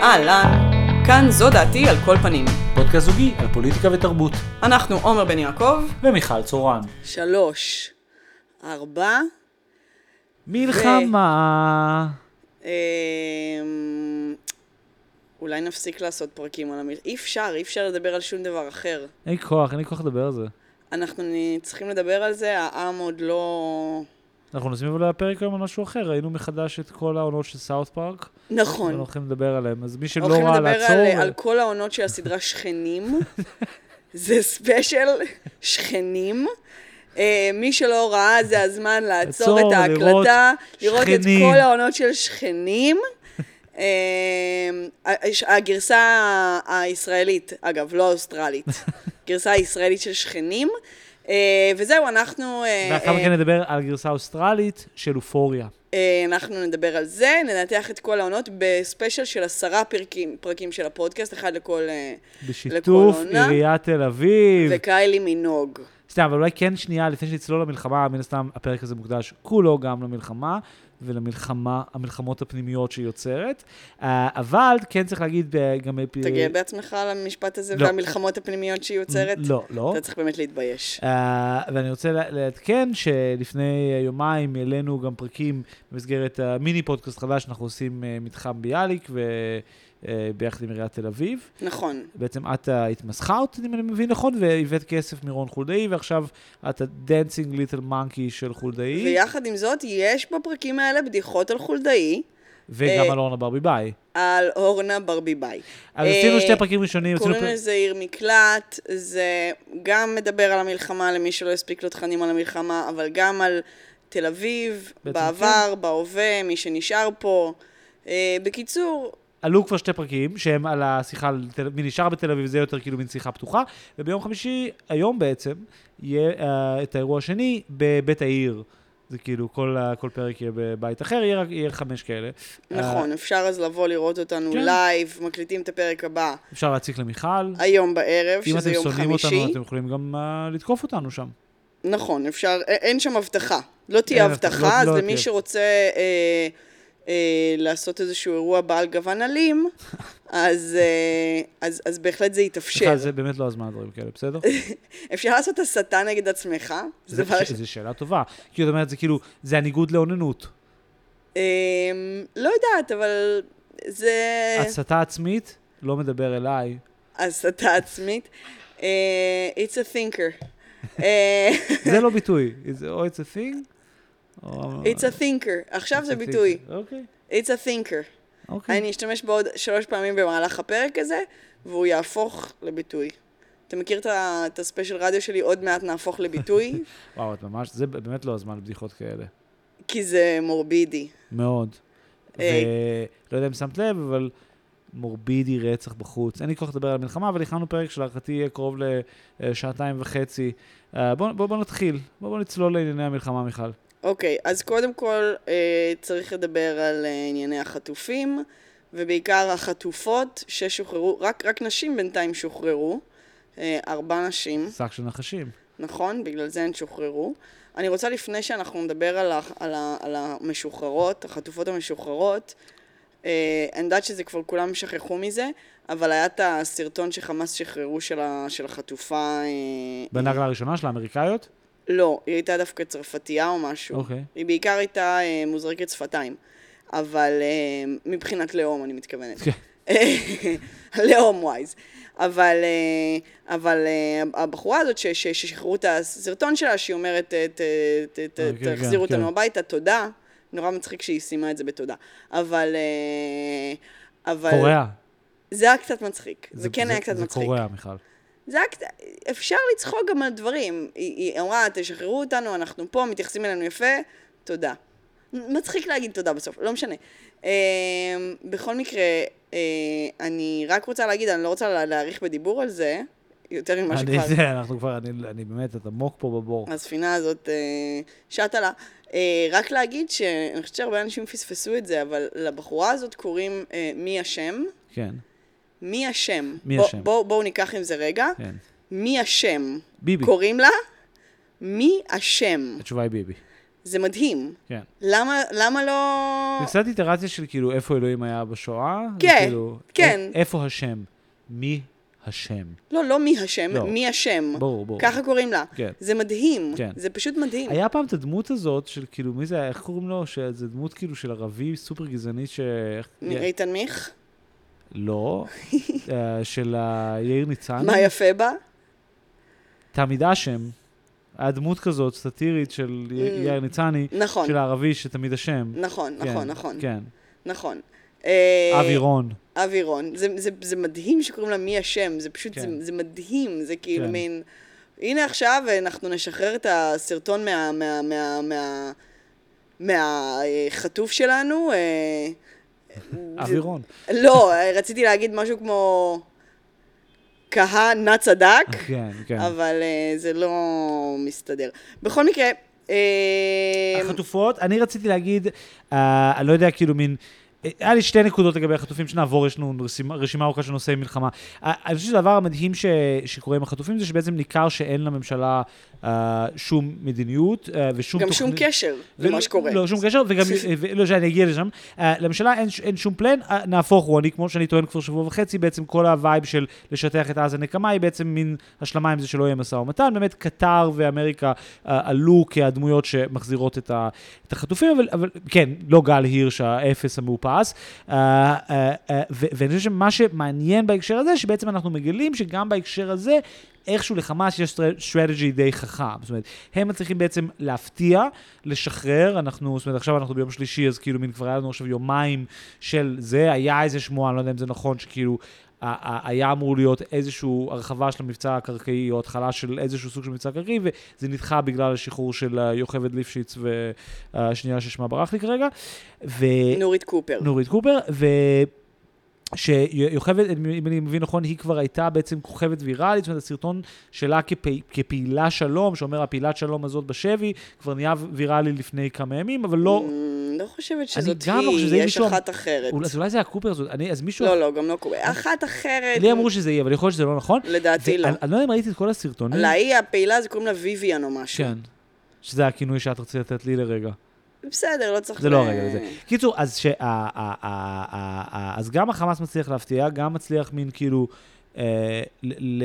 אהלן, כאן זו דעתי על כל פנים. פודקאסט זוגי על פוליטיקה ותרבות. אנחנו עומר בן יעקב. ומיכל צורן. שלוש, ארבע, מלחמה. אמ, אולי נפסיק לעשות פרקים על המלחמה. אי אפשר, אי אפשר לדבר על שום דבר אחר. אין לי כוח, אין לי כוח לדבר על זה. אנחנו צריכים לדבר על זה, העם עוד לא... אנחנו נוסעים אבל לפרק היום על משהו אחר, ראינו מחדש את כל העונות של סאוט פארק. נכון. אנחנו הולכים לדבר עליהם, אז מי שלא הולכים ראה לדבר לעצור... על, על כל העונות של הסדרה שכנים. זה ספיישל שכנים. אה, מי שלא ראה, זה הזמן לעצור את ההקלטה, לראות את שכנים. כל העונות של שכנים. אה, הגרסה הישראלית, אגב, לא האוסטרלית, גרסה הישראלית של שכנים. אה, וזהו, אנחנו... אה, ואחר אה, כך נדבר על גרסה אוסטרלית של אופוריה. אנחנו נדבר על זה, ננתח את כל העונות בספיישל של עשרה פרקים, פרקים של הפודקאסט, אחד לכל... בשיתוף עונה. עיריית תל אביב. וקיילי מינוג. סתם, אבל אולי כן שנייה, לפני שנצלול למלחמה, מן הסתם הפרק הזה מוקדש כולו גם למלחמה, ולמלחמה, המלחמות הפנימיות שהיא יוצרת. אה, אבל כן צריך להגיד אה, גם... אתה גאה בעצמך על המשפט הזה לא. והמלחמות הפנימיות שהיא יוצרת? לא, לא. אתה צריך באמת להתבייש. Uh, ואני רוצה לעדכן שלפני יומיים העלינו גם פרקים במסגרת המיני פודקאסט חדש שאנחנו עושים מתחם ביאליק וביחד עם עיריית תל אביב. נכון. בעצם את אותי, אם אני מבין נכון, והבאת כסף מרון חולדאי, ועכשיו את ה-Dancing Little Monkey של חולדאי, ויחד עם זאת, יש בפרקים האלה בדיחות על חולדאי, וגם אה, על אורנה ברביבאי. על אורנה ברביבאי. אז אה, עשינו שתי פרקים ראשונים. קוראים לזה עיר מקלט, זה גם מדבר על המלחמה למי שלא הספיק לו תכנים על המלחמה, אבל גם על תל אביב, בעבר, בהווה, מי שנשאר פה. אה, בקיצור, עלו כבר שתי פרקים, שהם על השיחה, מי נשאר בתל אביב, זה יותר כאילו מין שיחה פתוחה, וביום חמישי, היום בעצם, יהיה uh, את האירוע השני בבית העיר. זה כאילו, כל, כל פרק יהיה בבית אחר, יהיה, רק- יהיה חמש כאלה. נכון, אפשר אז לבוא לראות אותנו כן. לייב, מקליטים את הפרק הבא Uh, אפשר להציק למיכל. היום בערב, אם שזה אתם יום שונאים חמישי. אותנו, אתם יכולים גם uh, לתקוף אותנו שם. נכון, אפשר, אין שם הבטחה. לא תהיה הבטחה, הבטחה, אז לא- לא למי תהיה. שרוצה אה, אה, לעשות איזשהו אירוע בעל גוון אלים, אז, אה, אז, אז בהחלט זה יתאפשר. זה באמת לא הזמן לדברים כאלה, בסדר? אפשר לעשות הסתה נגד עצמך, זה זה- ש... זו שאלה טובה. כי זאת אומרת, זה כאילו, זה הניגוד לאוננות. אה, לא יודעת, אבל זה הסתה עצמית, לא מדבר אליי. הסתה עצמית. אה, It's a thinker. אה, זה לא ביטוי. זה או it's a thing. It's a thinker. עכשיו זה ביטוי. אוקיי, It's a thinker. אוקיי. אני אשתמש בו עוד שלוש פעמים במהלך הפרק הזה, והוא יהפוך לביטוי. אתה מכיר את הספיישל רדיו שלי, עוד מעט נהפוך לביטוי? וואו, את ממש, זה באמת לא הזמן לבדיחות כאלה. כי זה מורבידי. מאוד. אה. ולא יודע אם שמת לב, אבל מורבידי רצח בחוץ. אין לי כוח לדבר על מלחמה, אבל הכנו פרק שלהערכתי יהיה קרוב לשעתיים וחצי. אה, בואו בוא, בוא נתחיל, בואו בוא נצלול לענייני המלחמה, מיכל. אוקיי, אז קודם כל אה, צריך לדבר על אה, ענייני החטופים, ובעיקר החטופות ששוחררו, רק, רק נשים בינתיים שוחררו, אה, ארבע נשים. שק של נחשים. נכון, בגלל זה הן שוחררו. אני רוצה לפני שאנחנו נדבר על, ה, על, ה, על המשוחררות, החטופות המשוחררות, אה, אני יודעת שזה כבר כולם שכחו מזה, אבל היה את הסרטון שחמאס שחררו של, ה, של החטופה... אה, בנגלה הראשונה של האמריקאיות? לא, היא הייתה דווקא צרפתייה או משהו. אוקיי. היא בעיקר הייתה אה, מוזרקת שפתיים, אבל אה, מבחינת לאום אני מתכוונת. כן. לאום ווייז. אבל, אה, אבל אה, הבחורה הזאת ש- ש- ששחררו את הסרטון שלה, שהיא אומרת, "ת- ת- ת- אה, כן, תחזירו כן, אותנו כן. הביתה, תודה. נורא מצחיק שהיא סיימה את זה בתודה. אבל... אה, אבל... קוריאה. זה היה קצת מצחיק. זה, כן היה קצת זה מצחיק. קוריאה, מיכל. זה קצת... אפשר לצחוק גם על דברים. היא, היא אמרה, תשחררו אותנו, אנחנו פה, מתייחסים אלינו יפה, תודה. מצחיק להגיד תודה בסוף, לא משנה. אה, בכל מקרה, אה, אני רק רוצה להגיד, אני לא רוצה לה- להאריך בדיבור על זה, יותר ממה אני, שכבר... זה, אנחנו כבר, אני, אני באמת, את עמוק פה בבור. הספינה הזאת אה, שטה לה. אה, רק להגיד שאני חושבת שהרבה אנשים פספסו את זה, אבל לבחורה הזאת קוראים אה, מי השם. כן, מי השם? מי בוא- השם? בואו בוא ניקח עם זה רגע. כן. מי השם? ביבי. קוראים לה? מי השם? התשובה היא ביבי. זה מדהים. כן. למה, למה לא... זה קצת איטרציה של כאילו איפה אלוהים היה בשואה. כן, וכאילו, כן. איפה השם? מי השם? לא, לא מי השם, לא. מי השם. ברור, ברור. ככה קוראים לה. כן. זה מדהים. כן. זה פשוט מדהים. היה פעם את הדמות הזאת של כאילו, מי זה היה? איך קוראים לו? שזה דמות כאילו של ערבי סופר גזענית ש... איתן מיך? לא. אה, של יאיר ניצן. מה יפה בה? תמיד אשם. היה דמות כזאת, סאטירית של י- יאיר ניצני, נכון, של הערבי שתמיד אשם. נכון, כן, נכון, נכון. כן. נכון. אה, אבי רון. אבי רון. זה, זה, זה מדהים שקוראים לה מי השם, זה פשוט, כן. זה, זה מדהים, זה כאילו כן. מין... הנה עכשיו אנחנו נשחרר את הסרטון מה... מה... מה... מה... מהחטוף שלנו. אה, אבי רון. לא, רציתי להגיד משהו כמו... כהנא צדק, כן, כן. אבל אה, זה לא מסתדר. בכל מקרה, אה, החטופות, אני רציתי להגיד, אה, אני לא יודע, כאילו מין... אה, היה לי שתי נקודות לגבי החטופים שנעבור, יש לנו רשימה, רשימה ארוכה של נושאי מלחמה. אה, אני חושב שהדבר המדהים ש, שקורה עם החטופים זה שבעצם ניכר שאין לממשלה אה, שום מדיניות אה, ושום גם שום תוכנית- קשר ולא- למה שקורה. לא, שום קשר, וגם, לא, שאני אגיע לשם. Uh, לממשלה אין, אין שום plan, uh, נהפוך הוא, אני, כמו שאני טוען כבר שבוע וחצי, בעצם כל ה vibe של לשטח את עזה נקמה היא בעצם מין השלמה עם זה שלא יהיה משא ומתן. באמת, קטאר ואמריקה uh, עלו כהדמויות שמחזירות את, ה, את החטופים, אבל, אבל כן, לא גל הירש האפס המאופס. Uh, uh, uh, ו- ואני חושב שמה שמעניין בהקשר הזה, שבעצם אנחנו מגלים שגם בהקשר הזה, איכשהו לחמאס יש strategy די חכם. זאת אומרת, הם מצליחים בעצם להפתיע, לשחרר, אנחנו, זאת אומרת, עכשיו אנחנו ביום שלישי, אז כאילו, מין כבר היה לנו עכשיו יומיים של זה, היה איזה שמועה, אני לא יודע אם זה נכון, שכאילו... היה אמור להיות איזושהי הרחבה של המבצע הקרקעי, או התחלה של איזשהו סוג של מבצע קרקעי, וזה נדחה בגלל השחרור של יוכבד ליפשיץ והשנייה ששמה ברח לי כרגע. ו... נורית קופר. נורית קופר, ו... שיוכבד, אם אני מבין נכון, היא כבר הייתה בעצם כוכבת ויראלית, זאת אומרת, הסרטון שלה כפי, כפעילה שלום, שאומר הפעילת שלום הזאת בשבי, כבר נהיה ויראלי לפני כמה ימים, אבל לא, Mm, לא חושבת שזאת גם לא חושב שזה היא, יש מישהו- אחת אחרת. אולי, אז אולי זה הקופר הזאת, אני, אז מישהו, לא, לא, גם לא קורה. אחת אחרת, לי אמרו שזה יהיה, אבל יכול להיות שזה לא נכון. לדעתי לא. אני לא יודע אם ראיתי את כל הסרטונים. להיא הפעילה זה קוראים לה ויויאן או משהו. כן. שזה הכינוי שאת רצית לתת לי לרגע. בסדר, לא צריך... זה לא הרגע לזה. קיצור, אז, גם החמאס מצליח להפתיע, גם מצליח מין כאילו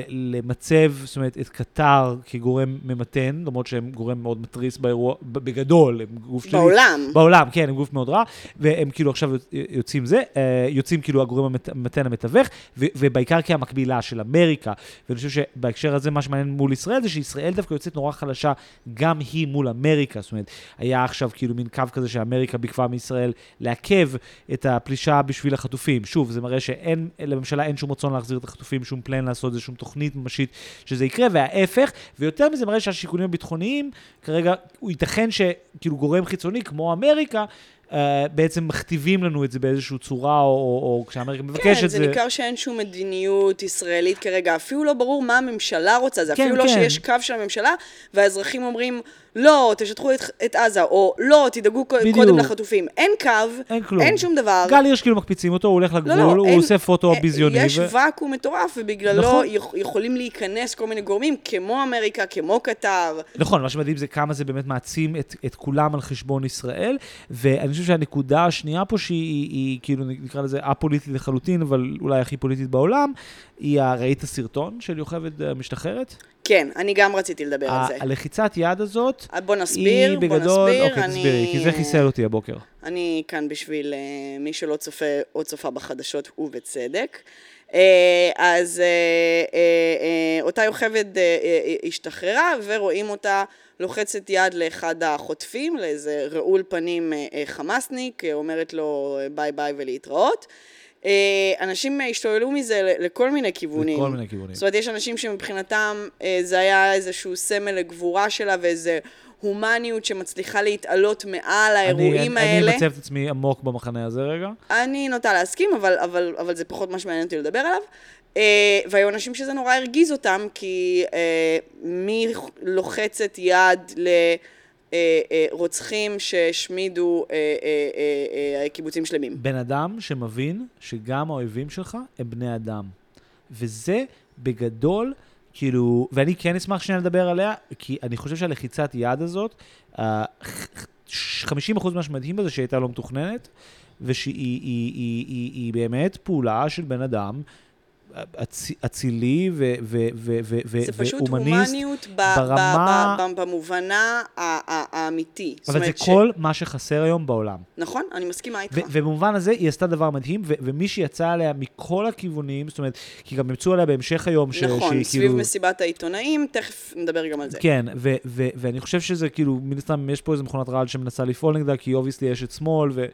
למצב, זאת אומרת, את קטר כגורם ממתן, למרות שהם גורם מאוד מתריס באירוע, בגדול, הם גוף שלילי. בעולם. בעולם, כן, הם גוף מאוד רע, והם כאילו עכשיו יוצאים זה, אה, יוצאים כאילו הגורם המתן המתווך, ובעיקר כהמקבילה של אמריקה. ואני חושב שבהקשר הזה, מה שמעניין מול ישראל, זה שישראל דווקא יוצאת נורא חלשה, גם היא מול אמריקה. זאת אומרת, היה עכשיו כאילו מין קו כזה שאמריקה ביקבה מישראל לעכב את הפלישה בשביל החטופים. שוב, זה מראה שאין, לממשלה אין שום רצון להחזיר את החטופים, שום פלן לעשות זה, שום תוכנית ממשית שזה יקרה, וההפך, ויותר מזה מראה שהשיקולים הביטחוניים, כרגע, הוא ייתכן שכאילו גורם חיצוני כמו אמריקה, uh, בעצם מכתיבים לנו את זה באיזושהי צורה, או, או, או כשאמריקה מבקשת כן, את זה זה. ניכר שאין שום מדיניות ישראלית כרגע. אפילו לא ברור מה הממשלה רוצה, זה כן, אפילו לא כן. שיש קו של הממשלה, והאזרחים אומרים, לא, תשטחו את, את עזה, או לא, תדאגו בדיוק. קודם לחטופים. אין קו, אין כלום. אין שום דבר. גל הירש כאילו מקפיצים אותו, הוא הולך לגבול, לא, לא, הוא אין- עושה פוטו אה, ביזיוני. יש ו- ואקום מטורף, ובגללו נכון. יכ- יכולים להיכנס כל מיני גורמים, כמו אמריקה, כמו קטר. נכון, מה שמדהים זה כמה זה באמת מעצים את, את כולם על חשבון ישראל, ואני חושב שהנקודה השנייה פה, שהיא היא, היא, כאילו נקרא לזה א-פוליטית לחלוטין, אבל אולי הכי פוליטית בעולם, היא, ראית הסרטון של יוכבד משתחררת? כן, אני גם רציתי לדבר על זה. הלחיצת יד הזאת, אה, בוא נסביר, היא בוא בגדול, נסביר. אוקיי, אני- תסבירי, כי זה חיסל אותי הבוקר. אני כאן בשביל אה, מי שלא צופה או צופה בחדשות, ובצדק. אה, אז אותה יוכבד השתחררה, ורואים אותה לוחצת יד לאחד החוטפים, לאיזה רעול פנים חמאסניק, אומרת לו ביי ביי ולהתראות. אה, אנשים השתוללו מזה ל- לכל מיני כיוונים. לכל מיני כיוונים. זאת אומרת, יש אנשים שמבחינתם אה, זה היה איזשהו סמל לגבורה שלה ואיזה הומניות שמצליחה להתעלות מעל האירועים אני, האלה. אני מצב את עצמי עמוק במחנה הזה רגע. אני נוטה להסכים, אבל, אבל, אבל זה פחות מה שמעניין אותי לדבר עליו. אה, והיו אנשים שזה נורא הרגיז אותם, כי אה, מי לוחצת יד שהשמידו אה, אה, אה, אה, קיבוצים שלמים? בן אדם שמבין שגם האויבים שלך הם בני אדם. וזה בגדול, כאילו, ואני כן אשמח שנייה לדבר עליה, כי אני חושב שהלחיצת יד הזאת, אה, 50% ממה שמדהים בזה שהיא הייתה לא מתוכננת, ושהיא היא, היא, היא, היא, היא באמת פעולה של בן אדם אצילי ו- ו- ו- ו- ו- זה פשוט והומניסט. הומניות ברמה- במובנה האמיתי. אבל זה כל מה שחסר היום בעולם. נכון, אני מסכימה איתך. ובמובן הזה היא עשתה דבר מדהים, ומי שיצא עליה מכל הכיוונים, זאת אומרת, כי גם ימצאו עליה בהמשך היום, נכון, שהיא סביב כאילו... מסיבת העיתונאים, תכף נדבר גם על זה. כן, ואני חושב שזה כאילו, מן הסתם יש פה איזה מכונת רעל שמנסה לפעול נגדה, כי obviously יש את שמאל, ו-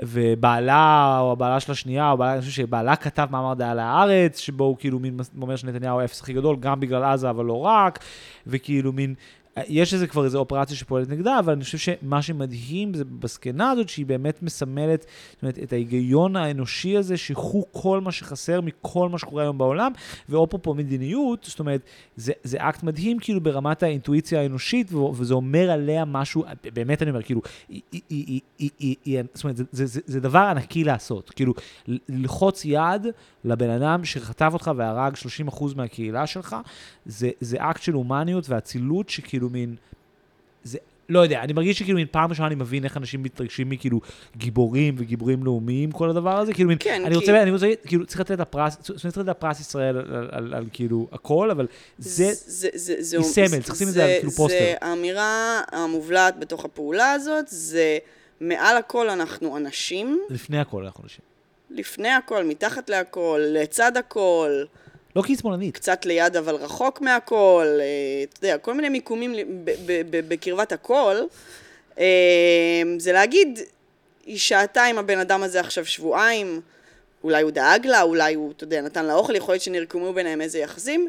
ובעלה, או הבעלה של השנייה, או בעלה, אני חושב שבעלה כתב מאמר דעה להארץ, שבו הוא כאילו מין אומר שנתניהו האפס הכי גדול, גם בגלל עזה, אבל לא רק, וכאילו מין... יש איזה כבר איזו אופרציה שפועלת נגדה, אבל אני חושב שמה שמדהים זה בזקנה הזאת, שהיא באמת מסמלת זאת אומרת, את ההיגיון האנושי הזה, שהוא כל מה שחסר מכל מה שקורה היום בעולם, ואפרופו מדיניות, זאת אומרת, זה, זה אקט מדהים כאילו ברמת האינטואיציה האנושית, וזה אומר עליה משהו, באמת אני אומר, כאילו, היא, היא, היא, היא, זאת אומרת, זה, זה, זה, זה דבר ענקי לעשות, כאילו, ללחוץ יד לבן אדם שחטף אותך והרג 30% מהקהילה שלך, זה, זה אקט של הומניות ואצילות שכאילו מין, זה, לא יודע, אני מרגיש שכאילו מין פעם ראשונה אני מבין איך אנשים מתרגשים מכאילו גיבורים וגיבורים לאומיים, כל הדבר הזה, כאילו מין, כן, אני כי- רוצה, אני רוצה, כאילו, צריך לתת את הפרס, צריך לתת את הפרס ישראל על, על, על, על כאילו הכל, אבל זה, זה, זה, זה, היא סמל, צריך לשים את זה על כאילו פוסטר. זה האמירה המובלעת בתוך הפעולה הזאת, זה מעל הכל אנחנו אנשים, לפני הכל אנחנו אנשים. לפני הכל, מתחת להכל, לצד הכל, לא כי היא שמאלנית. קצת ליד אבל רחוק מהכל, אה, אתה יודע, כל מיני מיקומים בקרבת הכל. אה, זה להגיד, היא שהתה עם הבן אדם הזה עכשיו שבועיים, אולי הוא דאג לה, אולי הוא, אתה יודע, נתן לה אוכל, יכול להיות שנרקמו ביניהם איזה יחסים.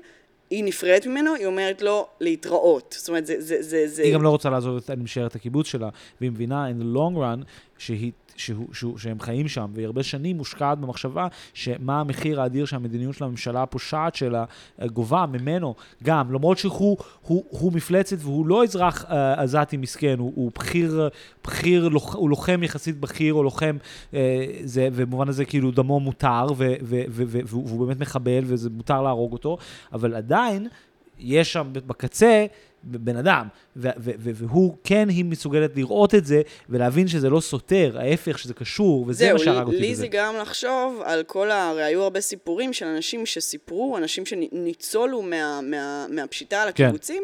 היא נפרדת ממנו, היא אומרת לו להתראות. זאת אומרת, זה... זה, זה, זה... היא גם לא רוצה לעזוב, את- אני משער, את הקיבוץ שלה, והיא מבינה in the long run שהיא, שהוא, שהוא, שהם חיים שם, והיא הרבה שנים מושקעת במחשבה שמה המחיר האדיר שהמדיניות של הממשלה הפושעת שלה אה, גובה ממנו, גם, למרות שהוא הוא, הוא מפלצת והוא לא אזרח אה, עזתי מסכן, הוא, הוא בכיר, בכיר, הוא לוחם יחסית בכיר, או לוחם, אה, זה, ובמובן הזה כאילו דמו מותר, ו, ו, ו, ו, והוא, והוא באמת מחבל, וזה מותר להרוג אותו, אבל עדיין, יש שם בקצה בן אדם, והוא, כן, היא מסוגלת לראות את זה, ולהבין שזה לא סותר, ההפך, שזה קשור, וזה מה שהרג אותי לי בזה. זה גרם לחשוב על כל ה... הרי היו הרבה סיפורים של אנשים שסיפרו, אנשים שניצולו מה, מה, מהפשיטה על כן. הקיבוצים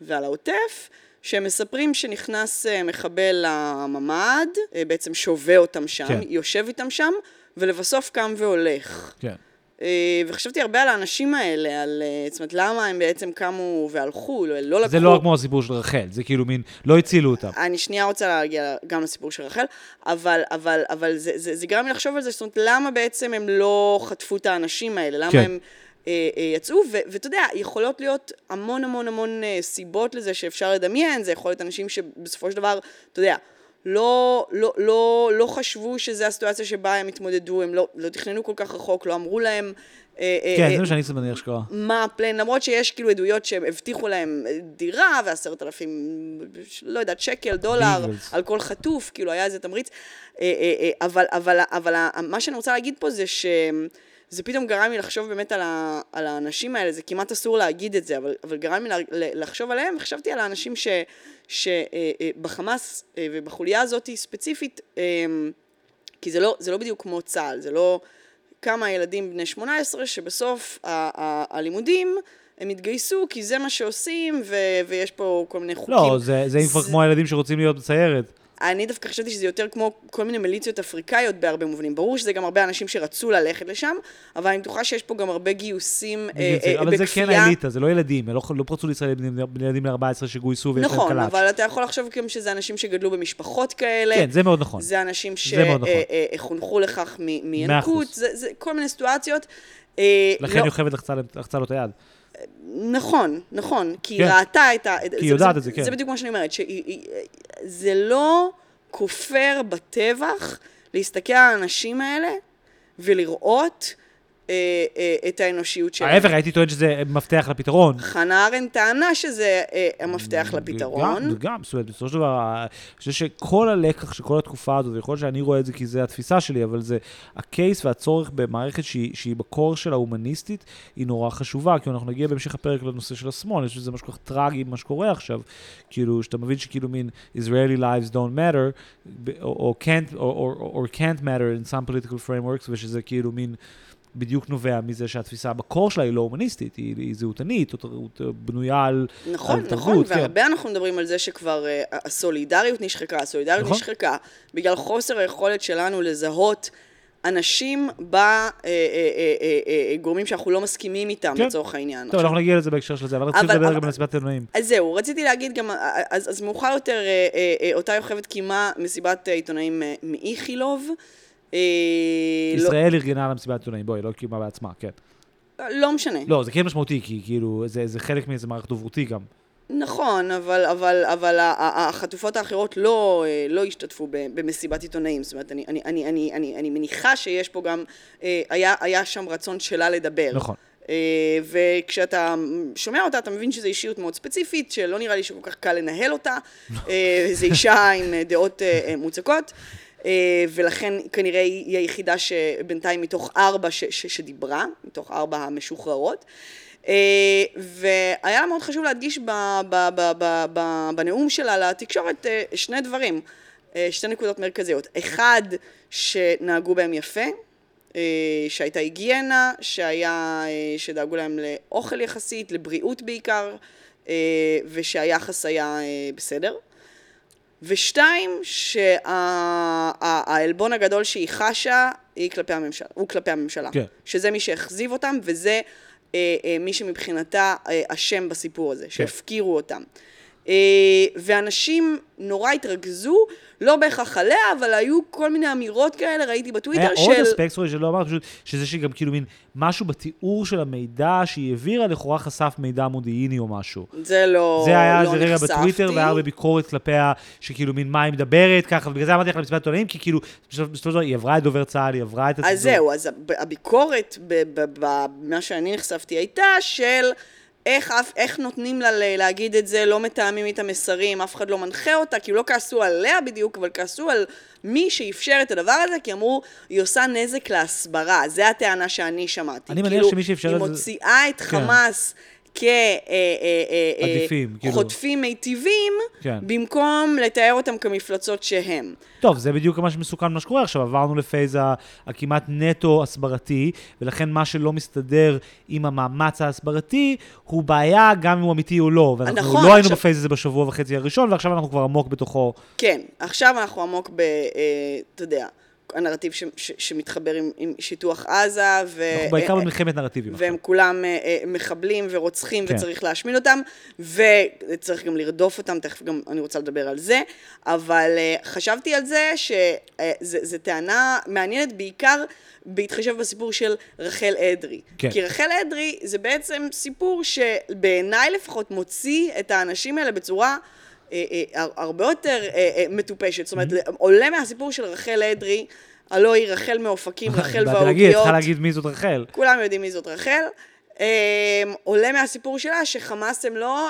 ועל העוטף, שהם מספרים שנכנס אה, מחבל לממ"ד, אה, בעצם שובה אותם שם, כן. יושב איתם שם, ולבסוף קם והולך. כן. אה, וחשבתי הרבה על האנשים האלה, על... אה, זאת אומרת, למה הם בעצם קמו והלכו, לא לא לקחו... זה לא כמו הסיפור של רחל, זה כאילו מין, לא הצילו אותם. אני שנייה רוצה להגיע גם לסיפור של רחל, אבל, אבל, אבל זה, זה, זה גרם לי לחשוב על זה, זאת אומרת, למה בעצם הם לא חטפו את האנשים האלה? למה כן. הם אה, אה, יצאו? ואתה יודע, יכולות להיות המון המון המון אה, סיבות לזה שאפשר לדמיין, זה יכול להיות אנשים שבסופו של דבר, אתה יודע, לא, לא, לא, לא חשבו שזו הסיטואציה שבה הם התמודדו, הם לא, לא תכננו כל כך רחוק, לא אמרו להם... אה, אה, כן, אה, זה מה שאני מניח שקרה. מה הפלן, למרות שיש כאילו עדויות שהם הבטיחו להם דירה ועשרת אלפים, לא יודעת, שקל, דולר. על כל חטוף, כאילו היה איזה תמריץ. אבל, אבל, אבל ה- מה שאני רוצה להגיד פה זה שזה פתאום גרם לי לחשוב באמת על, ה, על האנשים האלה, זה כמעט אסור להגיד את זה, אבל, אבל גרם לי לחשוב עליהם, וחשבתי על האנשים שבחמאס ובחוליה הזאת ספציפית, אה, כי זה לא, זה לא בדיוק כמו צה"ל, זה לא כמה ילדים בני 18 שבסוף ה- ה- הלימודים הם התגייסו כי זה מה שעושים ו- ויש פה כל מיני חוקים. לא, זה זה כבר זה- כמו הילדים שרוצים להיות בסיירת. אני דווקא חשבתי שזה יותר כמו כל מיני מיליציות אפריקאיות בהרבה מובנים. ברור שזה גם הרבה אנשים שרצו ללכת לשם, אבל אני בטוחה שיש פה גם הרבה גיוסים אה, בדיוק, אה, אבל זה בכפייה. כן האליטה, זה לא ילדים, לא לא פרצו לישראל ילדים- ילדים בני 14 שגויסו ויש להם נכון, קלאץ'. אבל אתה יכול לחשוב גם שזה אנשים שגדלו במשפחות כאלה. כן, זה מאוד נכון. זה אנשים זה מאוד נכון. שחונכו לכך מינקות, אחוז. זה, זה כל מיני סיטואציות. אה, לכן לא- יוכבד לחצה להם- לחצה לו את היד. נכון, נכון, כי היא כן. ראתה את ה... כי היא יודעת את זה, כן. זה בדיוק מה שאני אומרת, שזה לא כופר בטבח להסתכל על האנשים האלה ולראות אה, אה, את האנושיות שלהם. ההפך, הייתי טוען שזה מפתח לפתרון. חנה ארנדט טענה שזה אה, המפתח לפתרון. גם, גם, זאת אומרת, בסופו של דבר, אני חושב שכל הלקח של כל התקופה הזאת, ויכול להיות שאני רואה את זה כי זה התפיסה שלי, אבל זה הקייס והצורך במערכת שהיא, שהיא בקור שלה הומניסטית, היא נורא חשובה, כי אנחנו נגיע בהמשך הפרק לנושא של השמאל, אני חושב שזה משהו כל כך טרגי, מה שקורה עכשיו, כאילו, שאתה מבין שכאילו מין Israeli lives don't matter, can't, או, או can't matter in some political frameworks, ושזה כאילו מין... בדיוק נובע מזה שהתפיסה בקור שלה היא לא הומניסטית, היא, היא זהותנית, או תרבות בנויה על, נכון, על נכון, תרבות. כן. והרבה אנחנו מדברים על זה שכבר uh, הסולידריות נשחקה, הסולידריות נכון. נשחקה בגלל חוסר היכולת שלנו לזהות אנשים בגורמים שאנחנו לא מסכימים איתם, כן. לצורך העניין. טוב, אנחנו נגיע לזה בהקשר של זה, אבל רציתי לדבר גם על מסיבת עיתונאים. אז זהו, רציתי להגיד גם, אז, אז מאוחר יותר אה, אה, אה, אותה יוכבת קיימה מסיבת אה, עיתונאים אה, מאיכילוב. אה, לא, ישראל ארגנה לה מסיבת עיתונאים, בואי, לא קיימה בעצמה, כן. לא משנה. לא, זה כן משמעותי, כי כאילו, זה זה חלק מאיזה מערכת דוברותי גם. נכון, אבל, אבל, אבל החטופות האחרות לא, אה, לא השתתפו במסיבת עיתונאים. זאת אומרת, אני, אני, אני, אני, אני, אני מניחה שיש פה גם, אה, היה, היה שם רצון שלה לדבר. נכון. וכשאתה שומע אותה, אתה מבין שזו אישיות מאוד ספציפית, שלא נראה לי שכל כך קל לנהל אותה. זו אישה עם דעות מוצקות. אה, ולכן כנראה היא היחידה שבינתיים מתוך ארבע ש, ש, שדיברה, מתוך ארבע המשוחררות. אה, והיה מאוד חשוב להדגיש ב, ב, ב, ב, ב, בנאום שלה לתקשורת אה, שני דברים, שתי נקודות מרכזיות. אחד, שנהגו בהם יפה, שהייתה היגיינה, שהיה, שדאגו להם לאוכל יחסית, לבריאות בעיקר, ושהיחס היה בסדר. ושתיים, שהעלבון הגדול שהיא חשה היא כלפי הממשלה, הוא כלפי הממשלה. כן. שזה מי שהכזיב אותם, וזה אה, אה, מי שמבחינתה אה, אשם בסיפור הזה, שהפקירו אותם. אה, ואנשים נורא התרכזו, לא בהכרח עליה, אבל היו כל מיני אמירות כאלה, ראיתי בטוויטר היה של... עוד אספקט, סורי, שלא אמרת, פשוט, שזה שגם כאילו מין משהו בתיאור של המידע שהיא העבירה, לכאורה חשף מידע מודיעיני או משהו. זה לא זה היה לא איזה רגע נחשפתי. בטוויטר, והיה הרבה ביקורת כלפיה, שכאילו מין מה היא מדברת ככה, ובגלל זה אמרתי לך למסיבת עיתונאים, כי כאילו, בסופו של דבר היא עברה את דובר צה"ל, היא עברה את אז זהו, אז הב- הביקורת במה שאני נחשפתי הייתה של איך, אף- איך נותנים לה להגיד את זה, לא מתאמים את המסרים, אף אחד לא מנחה אותה, כאילו לא כעסו עליה בדיוק, אבל כעסו על מי שאפשר את הדבר הזה, כי אמרו, היא עושה נזק להסברה, זו הטענה שאני שמעתי. אני מניח כאילו, שמי שאפשר היא את זה- מוציאה את כן. חמאס כ... אה, אה, אה, כאילו. מיטיבים, כן. במקום לתאר אותם כמפלצות שהם. טוב, זה בדיוק מה שמסוכן מה שקורה עכשיו, עברנו לפייזה הכמעט נטו הסברתי, ולכן מה שלא מסתדר עם המאמץ ההסברתי, הוא בעיה גם אם הוא אמיתי או לא. ואנחנו נכון, לא היינו עכשיו- בפייז הזה בשבוע וחצי הראשון, ועכשיו אנחנו כבר עמוק בתוכו. כן, עכשיו אנחנו עמוק ב... אתה יודע, הנרטיב ש, ש, שמתחבר עם, עם שיטוח עזה, ו... אנחנו בעיקר אה, במלחמת נרטיבים עכשיו. והם כולם אה, אה, מחבלים ורוצחים כן. וצריך להשמיד אותם, וצריך גם לרדוף אותם, תכף גם אני רוצה לדבר על זה, אבל חשבתי על זה שזו טענה מעניינת בעיקר בהתחשב בסיפור של רחל אדרי. כן. כי רחל אדרי זה בעצם סיפור שבעיניי לפחות מוציא את האנשים האלה בצורה... אה, אה, הר- הרבה יותר אה, מטופשת, זאת אומרת. עולה מהסיפור של רחל אדרי, הלא היא רחל מאופקים, רחל להגיד, צריכה. להגיד מי זאת רחל. כולם יודעים מי זאת רחל. Um, עולה מהסיפור שלה שחמאס הם לא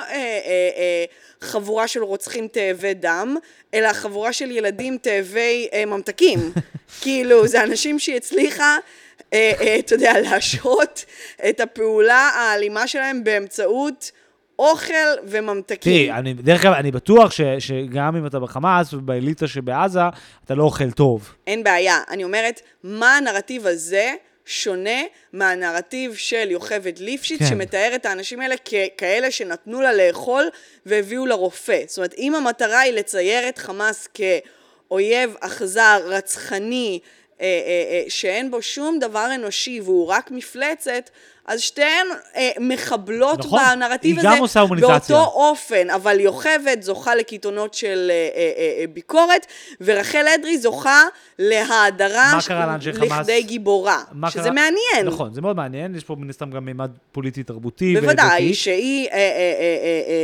חבורה של רוצחים תאבי דם, אלא חבורה של ילדים תאבי ממתקים. כאילו, זה אנשים שהיא הצליחה, אתה יודע, להשהות את הפעולה האלימה שלהם באמצעות אוכל וממתקים. תראי, אני, דרך אגב, אני בטוח ש, שגם אם אתה בחמאס ובאליטה שבעזה, אתה לא אוכל טוב. אין בעיה. אני אומרת, מה הנרטיב הזה שונה מהנרטיב של יוכבד ליפשיץ, כן. שמתאר את האנשים האלה ככאלה שנתנו לה לאכול והביאו לה רופא. זאת אומרת, אם המטרה היא לצייר את חמאס כאויב אכזר, רצחני, אה, אה, אה, שאין בו שום דבר אנושי והוא רק מפלצת, אז שתיהן אה, מחבלות נכון, בנרטיב היא גם הזה עושה. באותו אופן, אבל יוכבד זוכה לקיתונות של אה, אה, אה, ביקורת, ורחל אדרי זוכה להאדרה מה חמאס? לכדי גיבורה, מה שזה קרה- מעניין. נכון, זה מאוד מעניין, יש פה מן הסתם גם מימד פוליטי-תרבותי. בוודאי. שהיא אה, אה, אה,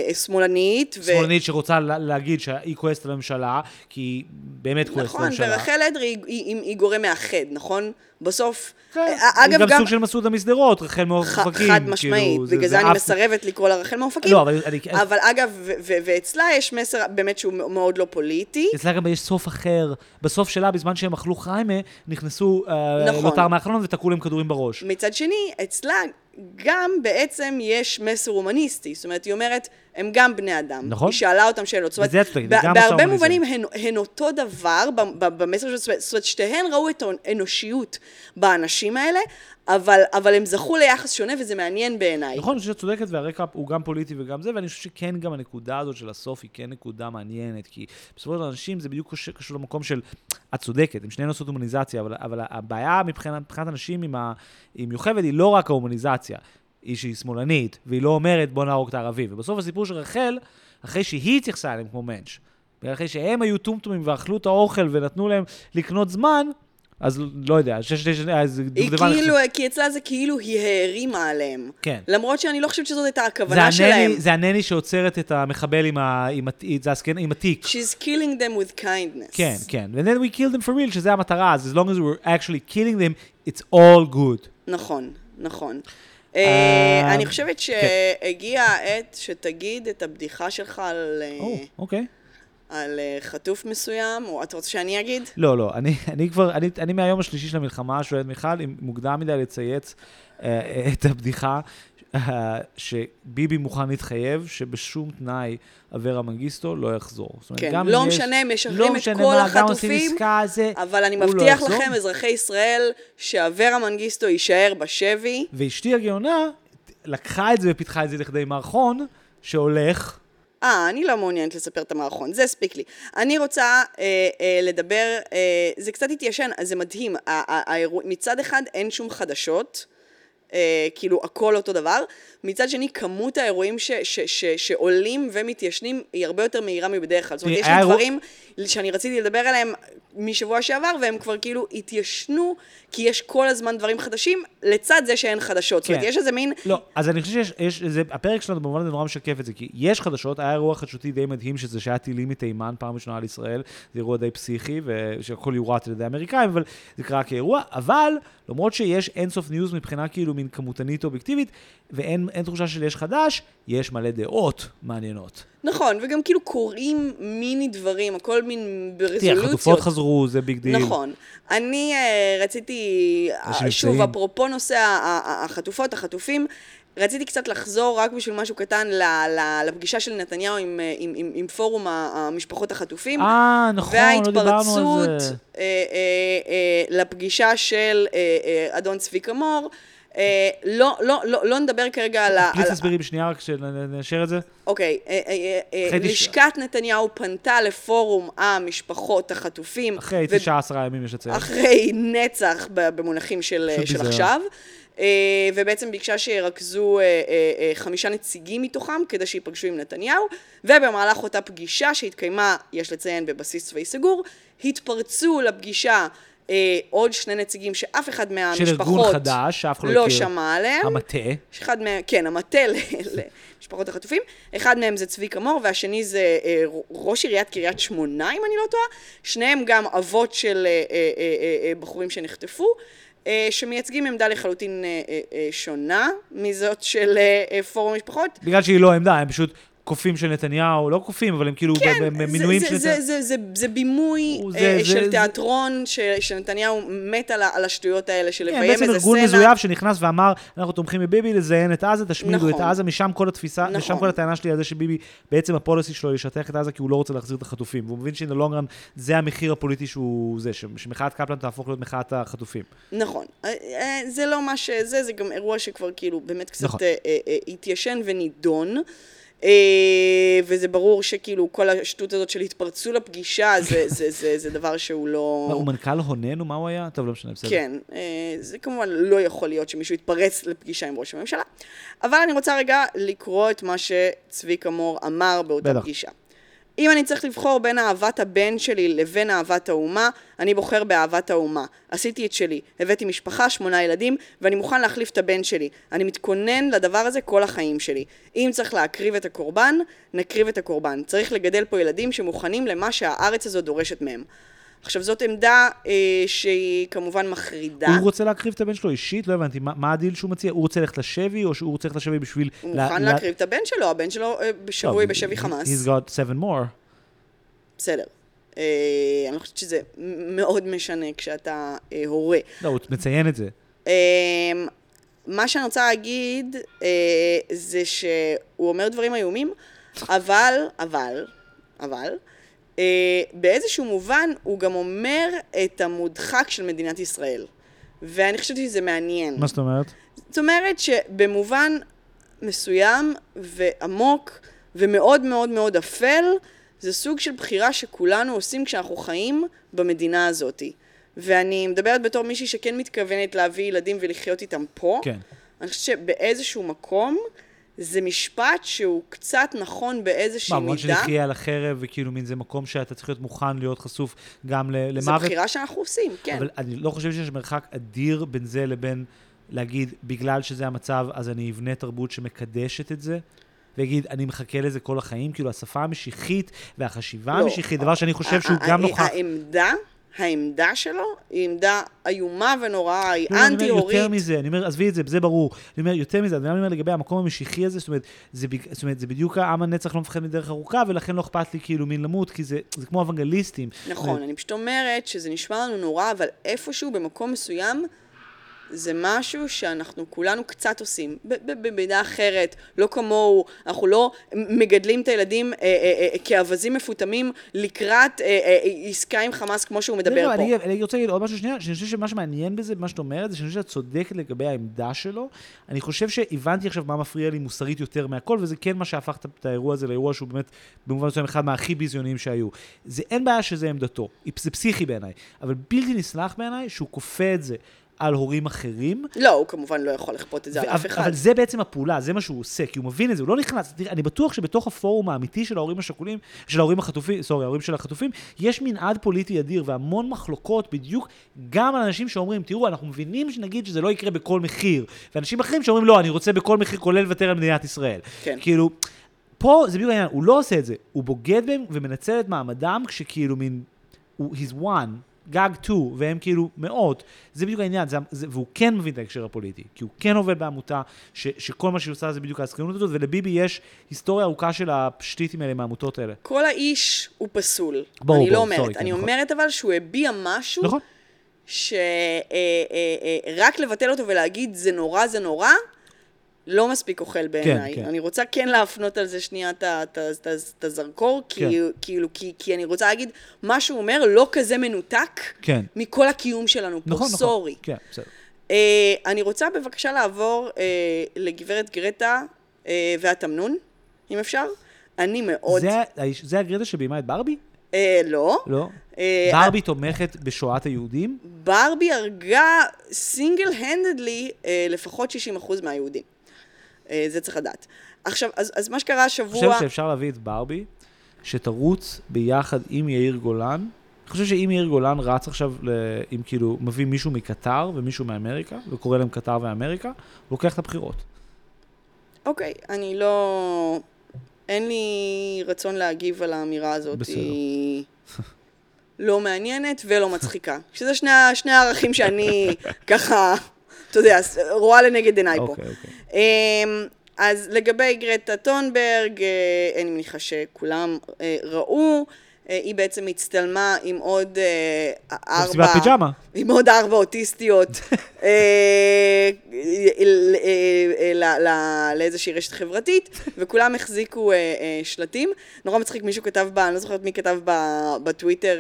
אה, אה, שמאלנית. ו- שמאלנית שרוצה לה- להגיד שהיא כועסת על הממשלה, כי היא באמת כועסת על נכון, הממשלה. ורחל אדרי היא, היא, היא גורם מאחד, נכון? בסוף, כן, אה, היא אגב, גם גם סוג של מסעודה משדרות, רחל מאופקים. חד משמעית, כאילו, בגלל זה אני אף- מסרבת לקרוא לה רחל מאופקים. לא, אבל אני... אבל אגב, ו- ו- ואצלה יש מסר באמת שהוא מאוד לא פוליטי. אצלה גם יש סוף אחר. בסוף שלה, בזמן שהם אכלו חיימה, נכנסו אה, נכון. לוטר מהחלון ותקעו להם כדורים בראש. מצד שני, אצלה גם בעצם יש מסר הומניסטי. זאת אומרת, היא אומרת, הם גם בני אדם. נכון. היא שאלה אותם שאלות. זאת אומרת, ב- בהרבה. מובנים הן, הן אותו דבר במסר של... זאת אומרת, שתיהן ראו את האנושיות באנשים האלה, אבל, אבל הם זכו ליחס שונה וזה מעניין בעיניי. נכון, אני חושב שאת צודקת, והרקע הוא גם פוליטי וגם זה, ואני חושב שכן, גם הנקודה הזאת של הסוף היא כן נקודה מעניינת, כי בסופו של אנשים זה בדיוק קשור, קשור למקום של, את צודקת, הם שניהם עושות הומניזציה, אבל, אבל הבעיה מבחינת, מבחינת אנשים עם, ה, עם יוכבד היא לא רק ההומניזציה, היא שהיא שמאלנית, והיא לא אומרת בוא נהרוג את הערבים. ובסוף הסיפור של רחל, אחרי שהיא התייחסה אליהם כמו מענץ', ואחרי שהם היו טומטומים ואכלו את האוכל ונתנו להם לקנות זמן, אז לא יודע, שש, שש, אז היא דובדבן- כאילו, כי אצלה זה כאילו היא הערימה עליהם. כן. למרות שאני לא חושבת שזאת הייתה זה הכוונה שלהם. הנני, זה הנני שעוצרת את המחבל עם, ה, עם, זה הזקן, עם התיק. She's killing them with kindness. כן, כן. And then we kill them for real, שזה המטרה. אז as long as we're actually killing them, it's all good. נכון, נכון. אה, אה, אני חושבת כן. שהגיעה העת שתגיד את הבדיחה שלך על, אה, או, אוקיי. על אה, חטוף מסוים, או אתה רוצה שאני אגיד? לא, לא, אני, אני כבר, אני, אני מהיום השלישי של המלחמה שואלת מיכל, אם מוקדם מדי לצייץ אה, את הבדיחה, אה, שביבי מוכן להתחייב שבשום תנאי אברה מנגיסטו לא יחזור. אומרת, כן, גם לא יש- משנה, משחררים לא את כל מה, החטופים, עסקה, זה... אבל אני לא מבטיח יחזור. לכם, אזרחי ישראל, שאברה מנגיסטו יישאר בשבי. ואשתי הגאונה לקחה את זה ופיתחה את זה לכדי מערכון שהולך... אה, אני לא מעוניינת לספר את המערכון, זה הספיק לי. אני רוצה אה, אה, לדבר, אה, זה קצת התיישן, אז זה מדהים. ה- ה- האירוע- מצד אחד אין שום חדשות, אה, כאילו הכל אותו דבר. מצד שני, כמות האירועים ש, ש, ש, שעולים ומתיישנים היא הרבה יותר מהירה מבדרך כלל. זאת אומרת, תראי, יש לי דברים שאני רציתי לדבר עליהם משבוע שעבר, והם כבר כאילו התיישנו, כי יש כל הזמן דברים חדשים, לצד זה שאין חדשות. זאת אומרת, כן. יש איזה מין... לא, אז אני חושב שיש, יש, זה, הפרק שלנו במובן הזה נורא משקף את זה, כי יש חדשות, היה אירוע חדשותי די מדהים, שזה שהיה טילים מתימן פעם ראשונה על ישראל, זה אירוע די פסיכי, ושהכל יורט על ידי האמריקאים, אבל זה קרה כאירוע, אבל למרות שיש אינסוף ניוז מבחינה כאילו מין כמותנית אובייקטיבית, ואין אין תחושה של יש חדש, יש מלא דעות מעניינות. נכון, וגם כאילו קוראים מיני דברים, הכל מין תראה, ברזולוציות. החטופות חזרו, זה big deal. נכון. אני uh, רציתי, uh, שוב. אפרופו נושא החטופות, החטופים, רציתי קצת לחזור רק בשביל משהו קטן ל- ל- לפגישה של נתניהו עם, אה, עם, עם, עם פורום המשפחות החטופים. אה, נכון, לא דיברנו על וההתפרצות זה. אה, אה, אה, לפגישה של אה, אה, אדון צביקה מור. אה, לא, לא, לא, לא נדבר כרגע על ה... פליץ תסבירי בשנייה רק שנאשר את זה. אוקיי, אה, אה, לשכת נתניהו פנתה לפורום המשפחות החטופים. אחרי ו- תשעה עשרה ימים יש לציין. אחרי נצח במונחים של. עכשיו. ובעצם ביקשה שירכזו חמישה נציגים מתוכם כדי שייפגשו עם נתניהו, ובמהלך אותה פגישה שהתקיימה, יש לציין, בבסיס צבאי סגור, התפרצו לפגישה אה, עוד שני נציגים שאף אחד של מהמשפחות ארגון חדש, שאף אחד לא לא. שמע עליהם. המטה. אחד מהם, כן, המטה ל- למשפחות החטופים. אחד מהם זה צביקה מור, והשני זה אה, ראש עיריית קריית שמונה, אם אני לא טועה. שניהם גם אבות של אה, אה, אה, אה, בחורים שנחטפו, אה, שמייצגים עמדה לחלוטין אה, אה, אה, שונה מזאת של אה, אה, פורום המשפחות. בגלל שהיא לא עמדה, הם פשוט קופים של נתניהו, לא קופים, אבל הם כאילו כן, ב- ב- זה- מינויים זה, של זה, נתניהו. זה, זה, זה בימוי הוא- אה, זה- זה- של זה- תיאטרון, ש, שנתניהו מת על, על השטויות האלה, של כן, לביים איזה בעצם סצנה. ארגון מזויף שנכנס ואמר, אנחנו תומכים בביבי, לזיין את עזה, תשמידו נכון. את עזה, משם כל התפיסה, נכון. משם כל הטענה שלי על זה שביבי, בעצם הפוליסי שלו לשטח את עזה כי הוא לא רוצה להחזיר את החטופים, והוא מבין שבלונגרן זה המחיר הפוליטי שהוא זה, שמחאת קפלן תהפוך להיות מחאת החטופים. נכון. אה, אה, זה לא מה שזה, זה גם אירוע שכבר כאילו באמת קצת נכון. אה, אה, התיישן ונידון. אה, וזה ברור שכאילו כל השטות הזאת של התפרצו לפגישה, זה, זה, זה, זה דבר שהוא לא... מה, הוא מנכ"ל הונן או מה הוא היה? טוב, לא משנה, בסדר. כן, אה, זה כמובן לא יכול להיות שמישהו יתפרץ לפגישה עם ראש הממשלה. אבל אני רוצה רגע לקרוא את מה שצביקה מור אמר באותה בטח. פגישה. אם אני צריך לבחור בין אהבת הבן שלי לבין אהבת האומה, אני בוחר באהבת האומה. עשיתי את שלי, הבאתי משפחה, שמונה ילדים, ואני מוכן להחליף את הבן שלי. אני מתכונן לדבר הזה כל החיים שלי. אם צריך להקריב את הקורבן, נקריב את הקורבן. צריך לגדל פה ילדים שמוכנים למה שהארץ הזו דורשת מהם. עכשיו, זאת עמדה אה, שהיא כמובן מחרידה. הוא רוצה להקריב את הבן שלו אישית? לא הבנתי, מה, מה הדיל שהוא מציע? הוא רוצה ללכת לשבי, או שהוא רוצה ללכת לשבי בשביל... הוא לה- מוכן לה- להקריב את הבן שלו, הבן שלו אה, שבוי בשבי חמאס. He's got seven more. בסדר. אה, אני לא חושבת שזה מאוד משנה כשאתה אה, הורה. לא, הוא מציין את זה. אה, מה שאני רוצה להגיד אה, זה שהוא אומר דברים איומים, אבל, אבל, אבל, אה, באיזשהו מובן הוא גם אומר את המודחק של מדינת ישראל. ואני חושבת שזה מעניין. מה זאת אומרת? זאת אומרת שבמובן מסוים ועמוק ומאוד מאוד מאוד אפל, זה סוג של בחירה שכולנו עושים כשאנחנו חיים במדינה הזאת. ואני מדברת בתור מישהי שכן מתכוונת להביא ילדים ולחיות איתם פה. כן. אני חושבת שבאיזשהו מקום זה משפט שהוא קצת נכון באיזושהי מה, מידה. שנחיה על החרב, וכאילו מין זה מקום שאתה צריך להיות מוכן להיות חשוף גם ל- זו למוות. בחירה שאנחנו עושים, כן. אבל אני לא חושב שיש מרחק אדיר בין זה לבין להגיד, בגלל שזה המצב, אז אני אבנה תרבות שמקדשת את זה. ויגיד, אני מחכה לזה כל החיים, כאילו השפה המשיחית והחשיבה לא, המשיחית, דבר שאני חושב שהוא גם נוכח. העמדה, העמדה שלו היא עמדה איומה ונוראה, היא לא, אני אומר אנטי-הורית. יותר מזה, אני אומר, עזבי את זה, זה ברור. אני אומר, יותר מזה, אני אומר לגבי המקום המשיחי הזה, זאת אומרת, זה, זאת אומרת, זה בדיוק העם הנצח לא מפחד מדרך ארוכה, ולכן לא אכפת לי כאילו מין למות, כי זה, זה כמו אוונגליסטים. נכון, אני פשוט אומרת שזה נשמע לנו נורא, אבל איפשהו במקום מסוים, זה משהו שאנחנו כולנו קצת עושים, במידה אחרת, לא כמוהו, אנחנו לא מגדלים את הילדים אה, אה, אה, כאווזים מפותמים לקראת עסקה עם חמאס כמו שהוא מדבר לא, פה. אני, אני רוצה להגיד עוד משהו שנייה, שאני חושב שמה שמעניין בזה, במה שאת אומרת, זה שאני חושב שאת צודקת לגבי העמדה שלו. אני חושב שהבנתי עכשיו מה מפריע לי מוסרית יותר מהכל, וזה כן מה שהפך את האירוע הזה לאירוע שהוא באמת, במובן מסוים, אחד מהכי ביזיוניים שהיו. זה אין בעיה שזה עמדתו, זה פסיכי בעיניי, אבל בלתי נסלח בעיניי שהוא כופה את זה. על הורים אחרים, לא, הוא כמובן לא יכול לכפות את זה על אף אחד. אבל זה בעצם הפעולה, זה מה שהוא עושה, כי הוא מבין את זה, הוא לא נכנס, תראה, אני בטוח שבתוך הפורום האמיתי של ההורים השכולים, של ההורים החטופים, סורי, ההורים של החטופים, יש מנעד פוליטי אדיר והמון מחלוקות בדיוק גם על אנשים שאומרים, תראו, אנחנו מבינים שנגיד שזה לא יקרה בכל מחיר, ואנשים אחרים שאומרים, לא, אני רוצה בכל מחיר, כולל לוותר על מדינת ישראל. כן. כאילו, פה זה בדיוק העניין, הוא לא עושה את זה, הוא בוגד בהם ומנצל את מעמדם כשכאילו מין, הוא, he's one. גג 2, והם כאילו מאות, זה בדיוק העניין, זה, זה, והוא כן מבין את ההקשר הפוליטי, כי הוא כן עובד בעמותה, ש, שכל מה שהיא עושה זה בדיוק העסקנות הזאת, ולביבי יש היסטוריה ארוכה של הפשטיטים האלה מהעמותות האלה. כל האיש הוא פסול. ברור, אני לא ברור, אומרת. סורי, כן, אני נכון. אומרת אבל שהוא הביע משהו נכון? שרק לבטל אותו ולהגיד זה נורא, זה נורא, לא מספיק אוכל בעיניי. כן. אני רוצה כן להפנות על זה שנייה את הזרקור, כי- כן. כאילו, כי כי אני רוצה להגיד, מה שהוא אומר לא כזה מנותק כן. מכל הקיום שלנו פה, נכון, נכון. סורי. כן, בסדר. אה, אני רוצה בבקשה לעבור אה, לגברת גרטה אה, והתמנון, אם אפשר. אני מאוד... זה, זה הגרדה שביימה את ברבי? אה, לא. לא. אה, ברבי תומכת בשואת היהודים? ברבי הרגה סינגל הנדדלי לפחות 60% מהיהודים. אה, זה צריך לדעת. עכשיו, אז, אז מה שקרה אני השבוע... חושב שאפשר להביא את ברבי, שתרוץ ביחד עם יאיר גולן. אני חושב שאם יאיר גולן רץ עכשיו, ל... אם כאילו מביא מישהו מקטר ומישהו מאמריקה, וקורא להם קטר ואמריקה, הוא לוקח את הבחירות. אוקיי, אני לא... אין לי רצון להגיב על האמירה הזאת. בסדר. היא לא מעניינת ולא מצחיקה. שזה שני, שני הערכים שאני ככה, אתה יודע, רואה לנגד עיניי פה. אוקיי, אוקיי. אמ, אז לגבי גרטה טונברג, אה, אני מניחה שכולם אה, ראו, אה, היא בעצם הצטלמה עם עוד ארבע... במסיבת פיג'מה. עם עוד ארבע אוטיסטיות, לאיזושהי רשת חברתית, וכולם החזיקו שלטים. נורא מצחיק, מישהו כתב ב... אני לא זוכרת מי כתב בטוויטר,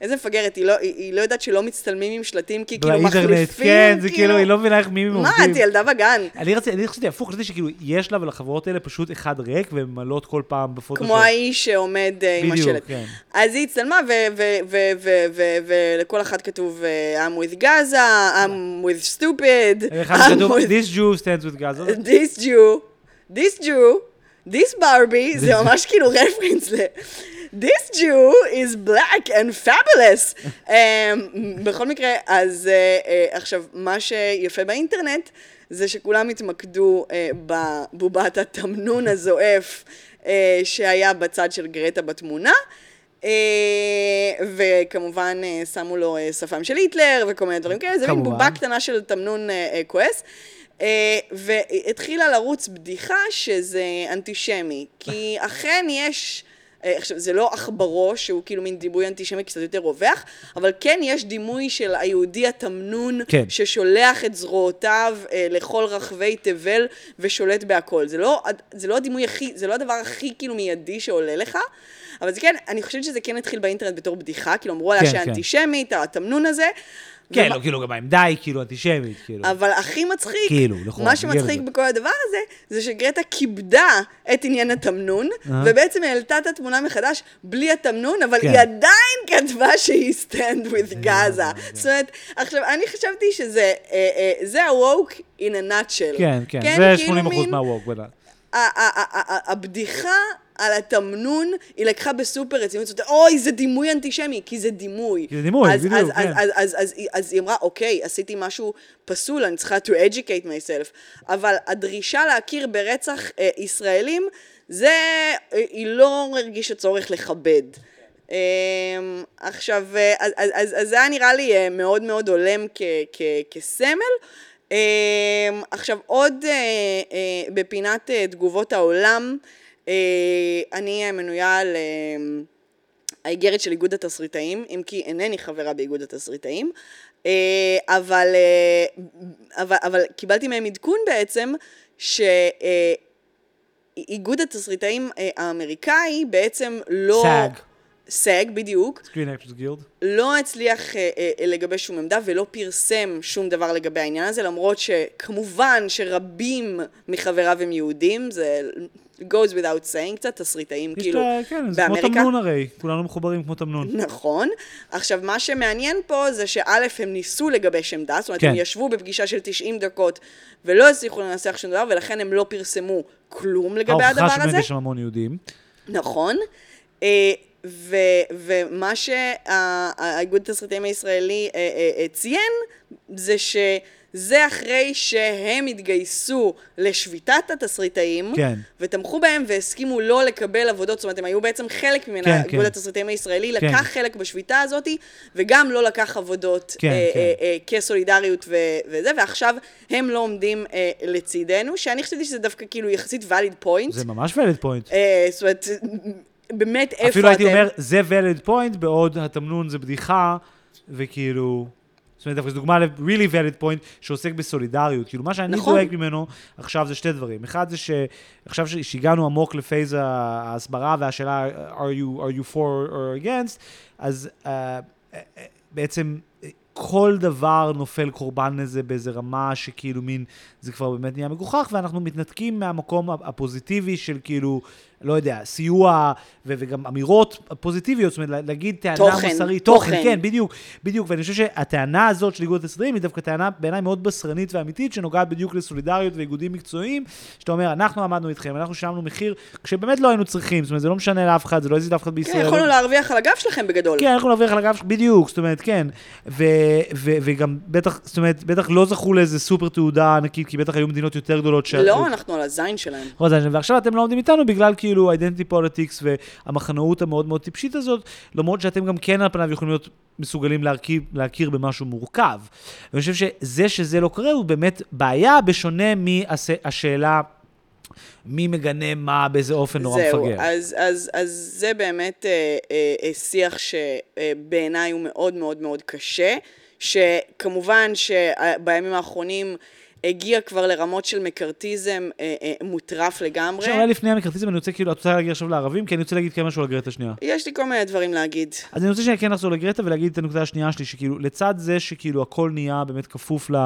איזה מפגרת, היא לא, היא, היא לא יודעת שלא מצטלמים עם שלטים, כי כאילו מחליפים, כן, זה כאילו, היא לא מבינה איך מי הם מה, עובדים. את ילדה בגן. אני רציתי, אני חשבתי הפוך, חשבתי שכאילו יש לה ולחברות האלה פשוט אחד ריק והן ממלאות כל פעם בפוטושופ. כמו האיש שעומד אה, עם בדיוק, השלט. כן. אז היא הצטלמה, ולכל אחת כתוב אה, I'm with Gaza, I'm with stupid, I'm with This Jew stands with Gaza. this Jew, this Jew, this Barbie, זה ממש כאילו רפרנס ל... This Jew is black and fabulous. um, בכל מקרה, אז uh, uh, עכשיו, מה שיפה באינטרנט, זה שכולם התמקדו uh, בבובת התמנון הזועף uh, שהיה בצד של גרטה בתמונה. Uh, וכמובן uh, שמו לו uh, שפם של היטלר וכל מיני דברים כאלה, זה מין. בובה קטנה של תמנון כועס. והתחילה לרוץ בדיחה שזה אנטישמי, כי אכן יש... אה, עכשיו, זה לא עכברו, שהוא כאילו מין דימוי אנטישמי קצת יותר רווח, אבל כן יש דימוי של היהודי התמנון, כן. ששולח את זרועותיו אה, לכל רחבי תבל ושולט בהכל. זה לא, זה לא הדימוי הכי, זה לא הדבר הכי כאילו מיידי שעולה לך, אבל זה כן, אני חושבת שזה כן התחיל באינטרנט בתור בדיחה, כאילו אמרו עליה כן, שאנטישמית, התמנון הזה. כן, לא, כאילו גם העמדה היא כאילו אנטישמית, כאילו. אבל הכי מצחיק, כאילו, נכון, מה שמצחיק. בכל הדבר הזה, זה שגרטה כיבדה את עניין התמנון, אה. ובעצם העלתה את התמונה מחדש בלי התמנון, אבל כן. היא עדיין כתבה שהיא stand with Gaza. אה, זאת אומרת, עכשיו, אני חשבתי שזה, אה, אה, זה ה-woke in a nutshell. כן, כן, זה כאילו 80% מין- מהווק, בטח. הבדיחה על התמנון, היא לקחה בסופר רצינות, אוי, זה דימוי אנטישמי, כי זה דימוי. כי זה דימוי, אז, בדיוק, אז, כן. אז, אז, אז, אז, היא- אמרה, אוקיי, עשיתי משהו פסול, אני צריכה to educate myself. אבל הדרישה להכיר ברצח אה, ישראלים, זה, אה, היא לא הרגישה צורך לכבד. אה, עכשיו, אה, אז, אז, אז, אז זה היה נראה לי אה, מאוד מאוד הולם כ, כ, כסמל. אה, עכשיו, עוד בפינת תגובות העולם, אני אה, מנויה על האיגרת של איגוד התסריטאים, אם כי אינני חברה באיגוד התסריטאים, אה, אבל, אה, אבל, אבל קיבלתי מהם עדכון בעצם, שאיגוד התסריטאים האמריקאי בעצם לא... סאג. סאג, בדיוק. לא הצליח אה, אה, לגבש שום עמדה ולא פרסם שום דבר לגבי העניין הזה, למרות שכמובן שרבים מחבריו הם יהודים, זה goes without saying קצת, תסריטאים כאילו לה- כן, זה כמו באמריקה. תמנון הרי, כולנו מחוברים כמו תמנון. נכון. עכשיו, מה שמעניין פה זה שא', הם ניסו לגבש עמדה, זאת אומרת, כן. הם ישבו בפגישה של 90 דקות ולא הצליחו לנסח שום דבר, ולכן הם לא פרסמו כלום לגבי הדבר ההוכחה הזה. שבאמת יש המון יהודים. נכון. אה, ו, ומה שהאיגוד התסריטאים הישראלי אה, אה, ציין, זה אחרי שהם התגייסו לשביתת התסריטאים, כן. ותמכו בהם והסכימו לא לקבל עבודות, זאת אומרת, הם היו בעצם חלק ממנה, כן, האיגוד כן. התסריטאים הישראלי כן. לקח חלק בשביתה הזאת, וגם לא לקח עבודות כן, אה, כן. אה, אה, כסולידריות ו, וזה, ועכשיו הם לא עומדים אה, לצידנו, שאני חשבתי שזה דווקא כאילו יחסית valid point. זה ממש valid point. אה, זאת אומרת, באמת, איפה אתם? אפילו הייתי אומר, זה valid point, בעוד התמנון זה בדיחה, וכאילו... זאת אומרת, דווקא זו דוגמה ל-really valid point שעוסק בסולידריות. כאילו, מה שאני נכון. דואג ממנו עכשיו זה שתי דברים. אחד זה שעכשיו שהגענו עמוק לפייז ההסברה והשאלה, are you, are you for or against, אז uh, בעצם כל דבר נופל קורבן לזה באיזה רמה שכאילו מין, זה כבר באמת נהיה מגוחך, ואנחנו מתנתקים מהמקום הפוזיטיבי של כאילו, לא יודע, סיוע ו- וגם אמירות פוזיטיביות, זאת אומרת, להגיד טענה תוכן, מוסרית, תוכן. תוכן, כן, בדיוק, בדיוק, ואני חושב שהטענה הזאת של איגוד התסריטאים היא דווקא טענה בעיניי מאוד בשרנית ואמיתית, שנוגעת בדיוק לסולידריות ואיגודים מקצועיים, שאתה אומר, אנחנו עמדנו איתכם, אנחנו שילמנו מחיר, כשבאמת לא היינו צריכים, זאת אומרת, זה לא משנה לאף אחד, זה לא הזיז לאף אחד כן, בישראל. יכולנו להרוויח על הגב שלכם בגדול. כן, אנחנו נרוויח על הגב בדיוק, זאת אומרת, כן. ו- ו- וגם בטח, זאת אומרת, בטח לא זכו לאיזה סופר תעודה ענקית, כי בטח היו מדינות יותר גדולות ש... לא, אנחנו על הזין שלהם. ועכשיו אתם לא עומדים איתנו בגלל כאילו identity politics והמחנאות המאוד מאוד טיפשית הזאת, למרות שאתם גם כן על פניו יכולים להיות מסוגלים להרכיב, להכיר במשהו מורכב. ואני חושב שזה שזה לא קורה הוא באמת בעיה, בשונה מהשאלה מי מגנה מה, באיזה אופן נורא זהו, מפגר. אז, אז, אז זה באמת אה, אה, אה, שיח שבעיניי הוא מאוד מאוד מאוד קשה, שכמובן שבימים האחרונים הגיע כבר לרמות של מקארתיזם אה, אה, מוטרף לגמרי. עכשיו, לפני המקארתיזם, אני רוצה כאילו, את רוצה להגיד עכשיו לערבים? כי אני רוצה להגיד כן משהו על גרטה שנייה. יש לי כל מיני דברים להגיד. אז אני רוצה שאני כן לחזור לגרטה ולהגיד את הנקודה השנייה שלי, שכאילו, לצד זה שכאילו הכל נהיה באמת כפוף ל...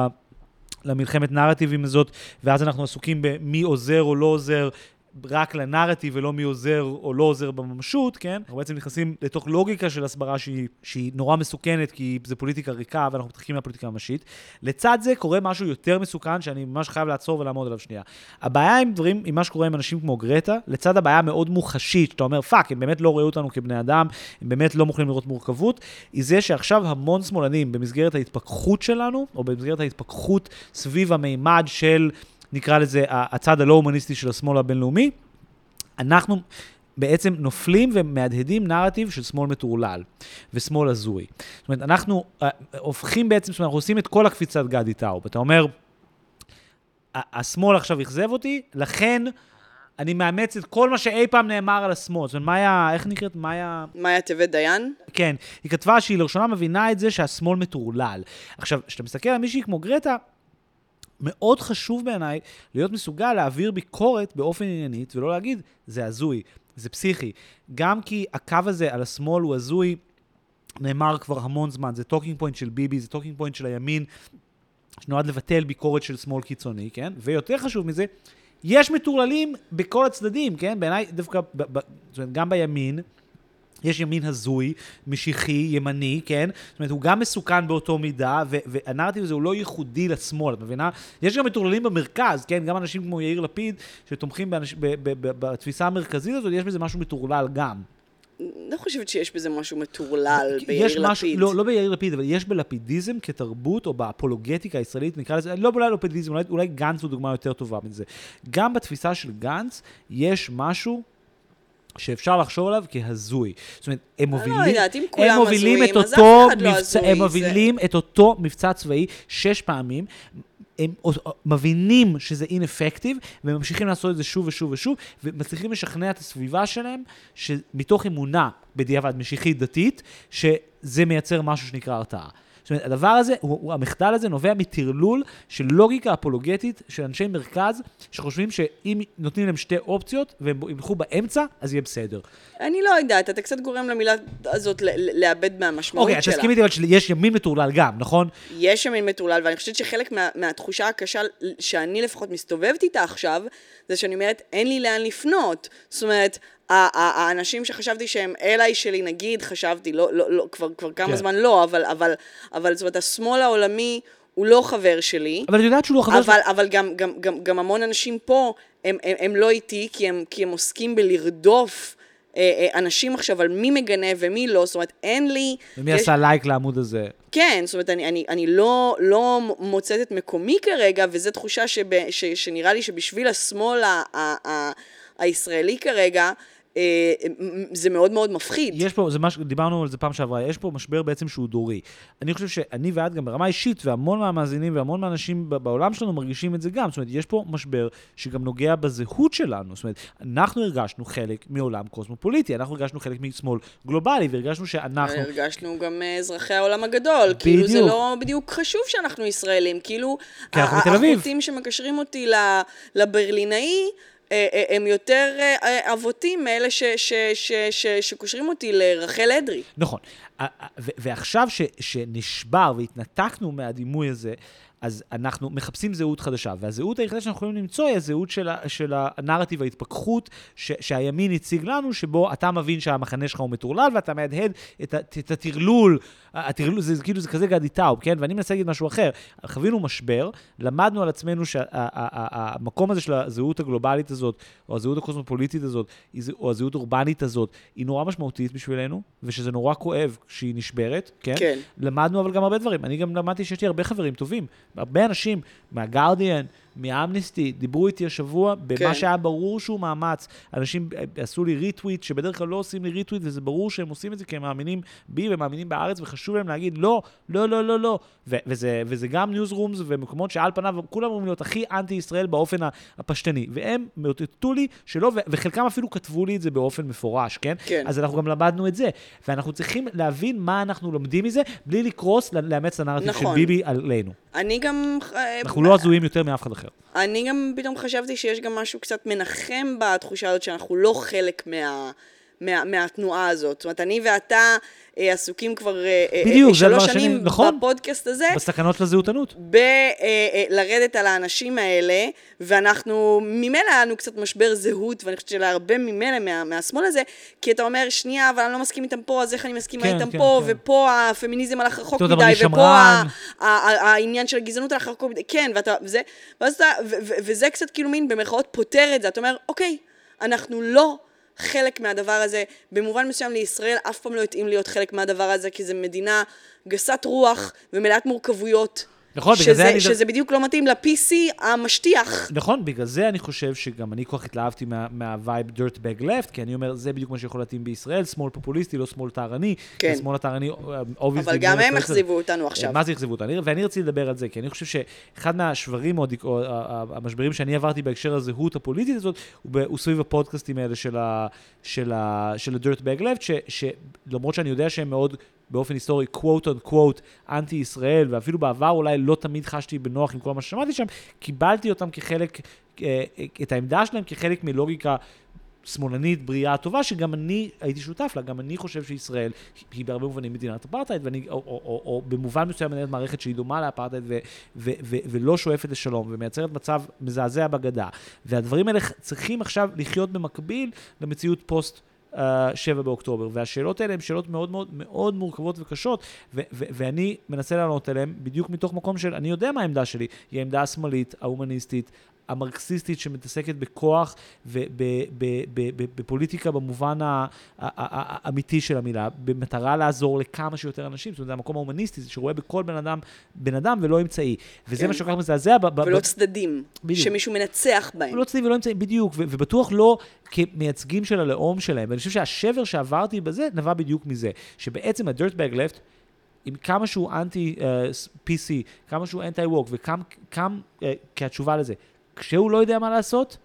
למלחמת נרטיבים הזאת, ואז אנחנו עסוקים במי עוזר או לא עוזר, רק לנרטיב ולא מי עוזר או לא עוזר בממשות, כן? אנחנו בעצם נכנסים לתוך לוגיקה של הסברה שהיא, שהיא נורא מסוכנת, כי זה פוליטיקה ריקה ואנחנו מתחילים מהפוליטיקה הממשית. לצד זה קורה משהו יותר מסוכן, שאני ממש חייב לעצור ולעמוד עליו שנייה. הבעיה עם דברים, עם מה שקורה עם אנשים כמו גרטה, לצד הבעיה המאוד מוחשית, שאתה אומר, fuck, הם באמת לא ראו אותנו כבני אדם, הם באמת לא מוכנים לראות מורכבות, היא זה שעכשיו המון שמאלנים, במסגרת ההתפכחות שלנו, או במסגרת ההתפכחות סביב המימד של... נקרא לזה, הצד הלא הומניסטי של השמאל הבינלאומי, אנחנו בעצם נופלים ומהדהדים נרטיב של שמאל מטורלל ושמאל הזוי. זאת אומרת, אנחנו uh, הופכים בעצם, זאת אומרת, אנחנו עושים את כל הקפיצת גדי טאוב. אתה אומר, השמאל עכשיו אכזב אותי, לכן אני מאמץ את כל מה שאי פעם נאמר על השמאל. זאת אומרת, מאיה, איך נקראת? מאיה... מאיה טבת דיין? כן. היא כתבה שהיא לראשונה מבינה את זה שהשמאל מטורלל. עכשיו, כשאתה מסתכל על מישהי כמו גרטה, מאוד חשוב בעיניי להיות מסוגל להעביר ביקורת באופן עניינית, ולא להגיד, זה הזוי, זה פסיכי. גם כי הקו הזה על השמאל הוא הזוי, נאמר כבר המון זמן, זה talking point של ביבי, זה talking point של הימין, שנועד לבטל ביקורת של שמאל קיצוני, כן? ויותר חשוב מזה, יש מטורללים בכל הצדדים, כן? בעיניי דווקא, ב, ב, זאת אומרת, גם בימין, יש ימין הזוי, משיחי, ימני, כן? זאת אומרת, הוא גם מסוכן באותו מידה, והנרטיב הזה הוא לא ייחודי לשמאל, את מבינה? יש גם מטורללים במרכז, כן? גם אנשים כמו יאיר לפיד, שתומכים באנש... בתפיסה המרכזית הזאת, יש בזה משהו מטורלל גם. לא חושבת שיש בזה משהו מטורלל ביאיר משהו, לפיד. לא, לא ביאיר לפיד, אבל יש בלפידיזם כתרבות, או באפולוגטיקה הישראלית, נקרא לזה, לא אולי לפידיזם, אולי, אולי גנץ הוא דוגמה יותר טובה מזה. גם בתפיסה של גנץ, יש משהו שאפשר לחשוב עליו כהזוי. זאת אומרת, הם מובילים, לא יודעת, אם כולם הזויים, אז אף אחד לא מבצע, הזוי. הם מובילים זה... את אותו מבצע צבאי שש פעמים. הם מבינים שזה אינפקטיב, והם ממשיכים לעשות את זה שוב ושוב ושוב, ומצליחים לשכנע את הסביבה שלהם, שמתוך אמונה, בדיעבד משיחית דתית, שזה מייצר משהו שנקרא הרתעה. זאת אומרת, הדבר הזה, הוא, הוא, המחדל הזה נובע מטרלול של לוגיקה אפולוגטית של אנשי מרכז, שחושבים שאם נותנים להם שתי אופציות והם ילכו באמצע, אז יהיה בסדר. אני לא יודעת, אתה קצת גורם למילה הזאת לאבד מהמשמעות אוקיי, שלה. אוקיי, את תסכימי איתי שיש ימין מטורלל גם, נכון? יש ימין מטורלל, ואני חושבת שחלק מה, מהתחושה הקשה שאני לפחות מסתובבת איתה עכשיו, זה שאני אומרת, אין לי לאן לפנות. זאת אומרת, האנשים שחשבתי שהם אליי שלי, נגיד, חשבתי, לא, לא, לא, כבר, כבר כמה כן. זמן לא, אבל, אבל, אבל זאת אומרת, השמאל העולמי הוא לא חבר שלי. אבל את יודעת שהוא לא חבר שלי. אבל גם, גם, גם, גם המון אנשים פה, הם, הם, הם לא איתי, כי הם, כי הם עוסקים בלרדוף. אה, אה, אנשים עכשיו על מי מגנה ומי לא, זאת אומרת, אין לי... ומי יש... עשה לייק לעמוד הזה. כן, זאת אומרת, אני, אני, אני לא, לא מוצאת את מקומי כרגע, וזו תחושה שב, ש, שנראה לי שבשביל השמאל ה, ה, ה, הישראלי כרגע, זה מאוד מאוד מפחיד. יש פה, זה מש, דיברנו על זה פעם שעברה, יש פה משבר בעצם שהוא דורי. אני חושב שאני ואת גם ברמה אישית, והמון מהמאזינים והמון מהאנשים בעולם שלנו מרגישים את זה גם. זאת אומרת, יש פה משבר שגם נוגע בזהות שלנו. זאת אומרת, אנחנו הרגשנו חלק מעולם קוסמופוליטי, אנחנו הרגשנו חלק משמאל גלובלי, והרגשנו שאנחנו... הרגשנו גם אה, אזרחי העולם הגדול. בדיוק. כאילו זה לא בדיוק חשוב שאנחנו ישראלים. כאילו, החוטים שמקשרים אותי לברלינאי, אה, אה, הם יותר אה, אבותים מאלה שקושרים אותי לרחל אדרי. נכון. ועכשיו שנשבר והתנתקנו מהדימוי הזה, אז אנחנו מחפשים זהות חדשה, והזהות היחידה שאנחנו יכולים למצוא היא הזהות של, של הנרטיב ההתפכחות ש, שהימין הציג לנו, שבו אתה מבין שהמחנה שלך הוא מטורלל, ואתה מהדהד את, את הטרלול, הטרלול, זה כאילו זה כזה גדי טאוב, כן? ואני מנסה להגיד משהו אחר. חווינו משבר, למדנו על עצמנו שהמקום הזה של הזהות הגלובלית הזאת, או הזהות הקוסמופוליטית הזאת, או הזהות האורבנית הזאת, היא נורא משמעותית בשבילנו, ושזה נורא כואב כשהיא נשברת, כן? כן. למדנו אבל גם הרבה דברים. אני גם למדתי שיש לי הרבה חברים טובים. הרבה אנשים מהגרדיאן, מאמנסטי, דיברו איתי השבוע במה כן. שהיה ברור שהוא מאמץ. אנשים עשו לי ריטוויט, שבדרך כלל לא עושים לי ריטוויט, וזה ברור שהם עושים את זה כי הם מאמינים בי ומאמינים בארץ, וחשוב להם להגיד לא, לא, לא, לא, לא. ו- וזה, וזה גם newsrooms ומקומות שעל פניו כולם אמורים להיות הכי אנטי-ישראל באופן הפשטני. והם מאותתו לי שלא, ו- וחלקם אפילו כתבו לי את זה באופן מפורש, כן? כן. אז אנחנו גם למדנו את זה. ואנחנו צריכים להבין מה אנחנו לומדים מזה, בלי לקרוס, לאמץ את הנרטיב נכון. של ביבי עלינו. אני גם... אה, אנחנו לא הזויים יותר מאף אחד אחר. אני גם פתאום חשבתי שיש גם משהו קצת מנחם בתחושה הזאת שאנחנו לא חלק מה, מה, מהתנועה הזאת. זאת אומרת, אני ואתה אה, עסוקים כבר אה, אה, בדיוק, אה, שלוש שנים נכון. בפודקאסט הזה, בסכנות לזהותנות. בלרדת על האנשים האלה, ואנחנו, ממילא היה לנו קצת משבר זהות, ואני חושבת שלהרבה ממילא מה, מהשמאל הזה, כי אתה אומר, שנייה, אבל אני לא מסכים איתם פה, אז איך אני מסכימה כן, איתם כן, פה, כן. ופה הפמיניזם הלך רחוק מדי, ופה שמרן. ה- ה- ה- העניין של הגזענות הלך רחוק מדי, כן, ואתה, וזה, ואז אתה, ו- ו- וזה קצת כאילו מין במרכאות פותר את זה, אתה אומר, אוקיי, אנחנו לא חלק מהדבר הזה, במובן מסוים לישראל אף פעם לא התאים להיות חלק מהדבר הזה, כי זו מדינה גסת רוח ומלאת מורכבויות. נכון, בגלל שזה, זה אני- שזה בדיוק לא מתאים ל-PC המשטיח. נכון, בגלל זה אני חושב שגם אני כל כך התלהבתי מה- מה vibe dirtbag left, כי אני אומר, זה בדיוק מה שיכול להתאים בישראל, שמאל פופוליסטי, לא שמאל טהרני. כן. השמאל הטהרני, obviously... אבל גם הם אכזבו אותנו עכשיו. מה זה אכזבו אותנו? אני- ואני רציתי לדבר על זה, כי אני חושב שאחד מהשברים או, או המשברים שאני עברתי בהקשר הזהות הפוליטית הזאת, הוא, הוא סביב הפודקאסטים האלה של ה- של ה- של ה-dirt bag left, ש- שלמרות שאני יודע שהם מאוד... באופן היסטורי, quote on quote, אנטי ישראל, ואפילו בעבר אולי לא תמיד חשתי בנוח עם כל מה ששמעתי שם, קיבלתי אותם כחלק, אה, את העמדה שלהם כחלק מלוגיקה שמאלנית, בריאה, טובה, שגם אני הייתי שותף לה, גם אני חושב שישראל היא בהרבה מובנים מדינת אפרטהייד, ואני, או, או, או, או במובן מסוים מנהלת מערכת שהיא דומה לאפרטהייד ולא שואפת לשלום, ומייצרת מצב מזעזע בגדה. והדברים האלה צריכים עכשיו לחיות במקביל למציאות פוסט. Uh, 7 באוקטובר, והשאלות האלה הן שאלות מאוד מאוד מאוד מורכבות וקשות, ו- ו- ואני מנסה לענות עליהן בדיוק מתוך מקום של, אני יודע מה העמדה שלי, היא העמדה השמאלית, ההומניסטית, המרקסיסטית שמתעסקת בכוח ובפוליטיקה במובן האמיתי של המילה, במטרה לעזור לכמה שיותר אנשים, זאת אומרת, זה המקום ההומניסטי, זה שרואה בכל בן אדם בן אדם ולא אמצעי. וזה כן. מה שכל כך מזעזע. ולא צדדים, בדיוק. שמישהו מנצח בהם. לא צדדים ולא אמצעים, בדיוק, ובטוח לא כמייצגים של הלאום שלהם. ואני חושב שהשבר שעברתי בזה נבע בדיוק מזה, שבעצם ה-dirtbag left, עם כמה שהוא אנטי uh, PC, כמה שהוא אנטי ווק, וקם קם, uh, כתשובה לזה, כשהוא לא יודע מה לעשות,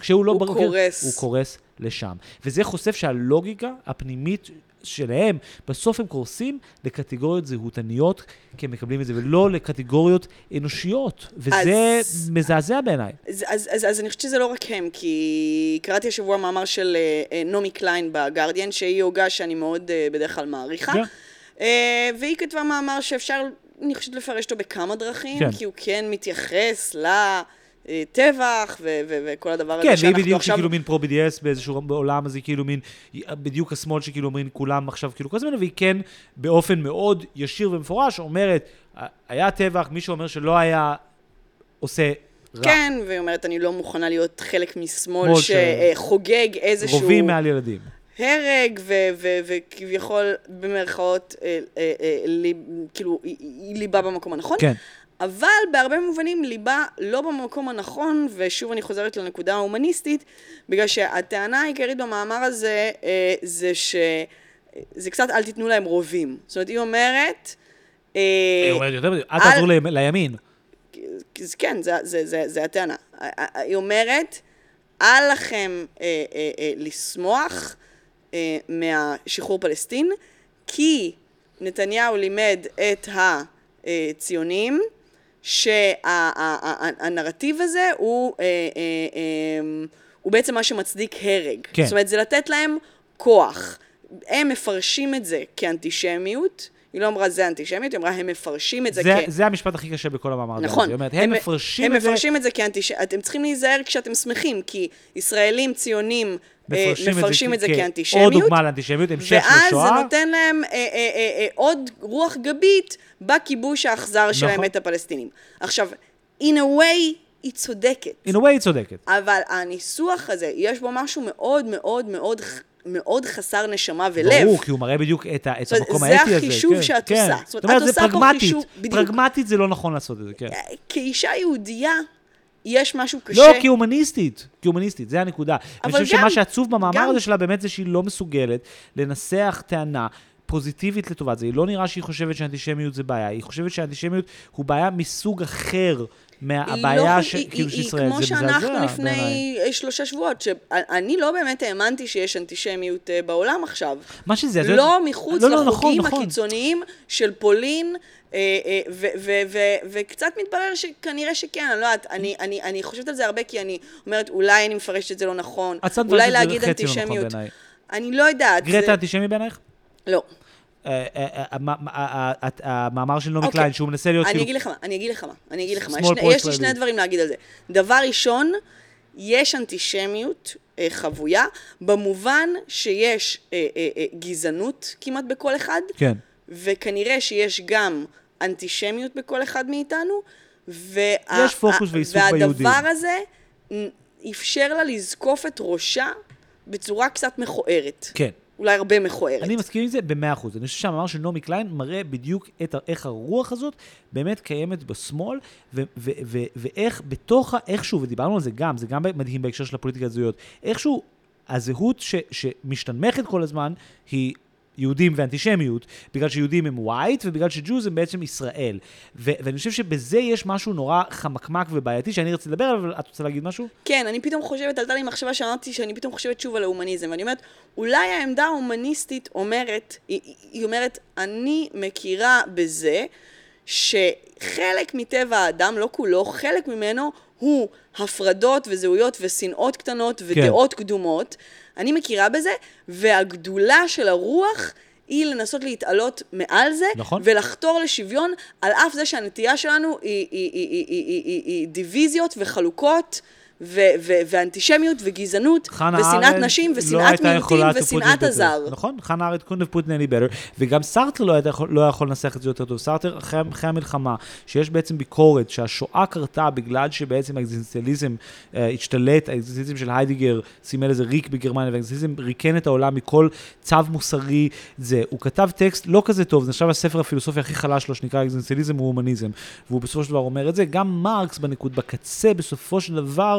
כשהוא לא הוא קורס. הוא קורס לשם. וזה חושף שהלוגיקה הפנימית שלהם, בסוף הם קורסים לקטגוריות זהותניות, כי הם מקבלים את זה, ולא לקטגוריות אנושיות. וזה אז- מזעזע בעיניי. אז, אז, אז, אז אני חושבת שזה לא רק הם, כי קראתי השבוע מאמר של אה, אה, נעמי קליין בגרדיאן, שהיא הוגה שאני מאוד אה, בדרך כלל מעריכה, כן. אה, והיא כתבה מאמר שאפשר, אני חושבת לפרש אותו בכמה דרכים, כן. כי הוא כן מתייחס ו- ו- וכל הדבר הזה כן, והיא שאנחנו בדיוק עכשיו... כאילו מין פרו-BDS באיזשהו בעולם הזה, כאילו מין, בדיוק השמאל שכאילו אומרים כולם עכשיו כאילו כל הזמן, והיא כן באופן מאוד ישיר ומפורש אומרת, היה טבח, מי שאומר שלא היה, עושה רע. כן, והיא אומרת, אני לא מוכנה להיות חלק משמאל שמאל ש- שחוגג איזשהו... רובים מעל ילדים. הרג, ו- ו- וכביכול, במרכאות, אה, אה, אה, כאילו, היא- היא ליבה במקום הנכון. כן. אבל בהרבה מובנים ליבה לא במקום הנכון, ושוב אני חוזרת לנקודה ההומניסטית, בגלל שהטענה העיקרית במאמר הזה אה, זה ש... זה קצת אל תיתנו להם רובים. זאת אומרת, היא אומרת... אה, היא אומרת יותר מזה, אל תעזרו לימין. כן, זה, זה, זה, זה הטענה. היא אומרת, אל לכם אה, לשמוח מהשחרור פלסטין, כי נתניהו לימד את הציונים שהנרטיב הזה הוא, אה, אה, אה, הוא בעצם מה שמצדיק הרג. כן. זאת אומרת, זה לתת להם כוח. הם מפרשים את זה כאנטישמיות. היא לא אמרה זה אנטישמיות, היא אמרה הם מפרשים את זה, זה- כ... זה המשפט הכי קשה בכל המאמר הזה. נכון. היא אומרת, הם מפרשים הם את זה, מפרשים את זה כאנטישמיות. אתם צריכים להיזהר כשאתם שמחים, כי ישראלים ציונים מפרשים מפרשים את זה כ- כאנטישמיות. עוד דוגמה לאנטישמיות, המשך ואז זה לשואה. נותן להם אה, אה, אה, אה, עוד רוח גבית בכיבוש האכזר שלהם נכון. את הפלסטינים. עכשיו, in a way, היא צודקת. in a way היא צודקת. אבל הניסוח הזה, יש בו משהו מאוד מאוד מאוד מאוד חסר נשמה ולב. ברור, כי הוא מראה בדיוק את, ה, את זאת אומרת, המקום זה האתי הזה. החישוב כן, שאת כן. עושה. זאת זאת אומרת, אומרת, את זה עושה פה פרגמטית. חישוב-. פרגמטית זה לא נכון לעשות את זה, כן. כאישה יהודייה, יש משהו קשה. לא, כי הומניסטית, כי הומניסטית, זה הנקודה. אני אבל חושב גם- שמה שעצוב במאמר גם- הזה שלה באמת זה שהיא לא מסוגלת לנסח טענה פוזיטיבית לטובת זה. היא לא נראה שהיא חושבת שאנטישמיות זה בעיה, היא חושבת שאנטישמיות הוא בעיה מסוג אחר מהבעיה לא, ש- היא, כאילו היא, של היא ישראל, כמו זה שאנחנו מזעזע בעיניי. לפני אה, שלושה שבועות, שאני לא באמת האמנתי שיש אנטישמיות אה, בעולם עכשיו. מה שזה, זה- לא מחוץ לא, לא, נכון, לחוגים נכון. הקיצוניים של פולין, אה, וקצת מתברר שכנראה שכן, אני לא יודעת, אני- אני אני חושבת על זה הרבה כי אני אומרת, אולי אני מפרשת את זה לא נכון, אולי להגיד נכון אנטישמיות. אני לא יודעת. גרטה אנטישמי בעינייך? לא. המאמר של נעמי אוקיי. קליין, שהוא מנסה להיות אני כאילו... אגיד לך מה, אני אגיד לך מה, אני אגיד לך מה. יש לי. שני דברים להגיד על זה. דבר ראשון, יש אנטישמיות אה, חבויה, במובן שיש אה, אה, גזענות כמעט בכל אחד, כן. וכנראה שיש גם אנטישמיות בכל אחד מאיתנו, וה, יש פוקוס ועיסוק ביהודים. והדבר הזה אפשר לה לזקוף את ראשה בצורה קצת מכוערת. כן. אולי הרבה מכוערת. אני מסכים עם זה במאה אחוז. אני חושב שהמאמר של נעמי קליין מראה בדיוק את, איך הרוח הזאת באמת קיימת בשמאל, ו- ו- ו- ואיך בתוך, ה- איכשהו, ודיברנו על זה גם, זה גם מדהים בהקשר של הפוליטיקה הזהויות, איכשהו הזהות ש, שמשתנמכת כל הזמן היא... יהודים ואנטישמיות, בגלל שיהודים הם ווייט, ובגלל שג'וז הם בעצם ישראל. ו- ואני חושב שבזה יש משהו נורא חמקמק ובעייתי, שאני רציתי לדבר עליו, אבל את רוצה להגיד משהו? כן, אני פתאום חושבת, עלתה לי מחשבה שאמרתי שאני פתאום חושבת שוב על ההומניזם, ואני אומרת, אולי העמדה ההומניסטית אומרת, היא, היא אומרת, אני מכירה בזה שחלק מטבע האדם, לא כולו, חלק ממנו הוא הפרדות וזהויות ושנאות קטנות ודעות קדומות. אני מכירה בזה, והגדולה של הרוח היא לנסות להתעלות מעל זה, נכון. ולחתור לשוויון, על אף זה שהנטייה שלנו היא, היא, היא, היא, היא, היא, היא, היא דיוויזיות וחלוקות. ו- ו- ואנטישמיות וגזענות, ושנאת נשים, לא ושנאת מיעוטים, ושנאת. הזר. נכון, חנה ארנדט couldn't have put it any better, וגם סארטר לא, יכול- לא יכול לנסח את זה יותר טוב. סארטר, אחרי, אחרי המלחמה, שיש בעצם ביקורת שהשואה קרתה בגלל שבעצם האקזיסטנציאליזם אה, השתלט, האקזיסטנציאליזם של היידגר סימל איזה ריק בגרמניה, והאקזיסטנציאליזם ריקן את העולם מכל צו מוסרי. זה, הוא כתב טקסט לא כזה טוב, זה נחשב הספר הפילוסופי הכי חלש שלו, שנקרא אקזיסטנציאליזם והומניזם, והוא בסופו של דבר אומר את זה. גם מרקס בנקוד, בקצה, בסופו של דבר,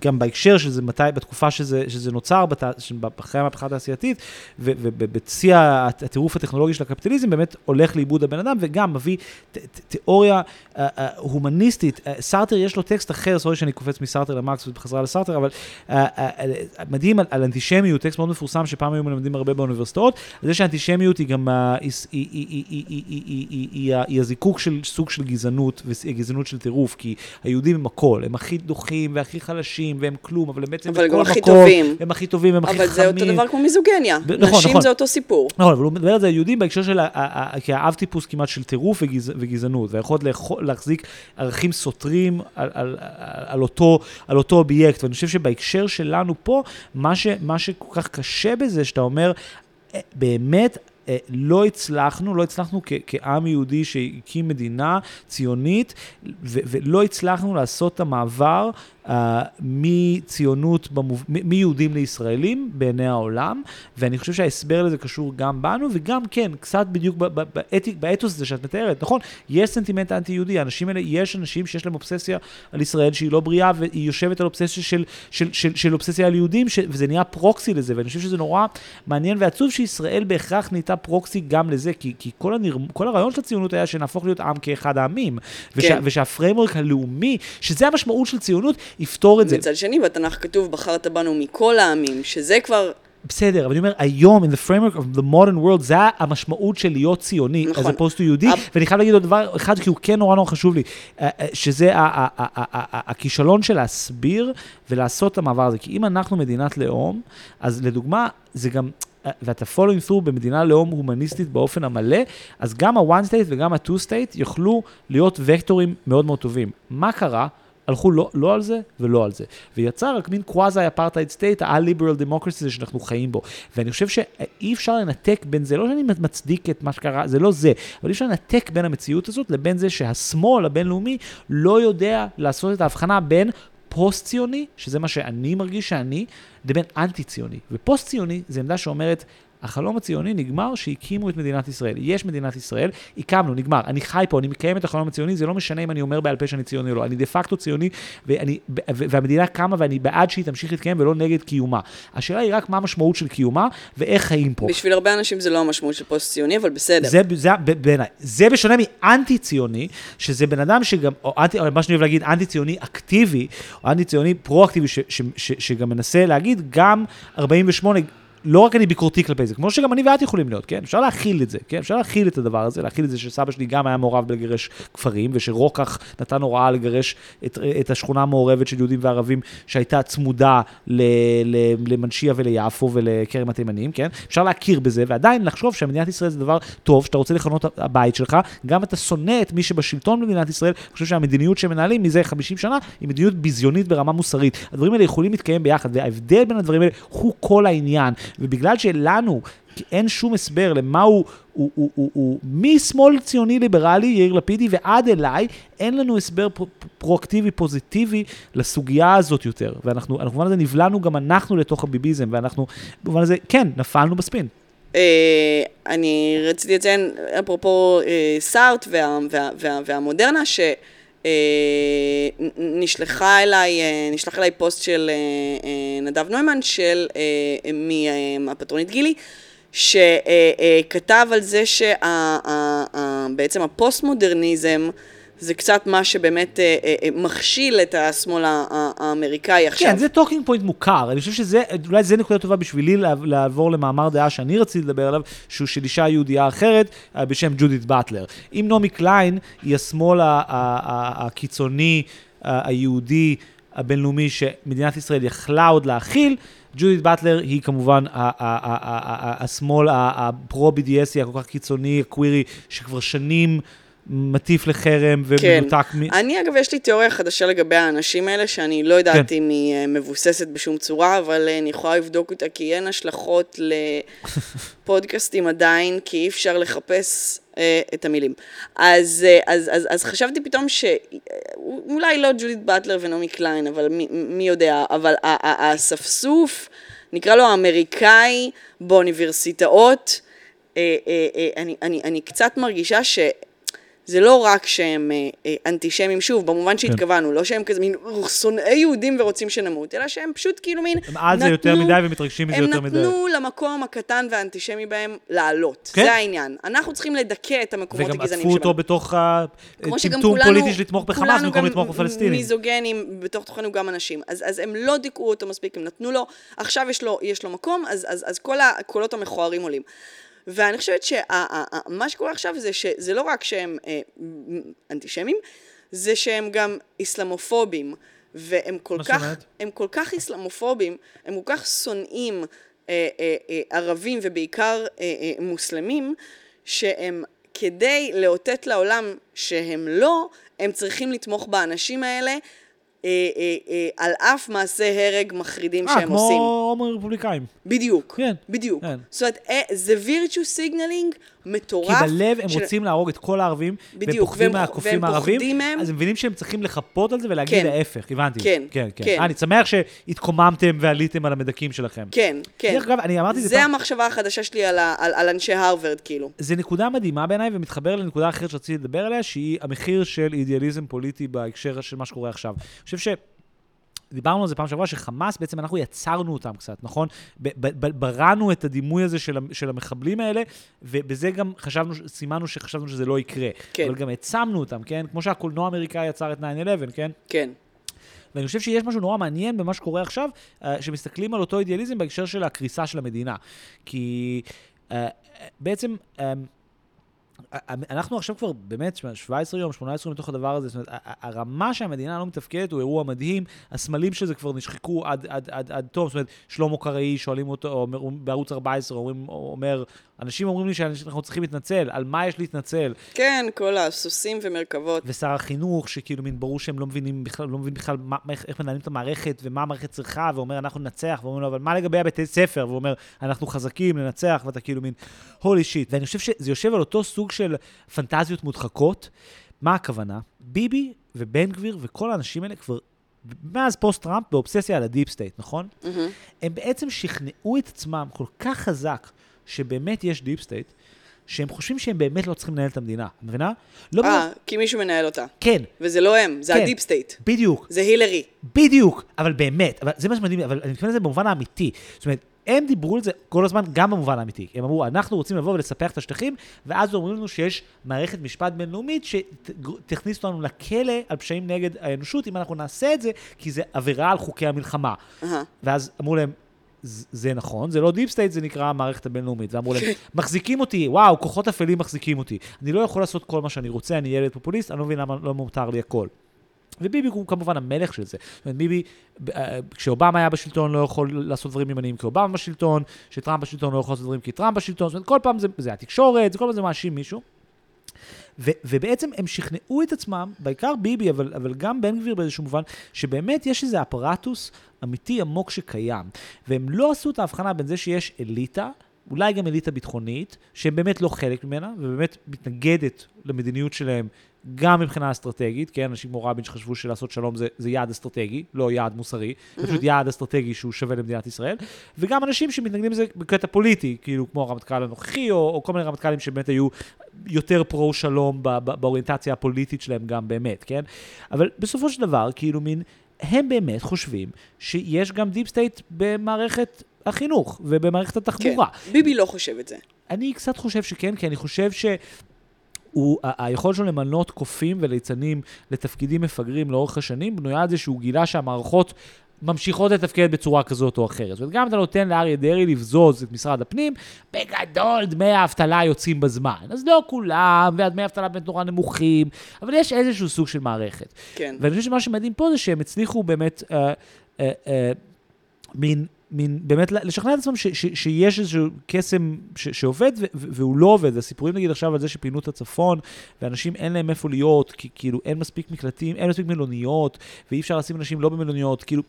גם בהקשר של זה, מתי, בתקופה שזה, שזה נוצר, אחרי המהפכה התעשייתית, ובשיא הטירוף הטכנולוגי של הקפיטליזם, באמת הולך לאיבוד הבן אדם, וגם מביא תיאוריה אה, אה, הומניסטית. אה, סארטר, יש לו טקסט אחר, סורי שאני קופץ מסארטר למרקס ובחזרה לסארטר, אבל אה, מדהים על, אנטישמיות, טקסט מאוד מפורסם שפעם היו מלמדים הרבה באוניברסיטאות, זה שהאנטישמיות היא גם, היא הזיקוק של סוג של גזענות, גזענות של טירוף, כי היהודים הם הכל, הם הכי דוחים והכי חלשים. והם כלום, אבל הם בעצם אבל בכל הכי מקום, טובים. הם הכי טובים, הם הכי אבל חכמים. זה אותו דבר כמו מיזוגניה. ב- נכון, נשים נכון. זה אותו סיפור. נכון, אבל הוא מדבר על זה היהודים בהקשר של ה- ה- ה- כאב טיפוס כמעט של טירוף וגז, וגזענות, והיכולת להחזיק ערכים סותרים על, על, על, על, אותו, על אותו אובייקט. ואני חושב שבהקשר שלנו פה, מה, ש, מה שכל כך קשה בזה, שאתה אומר, אה, באמת, אה, לא הצלחנו, לא הצלחנו כ- כעם יהודי שהקים מדינה ציונית, ו- ולא הצלחנו לעשות את המעבר מציונות, במוב... מיהודים לישראלים בעיני העולם, ואני חושב שההסבר לזה קשור גם בנו, וגם כן, קצת בדיוק ב- ב- באתי- באתוס הזה שאת מתארת, נכון? יש סנטימנט אנטי-יהודי, האנשים האלה, יש אנשים שיש להם אובססיה על ישראל שהיא לא בריאה, והיא יושבת על אובססיה של, של, של, של אובססיה על יהודים, ש... וזה נהיה proxy לזה, ואני חושב שזה נורא מעניין ועצוב שישראל בהכרח נהייתה proxy גם לזה, כי, כי כל, הנר... כל הרעיון של הציונות היה שנהפוך להיות עם כאחד העמים, וש... כן. ושה-framework הלאומי, שזה המשמעות של ציונות, יפתור את זה. מצד שני, בתנ"ך כתוב, בחרת בנו מכל העמים, שזה כבר... בסדר, אבל אני אומר, היום, in the framework of the modern world, זה המשמעות של להיות ציוני, נכון. as opposed to יהודי, אב- ואני חייב להגיד עוד דבר אחד, כי הוא כן נורא נורא חשוב לי, אה, אה, שזה הכישלון של להסביר ולעשות את המעבר הזה. כי אם אנחנו מדינת לאום, אז לדוגמה, זה גם... ואתה following through במדינה לאום הומניסטית באופן המלא, אז גם ה-one state וגם ה-two state יוכלו להיות וקטורים מאוד מאוד טובים. מה קרה? הלכו לא, לא על זה ולא על זה. ויצר רק מין קוואזי apartheid state, ה-liberal democracy הזה שאנחנו חיים בו. ואני חושב שאי אפשר לנתק בין זה, לא שאני מצדיק את מה שקרה, זה לא זה, אבל אי אפשר לנתק בין המציאות הזאת לבין זה שהשמאל הבינלאומי לא יודע לעשות את ההבחנה בין פוסט-ציוני, שזה מה שאני מרגיש שאני, לבין אנטי-ציוני. ופוסט-ציוני זה עמדה שאומרת, החלום הציוני נגמר שהקימו את מדינת ישראל. יש מדינת ישראל, הקמנו, נגמר. אני חי פה, אני מקיים את החלום הציוני, זה לא משנה אם אני אומר בעל פה שאני ציוני או לא. אני דה פקטו ציוני, ואני, והמדינה קמה ואני בעד שהיא תמשיך להתקיים ולא נגד קיומה. השאלה היא רק מה המשמעות של קיומה ואיך חיים פה. בשביל הרבה אנשים זה לא המשמעות של פוסט-ציוני, אבל בסדר. זה, זה בעיניי. זה בשונה מאנטי-ציוני, שזה בן אדם שגם, או אנטי, או מה שאני אוהב להגיד, אנטי-ציוני אקטיבי, או אנטי-ציוני פרו-אקטיבי, ש, ש, ש, שגם מנסה להגיד, גם 48... לא רק אני ביקורתי כלפי זה, כמו שגם אני ואת יכולים להיות, כן? אפשר להכיל את זה, כן? אפשר להכיל את הדבר הזה, להכיל את זה שסבא שלי גם היה מעורב בלגרש כפרים, ושרוקח נתן הוראה לגרש את, את השכונה המעורבת של יהודים וערבים, שהייתה צמודה ל, ל, למנשיה וליפו ולכרם התימנים, כן? אפשר להכיר בזה, ועדיין לחשוב שמדינת ישראל זה דבר טוב, שאתה רוצה לכנות הבית שלך, גם אתה שונא את מי שבשלטון במדינת ישראל, אני חושב שהמדיניות שמנהלים מזה 50 שנה, היא מדיניות ביזיונית ברמה מוסרית. הדברים האלה יכולים להתקיים ביחד, וההבדל בין הדברים האלה הוא כל העניין. ובגלל שלנו אין שום הסבר למה הוא, הוא, הוא, הוא, הוא משמאל ציוני ליברלי, יאיר לפידי, ועד אליי, אין לנו הסבר פר, פרואקטיבי, פוזיטיבי לסוגיה הזאת יותר. ואנחנו, במובן הזה נבלענו גם אנחנו לתוך הביביזם, ואנחנו, במובן הזה, כן, נפלנו בספין. אני רציתי לציין, אפרופו סארטר והמודרנה, ש... אה, נשלחה אליי, אה, נשלח אליי פוסט של אה, נדב נוימן, של, מהפטריון הגילי, שכתב על זה שבעצם הפוסט-מודרניזם זה קצת מה שבאמת אה, אה, אה, מכשיל את השמאל האמריקאי עכשיו. כן, זה טוקינג פוינט מוכר. אני חושב שזה, אולי זה נקודה טובה בשבילי לעבור למאמר דעה שאני רציתי לדבר עליו, שהוא של אישה יהודייה אחרת אה, בשם ג'ודית באטלר. אם נעמי קליין היא השמאל הקיצוני, היהודי, הבינלאומי, שמדינת ישראל יכלה עוד להכיל, ג'ודית באטלר היא כמובן השמאל הפרו-BDSי, הכל כך קיצוני, הקווירי, שכבר שנים... מטיף לחרם ומנותק כן. מ... אני אגב, יש לי תיאוריה חדשה לגבי האנשים האלה, שאני לא יודעת כן. אם היא אה, מבוססת בשום צורה, אבל אה, אני יכולה לבדוק אותה, כי אין השלכות לפודקאסטים עדיין, כי אי אפשר לחפש אה, את המילים. אז, אה, אז, אז, אז חשבתי פתאום שאולי לא ג'ודית באטלר ונעמי קליין, אבל מי, מי יודע, אבל האספסוף, נקרא לו האמריקאי באוניברסיטאות, אה, אה, אה, אני, אני, אני קצת מרגישה ש... זה לא רק שהם אה, אה, אנטישמים, שוב, במובן כן. שהתכוונו, לא שהם כזה מין שונאי יהודים ורוצים שנמות, אלא שהם פשוט כאילו מין הם על זה יותר מדי ומתרגשים מזה יותר מדי. הם נתנו למקום הקטן והאנטישמי בהם לעלות. כן? זה העניין. אנחנו צריכים לדכא את המקומות הגזעניים שלנו. וגם עטפו אותו בתוך הטמטום פוליטי של לתמוך בחמאס במקום לתמוך בפלסטינים. מיזוגנים, בתוך תוכנו גם אנשים. אז, אז הם לא דיכאו אותו מספיק, הם נתנו לו, עכשיו יש לו, יש לו מקום, אז, אז, אז כל הקולות המכוערים עולים. ואני חושבת שמה שקורה עכשיו זה שזה לא רק שהם אה, אנטישמים, זה שהם גם איסלאמופובים, והם כל כך, הם כל כך איסלאמופובים, הם כל כך שונאים אה, אה, אה, ערבים ובעיקר אה, אה, מוסלמים, שהם כדי לאותת לעולם שהם לא, הם צריכים לתמוך באנשים האלה אה, אה, אה, על אף מעשי הרג מחרידים שהם כמו עושים. כמו הומואים רפובליקאים. בדיוק. כן. בדיוק. כן. זאת אומרת, זה virtue signaling מטורף. כי בלב הם של... רוצים להרוג את כל הערבים, בדיוק, והם פוחדים מהקופים הערבים, מהם. אז הם מבינים שהם צריכים לחפות על זה ולהגיד כן. להפך, הבנתי. כן, כן. כן. כן. אני שמח שהתקוממתם ועליתם על המדכים שלכם. כן, כן. דרך אגב, אני אמרתי זה... זה המחשבה החדשה שלי על, על, על אנשי הרווארד, כאילו. זה נקודה מדהימה בעיניי, ומתחבר לנקודה אחרת שרציתי לדבר עליה, שהיא המחיר של אידיאליזם פוליטי בהקשר של מה שקורה עכשיו. אני חושב ש... דיברנו על זה פעם שעברה, שחמאס, בעצם אנחנו יצרנו אותם קצת, נכון? בראנו את הדימוי הזה של, של המחבלים האלה, ובזה גם חשבנו, סימנו שחשבנו שזה לא יקרה. כן. אבל גם העצמנו אותם, כן? כמו שהקולנוע האמריקאי יצר את 9-11, כן? כן. ואני חושב שיש משהו נורא מעניין במה שקורה עכשיו, אה, שמסתכלים על אותו אידיאליזם בהקשר של הקריסה של המדינה. כי uh, בעצם... אנחנו עכשיו כבר באמת 17 יום, 18 יום מתוך הדבר הזה, זאת אומרת, הרמה שהמדינה לא מתפקדת הוא אירוע מדהים, הסמלים של זה כבר נשחקו עד, עד, עד, עד תום, זאת אומרת, שלמה קראי, שואלים אותו, אומר, בערוץ 14, אומרים, אומר, אנשים אומרים לי שאנחנו צריכים להתנצל, על מה יש להתנצל? כן, כל הסוסים ומרכבות. ושר החינוך, שכאילו מין ברור שהם לא מבינים בכלל, לא מבין בכלל מה, איך מנהלים את המערכת ומה המערכת צריכה, ואומר, אנחנו ננצח, ואומרים לו, אבל מה לגבי הבתי ספר? ואומר, אנחנו חזקים, ננצח, ואתה כאילו מין, הולי שיט. ואני חושב שזה יושב על אותו סוג של פנטזיות מודחקות. מה הכוונה? ביבי ובן גביר וכל האנשים האלה כבר מאז פוסט-טראמפ באובססיה על ה-deep state, נכון? Mm-hmm. הם בעצם שכנעו את עצמם כל כך חזק שבאמת יש deep state, שהם חושבים שהם באמת לא צריכים לנהל את המדינה, את מבינה? לא אה, בגלל- כי מישהו מנהל אותה. כן, וזה לא הם, זה כן. ה-deep state. בדיוק. זה הילרי. בדיוק, אבל באמת, אבל זה מה שמדהים, אבל אני מתכוון לזה במובן האמיתי. זאת אומרת, הם דיברו על זה כל הזמן גם במובן האמיתי. הם אמרו, אנחנו רוצים לבוא ולספח את השטחים, ואז אומרים לנו שיש מערכת משפט בינלאומית שתכניס אותנו לכלא על פשעים נגד האנושות, אם אנחנו נעשה את זה, כי זה עבירה על חוקי המלחמה. ואז אמרו להם, "ז- זה נכון, זה לא deep state, זה נקרא המערכת הבינלאומית. ואמרו להם, מחזיקים אותי, וואו, כוחות אפלים מחזיקים אותי. אני לא יכול לעשות כל מה שאני רוצה, אני ילד פופוליסט, אני לא מבין למה לא מותר לי הכל. וביבי הוא כמובן המלך של זה. זאת אומרת, ביבי, אה, כשאובמה היה בשלטון לא יכול לעשות דברים ימניים כי אובמה בשלטון, כשטראמפ בשלטון לא יכול לעשות דברים כי טראמפ בשלטון, זאת אומרת, כל פעם זה, זה התקשורת, זה כל פעם זה מאשים מישהו. ו- ובעצם הם שכנעו את עצמם, בעיקר ביבי, אבל, אבל גם בן גביר באיזשהו מובן, שבאמת יש איזה אפרטוס אמיתי עמוק שקיים. והם לא עשו את ההבחנה בין זה שיש אליטה, אולי גם אליטה ביטחונית, שהם באמת לא חלק ממנה, ובאמת מתנגדת למדיניות שלהם גם מבחינה אסטרטגית, כן, אנשים כמו רבין שחשבו שלעשות שלום זה, זה יעד אסטרטגי, לא יעד מוסרי, זה פשוט יעד אסטרטגי שהוא שווה למדינת ישראל, וגם אנשים שמתנגדים לזה בקטע פוליטי, כאילו כמו הרמטכ"ל הנוכחי, או, או כל מיני רמטכ"לים שבאמת היו יותר פרו-שלום ב- ב- באוריינטציה הפוליטית שלהם גם באמת, כן? אבל בסופו של דבר, כאילו מין, הם באמת חושבים שיש גם deep state במערכת החינוך ובמערכת כן. התחבורה. ביבי לא חושב את זה. אני קצת חושב שכן, כי אני חושב ש... הוא, היכולת שלו למנות קופים וליצנים לתפקידים מפגרים לאורך השנים בנויה על זה שהוא גילה שהמערכות ממשיכות לתפקד בצורה כזאת או אחרת. זאת אומרת, גם אתה נותן לאריה דרעי לבזוז את משרד הפנים, בגדול דמי האבטלה יוצאים בזמן. אז לא כולם, והדמי האבטלה באמת נורא נמוכים, אבל יש איזשהו סוג של מערכת. כן. ואני חושב שמה שמדהים פה זה שהם הצליחו באמת, אה, אה, אה, מין, מין, באמת לשכנע את עצמם ש, ש, שיש איזשהו קסם ש, שעובד ו, והוא לא עובד. הסיפורים נגיד עכשיו על זה שפינו את הצפון, ואנשים אין להם איפה להיות, כי כאילו אין מספיק מקלטים, אין מספיק מלוניות, ואי אפשר לשים אנשים לא במלוניות, כאילו,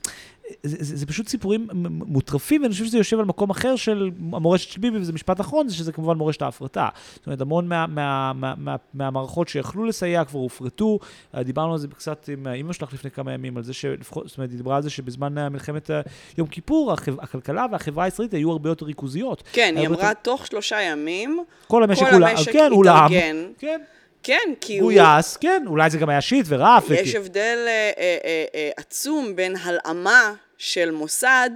זה, זה, זה פשוט סיפורים מוטרפים, ואני חושב שזה יושב על מקום אחר של המורשת של ביבי, וזה משפט אחרון, זה שזה כמובן מורשת ההפרטה. זאת אומרת, המון מה, מה, מה, מה, מהמערכות שיכלו לסייע כבר הופרטו. אה, דיברנו על זה קצת עם אימא שלך לפני כמה ימים, על זה שלפחות, זאת אומרת, היא דיברה על זה שבזמן אה, מלחמת אה, יום כיפור, החב- הכלכלה והחברה הישראלית היו הרבה יותר ריכוזיות. כן, היא אמרה, יותר- תוך שלושה ימים, כל המשק כל הולאם, המשק כן. התארגן. כן, כן, כי הוא... גויס, כן, אולי זה גם היה שיט ורף. יש וכי- הבדל אה, אה, אה, אה, עצום בין הלאמה של מוסד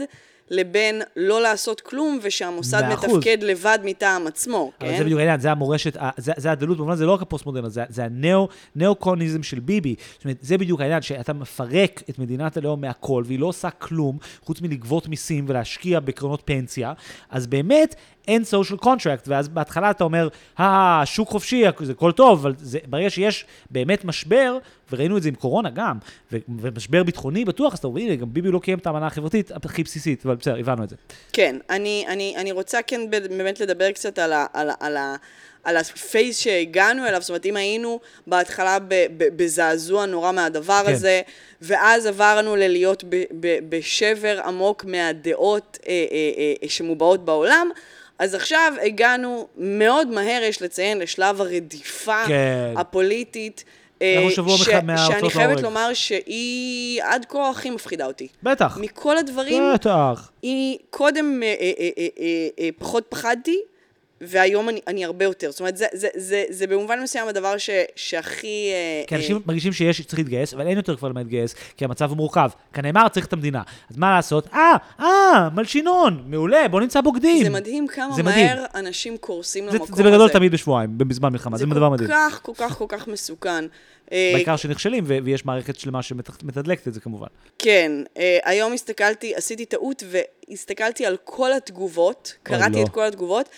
לבין לא לעשות כלום ושהמוסד מאה אחוז. מתפקד לבד מטעם עצמו, אבל כן? זה בדיוק העניין, זה המורשת, זה, זה הדלות, במובן זה לא רק הפוסט-מודרנה, זה, זה הנאו, נאו-קוניזם של ביבי. זאת אומרת, זה בדיוק העניין, שאתה מפרק את מדינת הלאום מהכל, והיא לא עושה כלום, חוץ מלגבות מיסים ולהשקיע בקרנות פנסיה, אז באמת אין social contract, ואז בהתחלה אתה אומר, אה, שוק חופשי, זה הכל טוב, אבל זה, ברגע שיש באמת משבר, וראינו את זה עם קורונה גם, ו- ומשבר ביטחוני בטוח, אז אתה אומר, הנה, גם ביבי לא קיים את האמנה החברתית הכי בסיסית, אבל בסדר, הבנו את זה. כן, אני, אני, אני רוצה כן באמת לדבר קצת על, ה, על, על, ה, על הפייס שהגענו אליו, זאת אומרת, אם היינו בהתחלה בזעזוע נורא מהדבר כן. הזה, ואז עברנו ללהיות בשבר עמוק מהדעות אה, אה, אה, שמובעות בעולם, אז עכשיו הגענו מאוד מהר, יש לציין, לשלב הרדיפה כן. הפוליטית. אנחנו אה, שבוע ש- אחד שאני חייבת להורג. לומר שהיא עד כה הכי מפחידה אותי. בטח, מכל הדברים, בטח. היא קודם אה, אה, אה, אה, אה, פחות פחדתי, והיום אני, אני הרבה יותר. זאת אומרת, זה, זה, זה, זה במובן מסוים הדבר ש, שהכי... אה, כי אה, אנשים מרגישים שיש, צריך להתגייס, אבל אין יותר כבר למה להתגייס, כי המצב הוא מורכב. כנאמר, צריך את המדינה. אז מה לעשות? אה, אה, מלשינון, מעולה, בוא נמצא בוגדים. זה מדהים כמה זה מדהים. מהר אנשים קורסים זה, למקום זה בגדול הזה. תמיד בשבועיים, בזמן מלחמה, זה, דבר מדהים. זה כל כך, כל כך, כל כך מסוכן. אה, בעיקר שנכשלים, ו- ויש מערכת שלמה שמתדלקת את זה כמובן. כן, אה, היום הסתכלתי, עשיתי טעות והסתכלתי על כל התגובות, קראתי לא. את כל התגובות,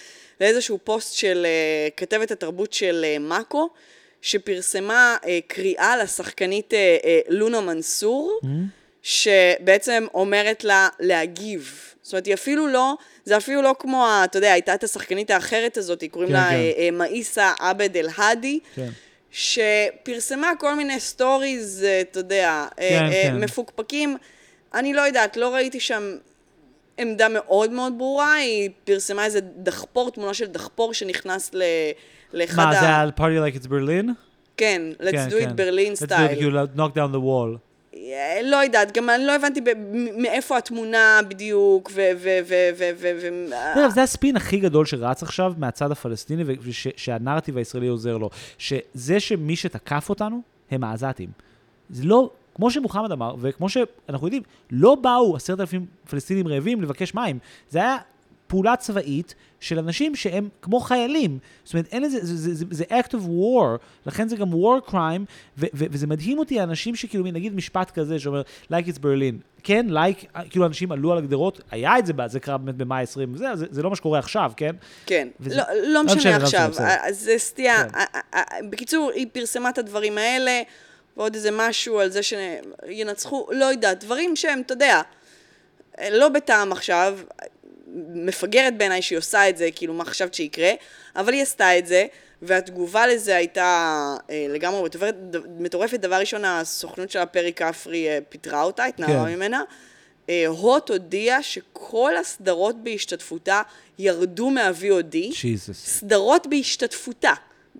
לאיזשהו פוסט של אה, כתבת התרבות של אה, מאקו, שפרסמה אה, קריאה לשחקנית לונה מנסור, Mm-hmm. שבעצם אומרת לה להגיב. זאת אומרת, היא אפילו לא, זה אפילו לא כמו, אתה יודע, הייתה את השחקנית האחרת הזאת, קוראים כן, לה כן. מייסא עבד אל-האדי. כן. שפרסמה כל מיני סטוריז, אתה יודע, כן, אה, כן. מפוקפקים. אני לא יודעת, לא ראיתי שם עמדה מאוד מאוד ברורה, היא פרסמה איזה דחפור, תמונה של דחפור שנכנס ל... לאחד מה, ה... זה על party like it's Berlin? כן, let's כן, do כן. it Berlin Let's do it, style. כאילו, knock down the wall. אה, לא יודעת, גם אני לא הבנתי מאיפה התמונה בדיוק, ו... ו... ו... ו... ו... ו... אגב, זה הספין הכי גדול שרץ עכשיו מהצד הפלסטיני, ושהנרטיב הישראלי עוזר לו. שזה שמי שתקף אותנו, הם העזתים. זה לא, כמו שמוחמד אמר, וכמו שאנחנו יודעים, לא באו עשרת אלפים פלסטינים רעבים לבקש מים. זה היה פעולה צבאית של אנשים שהם כמו חיילים. זאת אומרת, אין לזה, זה, זה, זה, זה act of war, לכן זה גם war crime, ו, ו, וזה מדהים אותי, האנשים שכאילו, נגיד משפט כזה שאומר, like it's Berlin. כן, לייק, כאילו אנשים עלו על הגדרות, היה את זה, זה קרה באמת במאי 20, זה, זה, זה לא מה שקורה עכשיו, כן? כן, וזה- לא, לא משנה, משנה לא עכשיו, בסדר. אז זה סטייה. כן. ה- ה- ה- בקיצור, היא פרסמה את הדברים האלה, ועוד איזה משהו על זה שינצחו, לא יודעת, דברים שהם, אתה יודע, לא בטעם עכשיו, מפגרת בעיניי שהיא עושה את זה, כאילו, מה חשבת שיקרה, אבל היא עשתה את זה, והתגובה לזה הייתה אה, לגמרי מטורפת. מטורפת. דבר ראשון, הסוכנות של הפרי כפרי אה, פיטרה אותה, התנערה כן. ממנה. אה, הוט הודיעה שכל הסדרות בהשתתפותה ירדו מה-VOD. סדרות בהשתתפותה.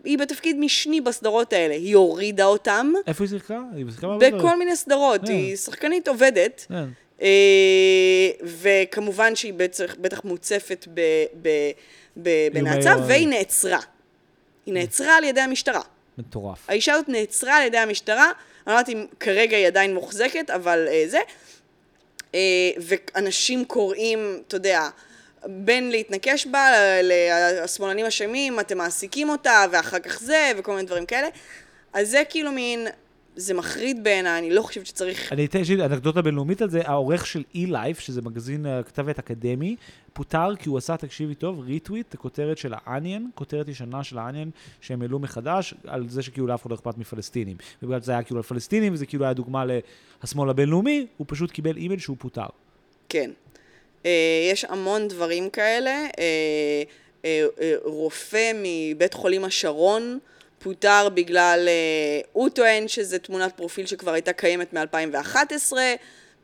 היא בתפקיד משני בסדרות האלה. היא הורידה אותם איפה היא שיחקה? היא שיחקה דברים. בכל מיני סדרות. כן. היא שחקנית עובדת. כן. אה, וכמובן שהיא בטח, בטח מוצפת ב, ב, ב, בנאצה, והיא נעצרה. היא נעצרה על ידי המשטרה. מטורף. האישה הזאת נעצרה על ידי המשטרה, אני לא יודעת אם כרגע היא עדיין מוחזקת, אבל אה, זה. אה, ואנשים קוראים, אתה יודע, בין להתנקש בה, השמאלנים אשמים, אתם מעסיקים אותה, ואחר כך זה, וכל מיני דברים כאלה. אז זה כאילו מין, זה מחריד בעיניי, אני לא חושבת שצריך... אני אתן, לי אנקדוטה בינלאומית על זה, העורך של E-Life, שזה מגזין אה, כתב עת אקדמי, פוטר כי הוא עשה, תקשיבי טוב, retweet, הכותרת של ה-Onion, כותרת ישנה של ה-Onion, שהם העלו מחדש, על זה שכאילו לאף אחד לא אכפת מפלסטינים. ובגלל שזה היה כאילו על פלסטינים, וזה כאילו היה דוגמה לשמאל הבינלאומי, הוא פשוט קיבל אימייל שהוא פוטר. כן. אה, יש המון דברים כאלה. אה, אה, רופא מבית חולים השרון פוטר בגלל, הוא טוען שזה תמונת פרופיל שכבר הייתה קיימת מ-2011,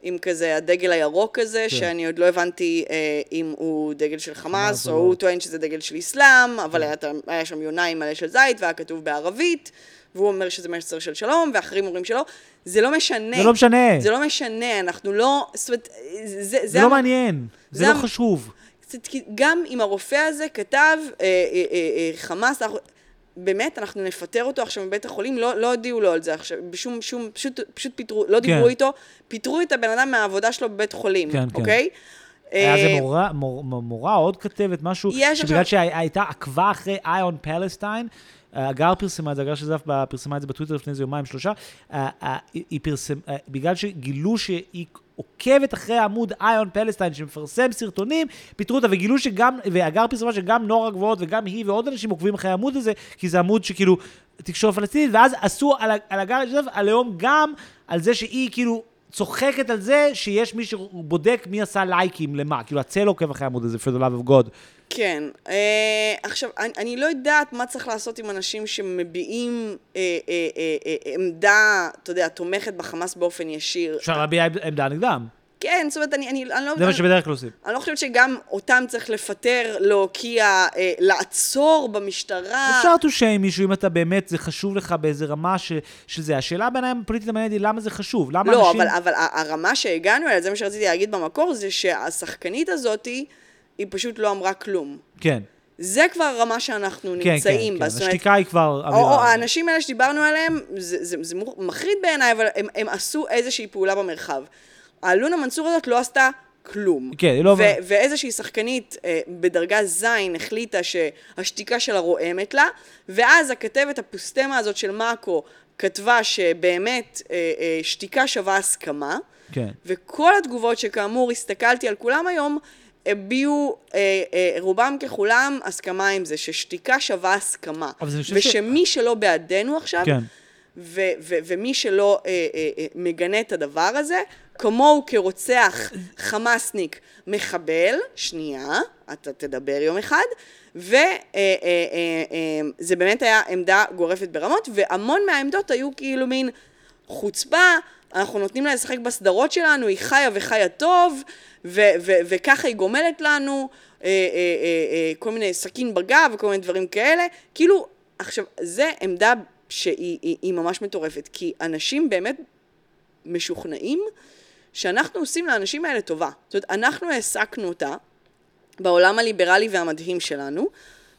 עם כזה הדגל הירוק הזה, כן. שאני עוד לא הבנתי אה, אם הוא דגל של חמאס או לא. הוא טוען שזה דגל של אסלאם, אבל כן. היה, היה שם יוניים מלא של זית והיה כתוב בערבית, והוא אומר שזה מסר של שלום, ואחרים אומרים שלא. זה לא משנה. זה לא משנה, זה לא משנה, אנחנו לא, זאת אומרת, זה, זה, זה לא המ- מעניין, זה זה לא המ- חשוב. גם אם הרופא הזה כתב, אה, אה, אה, אה, חמאס, אנחנו, באמת, אנחנו נפטר אותו עכשיו מבית החולים, לא, לא הודיעו לו על זה עכשיו, בשום, שום, פשוט, פשוט פיטרו, לא דיברו כן. איתו, פיטרו את הבן אדם מהעבודה שלו בבית חולים, כן, כן. אוקיי? היה אה, זה מורה, מור, מורה, עוד כתבת, משהו, שבגלל עכשיו- שהייתה עקבה אחרי איון פלסטיין, הגר פרסמה את זה, הגר של זף פרסמה את זה בטוויטר לפני איזה יומיים שלושה, אה, אה, היא פרסם, אה, בגלל שגילו שהיא עוקבת אחרי עמוד איון פלסטיין שמפרסם סרטונים, פיטרו אותה וגילו שגם, והגר פרסמה שגם נוער הגבוהות וגם היא ועוד אנשים עוקבים אחרי העמוד הזה, כי זה עמוד שכאילו תקשורת פלסטינית, ואז עשו על, על הגר של זף עליהום גם על זה שהיא כאילו צוחקת על זה שיש מי שבודק מי עשה לייקים למה, כאילו הצל עוקב אחרי העמוד הזה, for the love of God. כן. אה, עכשיו, אני, אני לא יודעת מה צריך לעשות עם אנשים שמביעים אה, אה, אה, אה, עמדה, אתה יודע, תומכת בחמאס באופן ישיר. אפשר להביע עמדה נגדם, כן, זאת אומרת, אני, אני, אני לא... זה מה שבדרך כלל עושים. אני לא חושבת שגם אותם צריך לפטר, להוקיע, אה, לעצור במשטרה. אפשר to shame מישהו אם אתה באמת, זה חשוב לך באיזה רמה ש, של זה. השאלה בעיניי הפוליטית המעניינת היא למה זה חשוב, למה לא, אנשים... אבל, אבל ה- הרמה שהגענו אליה, זה מה שרציתי להגיד במקור, זה שהשחקנית הזאת, היא פשוט לא אמרה כלום. כן, זה כבר הרמה שאנחנו כן, נמצאים כן, בה. כן. זאת אומרת, השתיקה היא כבר או, או אמירה. האנשים האלה שדיברנו עליהם, זה, זה, זה מחריד בעיניי, אבל הם, הם עשו איזושהי פעולה במרחב. האלונה מנסור הזאת לא עשתה כלום. כן, היא לא... ו- ואיזושהי שחקנית אה, בדרגה ז' החליטה שהשתיקה שלה רועמת לה, ואז הכתבת הפוסטמה הזאת של מאקו כתבה שבאמת אה, אה, שתיקה שווה הסכמה, כן. וכל התגובות שכאמור הסתכלתי על כולם היום, הביעו אה, אה, רובם ככולם הסכמה עם זה, ששתיקה שווה הסכמה. חושב ש- ושמי שלא בעדנו עכשיו, כן. ו- ו- ומי שלא אה, אה, אה, מגנה את הדבר הזה, כמוהו כרוצח חמאסניק מחבל, שנייה, אתה תדבר יום אחד, וזה אה, אה, אה, באמת היה עמדה גורפת ברמות, והמון מהעמדות היו כאילו מין חוצפה, אנחנו נותנים לה לשחק בסדרות שלנו, היא חיה וחיה טוב, וככה היא גומלת לנו, כל מיני סכין בגב וכל מיני דברים כאלה, כאילו, עכשיו, זה עמדה שהיא היא, היא ממש מטורפת, כי אנשים באמת משוכנעים שאנחנו עושים לאנשים האלה טובה. זאת אומרת, אנחנו העסקנו אותה בעולם הליברלי והמדהים שלנו,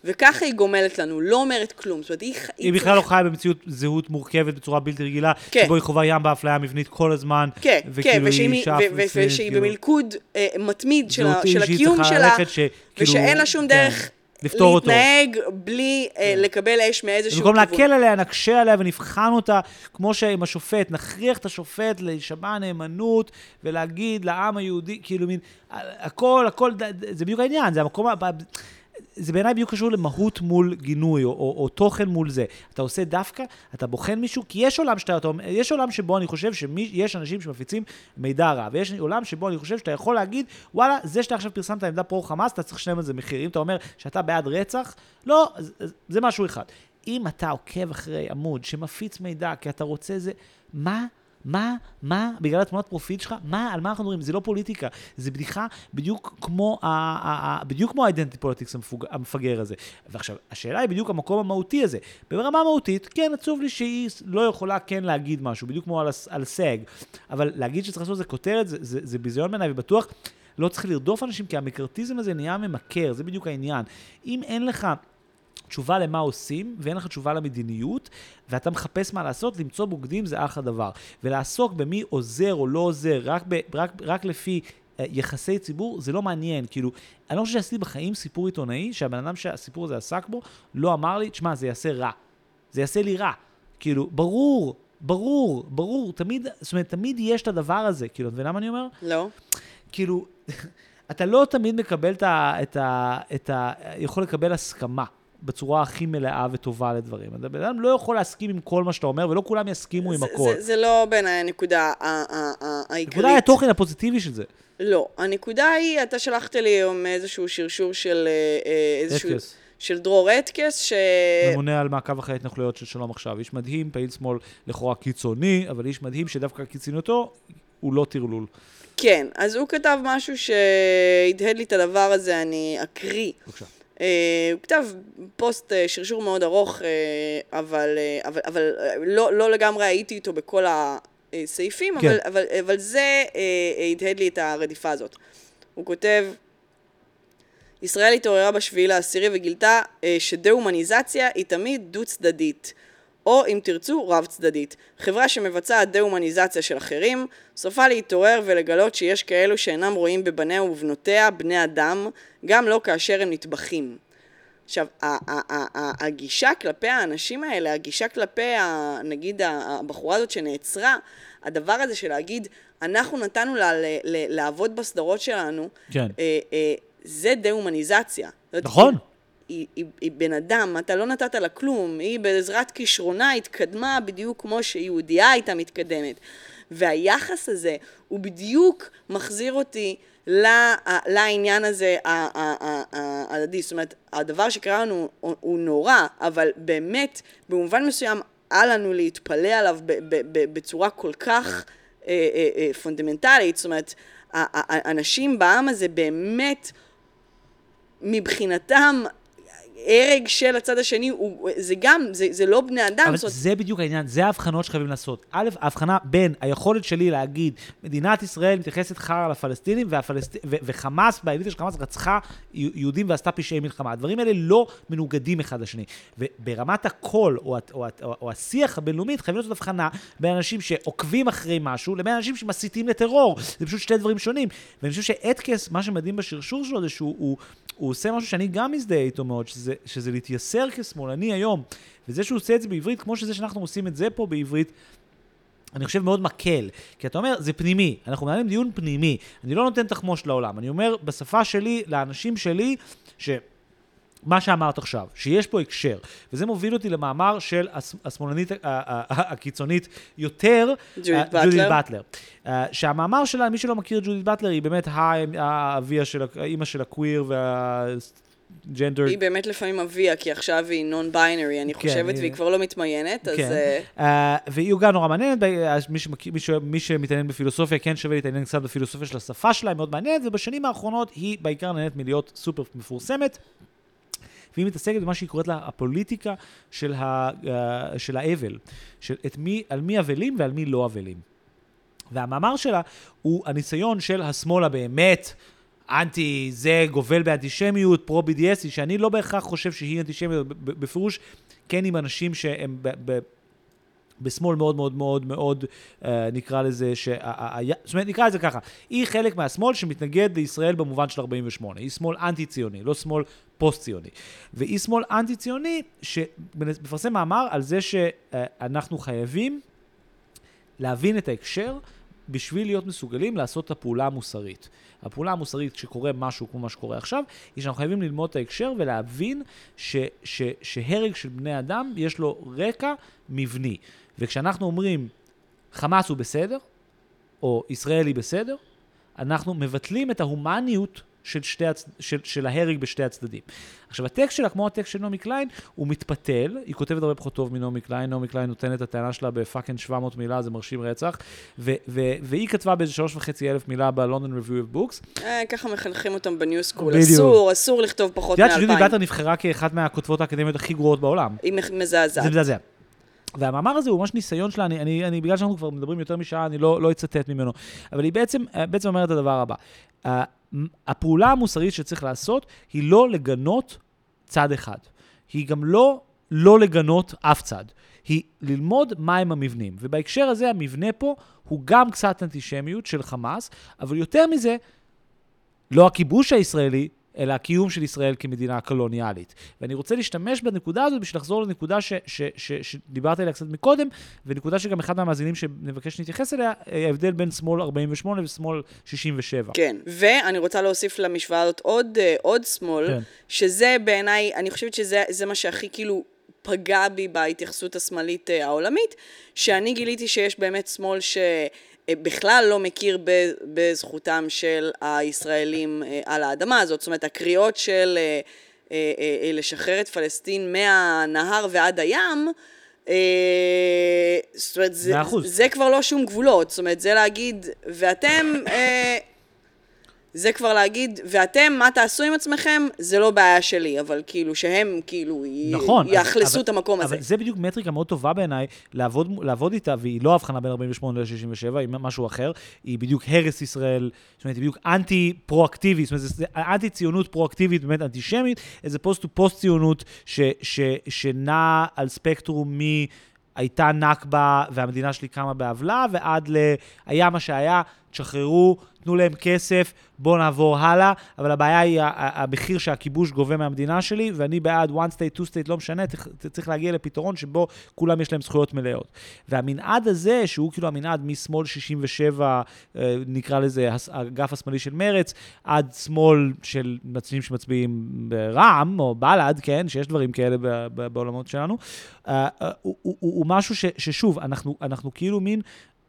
וככה היא גומלת לנו, לא אומרת כלום. זאת אומרת, היא... היא בכלל לא חיה במציאות זהות מורכבת בצורה בלתי רגילה, כן. שבו היא חווה ים באפליה מבנית כל הזמן, כן, וכאילו כן, ושהיא, ושהיא כאילו, במלכוד אה, מתמיד של, הקיום שלה, כאילו, ושאין לה שום כן, דרך לפתור אותו. כן. להתנהג בלי אה, לקבל אש מאיזשהו במקום כיוון. להקל עליה, נקשה עליה ונבחן אותה, כמו שעם השופט, נכריח את השופט להישבע נאמנות ולהגיד לעם היהודי, כאילו מין, הכל, הכל, זה בדיוק העניין, זה המקום, זה בעיניי בדיוק קשור למהות מול גינוי, או, או, או תוכן מול זה. אתה עושה דווקא, אתה בוחן מישהו, כי יש עולם שאתה, אתה, יש עולם שבו אני חושב שיש אנשים שמפיצים מידע רע, ויש עולם שבו אני חושב שאתה יכול להגיד, וואלה, זה שאתה עכשיו פרסמת עמדה פרו-חמאס, אתה צריך לשלם על זה מחיר. אם אתה אומר שאתה בעד רצח, לא, זה משהו אחד. אם אתה עוקב אחרי עמוד שמפיץ מידע כי אתה רוצה זה, מה? מה, מה, בגלל התמונת פרופיל שלך, מה, על מה אנחנו מדברים? זה לא פוליטיקה, זה בדיחה בדיוק כמו, ה- ה- ה- בדיוק כמו ה-identity politics המפוג- המפגר הזה. ועכשיו, השאלה היא בדיוק המקום המהותי הזה. ברמה מהותית, כן, עצוב לי שהיא לא יכולה כן להגיד משהו, בדיוק כמו על, על סאג, אבל להגיד שצריך לעשות את זה כותרת, זה, זה, זה ביזיון בעיניי, ובטוח לא צריך לרדוף אנשים, כי המקארתיזם הזה נהיה ממכר, זה בדיוק העניין. אם אין לך... תשובה למה עושים, ואין לך תשובה למדיניות, ואתה מחפש מה לעשות, למצוא בוגדים זה אחלה דבר. ולעסוק במי עוזר או לא עוזר, רק, ב, רק, רק לפי אה, יחסי ציבור, זה לא מעניין. כאילו, אני לא חושב שעשיתי בחיים סיפור עיתונאי, שהבן אדם שהסיפור הזה עסק בו, לא אמר לי, תשמע, זה יעשה רע. זה יעשה לי רע. כאילו, ברור, ברור, ברור, תמיד, זאת אומרת, תמיד יש את הדבר הזה, כאילו, את מבינה מה אני אומר? לא. כאילו, אתה לא תמיד מקבל את ה... את ה, את ה יכול לקבל הסכמה בצורה הכי מלאה וטובה לדברים. אתה בן אדם לא יכול להסכים עם כל מה שאתה אומר, ולא כולם יסכימו עם הכל. זה, זה לא בעיניי הנקודה העיקרית. הנקודה היא התוכן הפוזיטיבי של זה. לא. הנקודה היא, אתה שלחת לי היום איזשהו שרשור של... אה, אה, איזשהו... אתקס, של דרור אטקס, ש... ממונה על מעקב אחרי ההתנחלויות של שלום עכשיו. איש מדהים, פעיל שמאל לכאורה קיצוני, אבל איש מדהים שדווקא קיצוניותו הוא לא טרלול. כן, אז הוא כתב משהו שהדהד לי את הדבר הזה, אני אקריא. בבקשה. אה, הוא כתב פוסט, אה, שרשור מאוד ארוך, אה, אבל, אה, אבל, אבל אה, לא, לא לגמרי הייתי איתו בכל הסעיפים, כן. אבל, אבל, אבל זה אה, הדהד לי את הרדיפה הזאת. הוא כותב, ישראל התעוררה בשביעי לעשירי וגילתה אה, שדה-הומניזציה היא תמיד דו-צדדית. או אם תרצו, רב-צדדית. חברה שמבצעת דה-הומניזציה של אחרים, סופה להתעורר ולגלות שיש כאלו שאינם רואים בבניה ובנותיה בני אדם, גם לא כאשר הם נטבחים. עכשיו, הגישה כלפי האנשים האלה, הגישה כלפי, נגיד, הבחורה הזאת שנעצרה, הדבר הזה של להגיד, אנחנו נתנו לה לעבוד בסדרות שלנו, כן. אה, אה, זה דה-הומניזציה. נכון. היא, היא, היא בן אדם, אתה לא נתת לה כלום, היא בעזרת כישרונה התקדמה בדיוק כמו שיהודייה הייתה מתקדמת. והיחס הזה הוא בדיוק מחזיר אותי לה- לעניין הזה ההדדי. זאת אומרת, הדבר שקרה לנו הוא, הוא נורא, אבל באמת, במובן מסוים, אל לנו להתפלא עליו ב- ב- ב- בצורה כל כך אה, אה, אה, פונדמנטלית. זאת אומרת, האנשים בעם הזה באמת מבחינתם, הרג של הצד השני, הוא, זה גם, זה, זה לא בני אדם. אבל זאת זה בדיוק העניין, זה ההבחנות שחייבים לעשות. א', ההבחנה בין היכולת שלי להגיד, מדינת ישראל מתייחסת חרא לפלסטינים, והפלסט... ו- וחמאס, באליטה של חמאס רצחה יהו- יהודים ועשתה פשעי מלחמה. הדברים האלה לא מנוגדים אחד לשני. וברמת הקול, או, או, או, או השיח הבינלאומי, חייבים לעשות הבחנה בין אנשים שעוקבים אחרי משהו, לבין אנשים שמסיתים לטרור. זה פשוט שתי דברים שונים. ואני חושב שאתקס, מה שמדהים בשרשור שלו זה שהוא הוא, הוא עושה משהו שאני גם מזדהה איתו מאוד, שזה, שזה להתייסר כשמאלני היום. וזה שהוא עושה את זה בעברית, כמו שזה שאנחנו עושים את זה פה בעברית, אני חושב מאוד מקל. כי אתה אומר, זה פנימי. אנחנו מנהלים דיון פנימי. אני לא נותן תחמוש לעולם. אני אומר בשפה שלי, לאנשים שלי, ש... מה שאמרת עכשיו, שיש פה הקשר, וזה מוביל אותי למאמר של הש- השמאלנית הקיצונית יותר, ג'ודית אה, באטלר. באטלר. אה, שהמאמר שלה, מי שלא מכיר את ג'ודית באטלר, היא באמת האביה של, האימא של הקוויר והג'נדר. היא באמת לפעמים אביה, כי עכשיו היא נון ביינרי, אני כן, חושבת, היא- והיא כבר לא מתמיינת, אז... כן. אה, Uh, והיא גם נורא מעניינת, אז מי, שמכיר, מי, ש, מי שמתעניין בפילוסופיה כן שווה להתעניין קצת בפילוסופיה של השפה שלה, היא מאוד מעניינת, ובשנים האחרונות היא בעיקר נהנית מלהיות סופר מפורסמת. והיא מתעסקת במה שהיא קוראת לה הפוליטיקה של, ה, uh, של האבל, של את מי, על מי אבלים ועל מי לא אבלים. והמאמר שלה הוא הניסיון של השמאל הבאמת אנטי, זה גובל באנטישמיות, פרו-BDS, שאני לא בהכרח חושב שהיא אנטישמיות, בפירוש כן עם אנשים שהם ב- ב- בשמאל מאוד מאוד מאוד מאוד, אה, נקרא לזה, ש... זאת אומרת, נקרא לזה ככה, היא חלק מהשמאל שמתנגד לישראל במובן של 48, היא שמאל אנטי-ציוני, לא שמאל פוסט-ציוני. והיא שמאל אנטי-ציוני שמפרסם מאמר על זה שאנחנו חייבים להבין את ההקשר בשביל להיות מסוגלים לעשות את הפעולה המוסרית. הפעולה המוסרית כשקורה משהו כמו מה שקורה עכשיו, היא שאנחנו חייבים ללמוד את ההקשר ולהבין ש, ש, שהרג של בני אדם יש לו רקע מבני. וכשאנחנו אומרים חמאס הוא בסדר, או ישראל היא בסדר, אנחנו מבטלים את ההומניות של, שתי הצ... של, של ההרג בשתי הצדדים. עכשיו, הטקסט שלה, כמו הטקסט של נעמי קליין, הוא מתפתל, היא כותבת הרבה פחות טוב מנעמי קליין, נעמי קליין נותנת את הטענה שלה בפאקינג 700 מילה, זה מרשים רצח, ו- ו- והיא כתבה באיזה שלוש וחצי אלף מילה בלונדון of Books. אה, ככה מחנכים אותם בניו סקול, אסור, אסור לכתוב פחות מאלפיים. את יודעת שג'ודית באטלר נבחרה כאחת מהכותבות האקדמיות הכי גרועות בעולם. היא מזעזעת. זה מזעזע. והמאמר הזה הוא ממש ניסיון שלה, אני, אני, אני, בגלל שאנחנו כבר מדברים יותר משעה, אני לא, לא אצטט ממנו, אבל היא בעצם, בעצם אומרת את הדבר הבא. הפעולה המוסרית שצריך לעשות היא לא לגנות צד אחד. היא גם לא לא לגנות אף צד. היא ללמוד מהם המבנים. ובהקשר הזה, המבנה פה הוא גם קצת אנטישמיות של חמאס, אבל יותר מזה, לא הכיבוש הישראלי, אלא הקיום של ישראל כמדינה קולוניאלית. ואני רוצה להשתמש בנקודה הזאת בשביל לחזור לנקודה שדיברתי עליה קצת מקודם, ונקודה שגם אחד מהמאזינים שנבקש להתייחס אליה, ההבדל בין שמאל 48 ושמאל 67. כן, ואני רוצה להוסיף למשוואה הזאת עוד, אה, עוד שמאל, כן. שזה בעיניי, אני חושבת שזה מה שהכי כאילו... פגע בי בהתייחסות השמאלית אה, העולמית, שאני גיליתי שיש באמת שמאל ש... אה, בכלל לא מכיר בזכותם של הישראלים אה, על האדמה הזאת. זאת אומרת, הקריאות של אה, לשחרר את פלסטין מהנהר ועד הים, זאת אומרת, זה, זה כבר לא שום גבולות. זאת אומרת, זה להגיד, ואתם... זה כבר להגיד, ואתם, מה תעשו עם עצמכם, זה לא בעיה שלי, אבל כאילו שהם כאילו נכון, יאכלסו אבל, את המקום הזה. אבל זה בדיוק מטריקה מאוד טובה בעיניי, לעבוד, לעבוד איתה, והיא לא הבחנה בין 48 ל-67, היא משהו אחר, היא בדיוק הרס ישראל, זאת אומרת, היא בדיוק אנטי-פרואקטיבית, זאת אומרת, זה אנטי-ציונות פרואקטיבית, באמת אנטישמית, איזה פוסט פוסט-ציונות שנע על ספקטרום מ... הייתה נכבה והמדינה שלי קמה בעוולה, ועד ל... היה מה שהיה, תשחררו, תנו להם כסף, בואו נעבור הלאה, אבל הבעיה היא המחיר שהכיבוש גובה מהמדינה שלי, ואני בעד one state, two state, לא משנה, צריך להגיע לפתרון שבו כולם יש להם זכויות מלאות. והמנעד הזה, שהוא כאילו המנעד משמאל 67, אה, נקרא לזה האגף השמאלי של מרץ, עד שמאל של מצביעים שמצביעים ברע"מ, או בל"ד, כן, שיש דברים כאלה בעולמות שלנו, אה, אה, הוא משהו ש, ששוב, אנחנו, אנחנו כאילו מין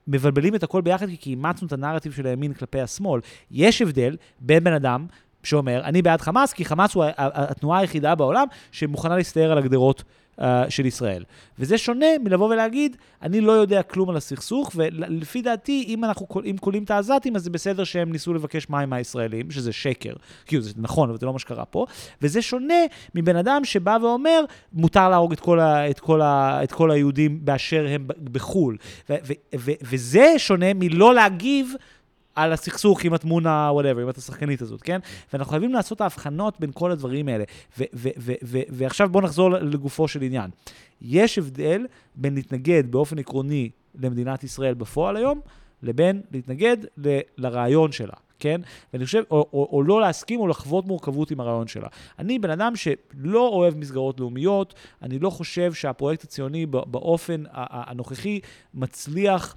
מבלבלים את הכל ביחד כי אימצנו את הנרטיב של הימין כלפי השמאל. יש הבדל בין בן אדם שאומר, אני בעד חמאס, כי חמאס הוא התנועה היחידה בעולם שמוכנה להסתער על הגדרות uh, של ישראל. וזה שונה מלבוא ולהגיד, אני לא יודע כלום על הסכסוך, ולפי דעתי, אם אנחנו אם קולים את העזתים, אז זה בסדר שהם ניסו לבקש מים מהישראלים, שזה שקר, כאילו זה נכון, אבל זה לא מה שקרה פה, וזה שונה מבן אדם שבא ואומר, מותר להרוג את כל, ה, את כל, ה, את כל היהודים באשר הם בחו"ל. ו, ו, ו, וזה שונה מלא להגיב על הסכסוך עם התמונה, וואטאבר, עם השחקנית הזאת, כן? ואנחנו חייבים לעשות את ההבחנות בין כל הדברים האלה. ועכשיו בואו נחזור לגופו של עניין. יש הבדל בין להתנגד באופן עקרוני למדינת ישראל בפועל היום, לבין להתנגד ל- לרעיון שלה, כן? ואני חושב, או, או, או לא להסכים או לחוות מורכבות עם הרעיון שלה. אני בן אדם שלא אוהב מסגרות לאומיות, אני לא חושב שהפרויקט הציוני באופן הנוכחי מצליח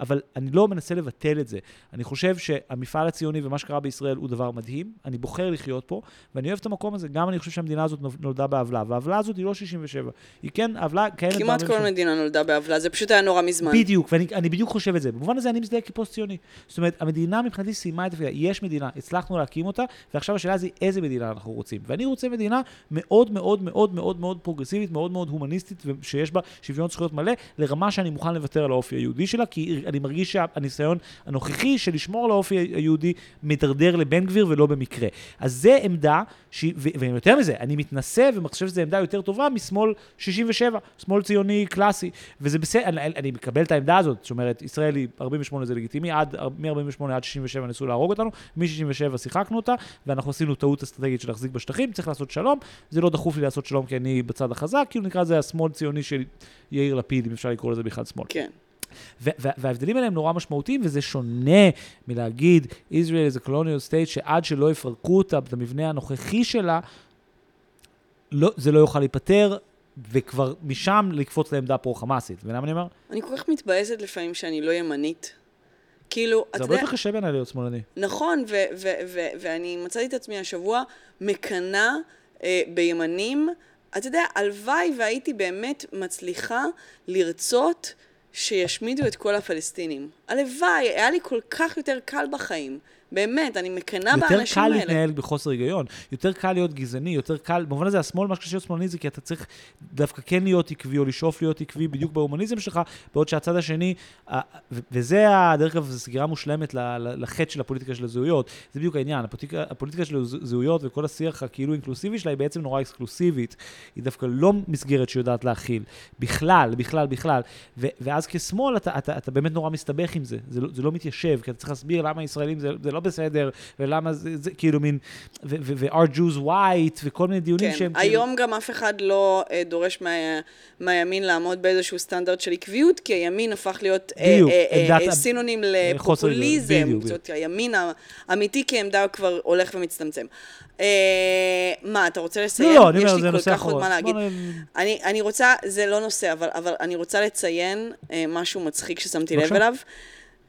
אבל אני לא מנסה לבטל את זה. אני חושב שהמפעל הציוני ומה שקרה בישראל הוא דבר מדהים, אני בוחר לחיות פה, ואני אוהב את המקום הזה, גם אני חושב שהמדינה הזאת נולדה בעוולה, והעוולה הזאת היא לא 67, היא כן עוולה קיימת... כמעט כל מדינה נולדה בעוולה, זה פשוט היה נורא מזמן. בדיוק, ואני בדיוק חושב את זה. במובן הזה אני מזדהה כפוסט ציוני. זאת אומרת, המדינה מבחינתי סיימה את תפקידה, יש מדינה, הצלחנו להקים אותה, ועכשיו השאלה היא איזה מדינה אנחנו רוצים. ואני רוצה מדינה מאוד מאוד מאוד מאוד מאוד פרוגרסיבית, מאוד מאוד הומניסטית, שיש בה שוויון זכויות מלא, לרמה שאני מוכן לוותר על האופי היהודי שלה, כי אני מרגיש שהניסיון הנוכחי של לשמור על האופי היהודי מידרדר לבן גביר ולא במקרה. אז זה עמדה, ש... ויותר מזה, אני מתנשא וחושב שזו עמדה יותר טובה משמאל 67, שמאל ציוני קלאסי, וזה בסדר, אני, אני מקבל את העמדה הזאת, זאת אומרת, ישראל היא 48 זה לגיטימי, עד, מ-48 עד 67 ניסו להרוג אותנו, מ-67 שיחקנו אותה, ואנחנו עשינו טעות אסטרטגית של להחזיק בשטחים, צריך לעשות שלום, זה לא דחוף לי לעשות שלום כי אני בצד החזק, כאילו נקרא לזה השמאל ציוני של יאיר לפיד, אם אפשר לקרוא לזה בכלל שמאל. כן. וההבדלים האלה הם נורא משמעותיים, וזה שונה מלהגיד, Israel is a colonial state, שעד שלא יפרקו אותה, את המבנה הנוכחי שלה, לא, זה לא יוכל להיפתר, וכבר משם לקפוץ לעמדה פרו-חמאסית. ולמה אני אומר? אני כל כך מתבאסת לפעמים שאני לא ימנית. כאילו, אתה יודע... זה הרבה יותר קשה בעיניי להיות שמאלני. נכון, ואני מצאתי את עצמי השבוע מקנאה אה, בימנים. אתה יודע, הלוואי והייתי באמת מצליחה לרצות שישמידו את כל הפלסטינים. הלוואי, היה לי כל כך יותר קל בחיים. באמת, אני מקנאה באנשים האלה. יותר קל להתנהל בחוסר היגיון, יותר קל להיות גזעני, יותר קל, במובן הזה השמאל, מה שקשה להיות שמאלני זה כי אתה צריך דווקא כן להיות עקבי, או לשאוף להיות עקבי בדיוק בהומניזם שלך, בעוד שהצד השני, וזה, דרך אגב, זו סגירה מושלמת לחטא של הפוליטיקה של הזהויות. זה בדיוק העניין, הפוליטיקה, הפוליטיקה של הזהויות וכל השיח הכאילו אינקלוסיבי שלה היא בעצם נורא אקסקלוסיבית. היא דווקא לא מסגרת שיודעת להכיל, בכלל, בכלל, בכלל. ואז כשמאל אתה, אתה, אתה באמת נורא מסתבך עם זה, זה לא, זה לא מתיישב, כי אתה צריך להסביר למה ישראלים זה, זה לא בסדר, ולמה זה, זה כאילו מין, ו-are Jews white, וכל מיני דיונים כן, שהם כאילו... היום גם אף אחד לא uh, דורש מה, מהימין לעמוד באיזשהו סטנדרט של עקביות, כי הימין הפך להיות uh, uh, uh, סינונים לפופוליזם. זאת אומרת, הימין האמיתי כעמדה כבר הולך ומצטמצם. Uh, מה, אתה רוצה לסיים? לא, לא, אני אומר, זה נושא אחרון. יש לי כל כך עוד מה להגיד. אני, אני רוצה, זה לא נושא, אבל, אבל אני רוצה לציין uh, משהו מצחיק ששמתי לב אליו.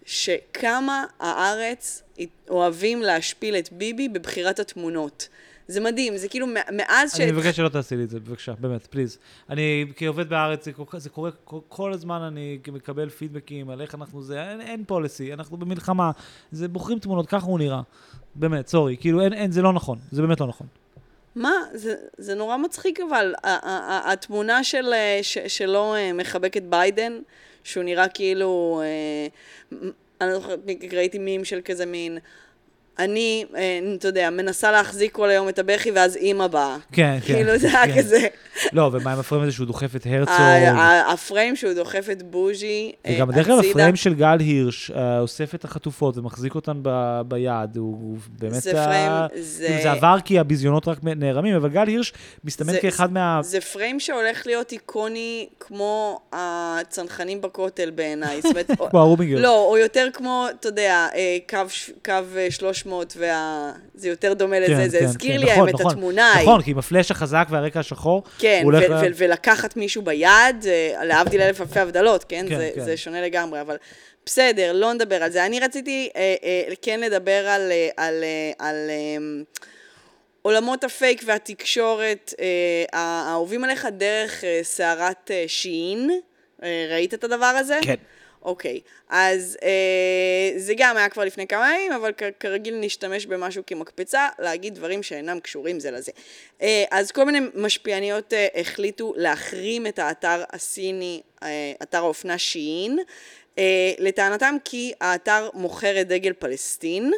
שכמה הארץ אוהבים להשפיל את ביבי בבחירת התמונות. זה מדהים, זה כאילו מאז ש... אני מבקש שלא תעשי לי את זה, בבקשה, באמת, פליז. אני כעובד בארץ, זה, זה קורה כל, הזמן, אני מקבל פידבקים על איך אנחנו זה, אין, אין פוליסי, אנחנו במלחמה, זה בוחרים תמונות, ככה הוא נראה. באמת, סורי, כאילו, אין, אין, זה לא נכון, זה באמת לא נכון. מה? זה, זה נורא מצחיק, אבל התמונה של, ש, שלו אה, מחבקת ביידן, שהוא נראה כאילו... אה, אני לא זוכרת, ראיתי מים של כזה מין... אני, אה, אתה יודע, מנסה להחזיק כל היום את הבכי, ואז אימא באה. כן, כן. כאילו, זה היה כן. כזה. לא, ומה עם הפריים הזה שהוא דוחף את הרצוג? הפריים שהוא דוחף את בוז'י הצידה. וגם בדרך כלל הפריים של גל הירש אה, אוסף את החטופות ומחזיק אותן ביד, הוא באמת... זה פריים, זה... כאילו, זה עבר כי הביזיונות רק נערמים, אבל גל הירש מסתמן כאחד מה... זה פריים שהולך להיות איקוני כמו הצנחנים בכותל בעיניי. כמו הרומינגר. לא, או יותר כמו, אתה יודע, אה, קו 300. 300, וזה יותר דומה לזה, כן, זה כן, הזכיר כן, לי נכון, האמת נכון, התמונה. נכון, כי עם הפלאש החזק והרקע השחור, כן, ו- ו- ו- ולקחת מישהו ביד, אה, להבדיל אלף אלפי הבדלות, כן? כן, זה, כן? זה שונה לגמרי, אבל בסדר, לא נדבר על זה. אני רציתי אה, אה, כן לדבר על... אה, על, אה, על אה, עולמות הפייק והתקשורת אה, האהובים עליך דרך אה, סערת אה. אה, ראית את הדבר הזה? כן. אוקיי, אז אה, זה גם היה כבר לפני כמה ימים, אבל כ- כרגיל נשתמש במשהו כמקפצה, להגיד דברים שאינם קשורים זה לזה. אה, אז כל מיני משפיעניות אה, החליטו להחרים את האתר הסיני, אה, אתר האופנה שיין, אה, לטענתם כי האתר מוכר את דגל פלסטין. Uh,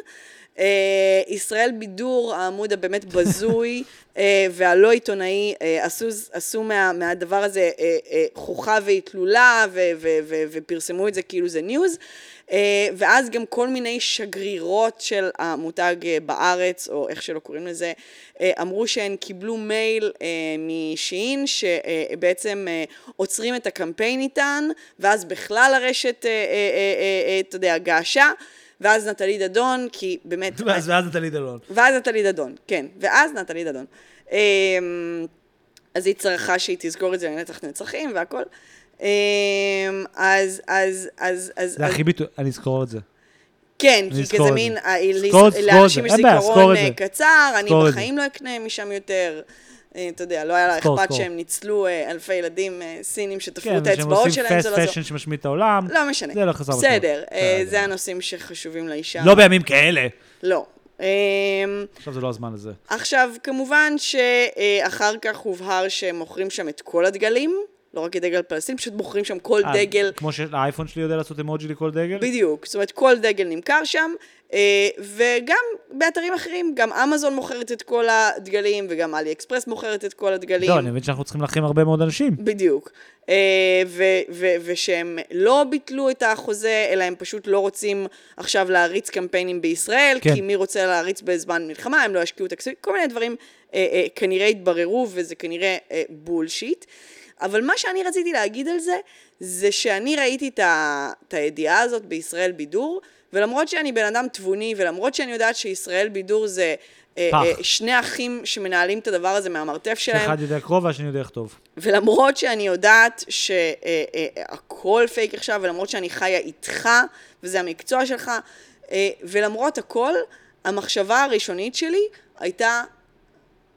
ישראל בידור, העמוד הבאמת בזוי uh, והלא עיתונאי, uh, עשו, עשו מה, מהדבר הזה uh, uh, חוכא ואטלולא ופרסמו את זה כאילו זה news. Uh, ואז גם כל מיני שגרירות של המותג uh, בארץ, או איך שלא קוראים לזה, uh, אמרו שהן קיבלו מייל מ SHEIN, שבעצם עוצרים את הקמפיין איתן, ואז בכלל הרשת, אתה יודע, געשה. ואז נטלי דדון, כי באמת... ואז, ואז נטלי דדון. ואז נטלי דדון, כן. ואז נטלי דדון. אמ, אז היא צריכה שהיא תזכור את זה לנצח נצחים והכל. אמ, אז, אז, אז, אז... זה הכי ביטוי, אני אזכור את זה. כן, כי כזה מין, לאנשים יש זיכרון אה, קצר, אני בחיים לא אקנה משם יותר. אה, אתה יודע, לא היה לה אכפת שהם ניצלו אה, אלפי ילדים אה, סינים שתפרו כן, את האצבעות שלהם, לא. כן, ושהם עושים פסט פשן שמשמיד את העולם. לא משנה. זה לא חסר משמעות. בסדר, זה הנושאים שחשובים לאישה. לא בימים כאלה. לא. עכשיו זה לא הזמן לזה. עכשיו, כמובן שאחר כך הובהר שהם מוכרים שם את כל הדגלים, לא רק כדגל פלסטין, פשוט בוחרים שם כל אה, דגל. כמו שהאייפון שלי יודע לעשות אמוג'י לכל דגל? בדיוק, זאת אומרת כל דגל נמכר שם, אה, וגם באתרים אחרים, גם אמזון מוכרת את כל הדגלים, וגם אלי אקספרס מוכרת את כל הדגלים. לא, אני מבין שאנחנו צריכים להחרים הרבה מאוד אנשים. בדיוק. אה, ו- ו- ושהם לא ביטלו את החוזה, אלא הם פשוט לא רוצים עכשיו להריץ קמפיינים בישראל, כן. כי מי רוצה להריץ בזמן מלחמה, הם לא ישקיעו תקציבים, כל מיני דברים אה, אה, כנראה התבררו, וזה כנראה אה, בולשיט. אבל מה שאני רציתי להגיד על זה, זה שאני ראיתי את, הידיעה הזאת בישראל בידור, ולמרות שאני בן אדם תבוני, ולמרות שאני יודעת שישראל בידור זה... אה, פח. אה, שני אחים שמנהלים את הדבר הזה מהמרתף שלהם, שאחד יודע קרוב והשני יודע איך טוב. ולמרות שאני יודעת שהכל פייק עכשיו, ולמרות שאני חיה איתך, וזה המקצוע שלך, אה, ולמרות הכל, המחשבה הראשונית שלי הייתה,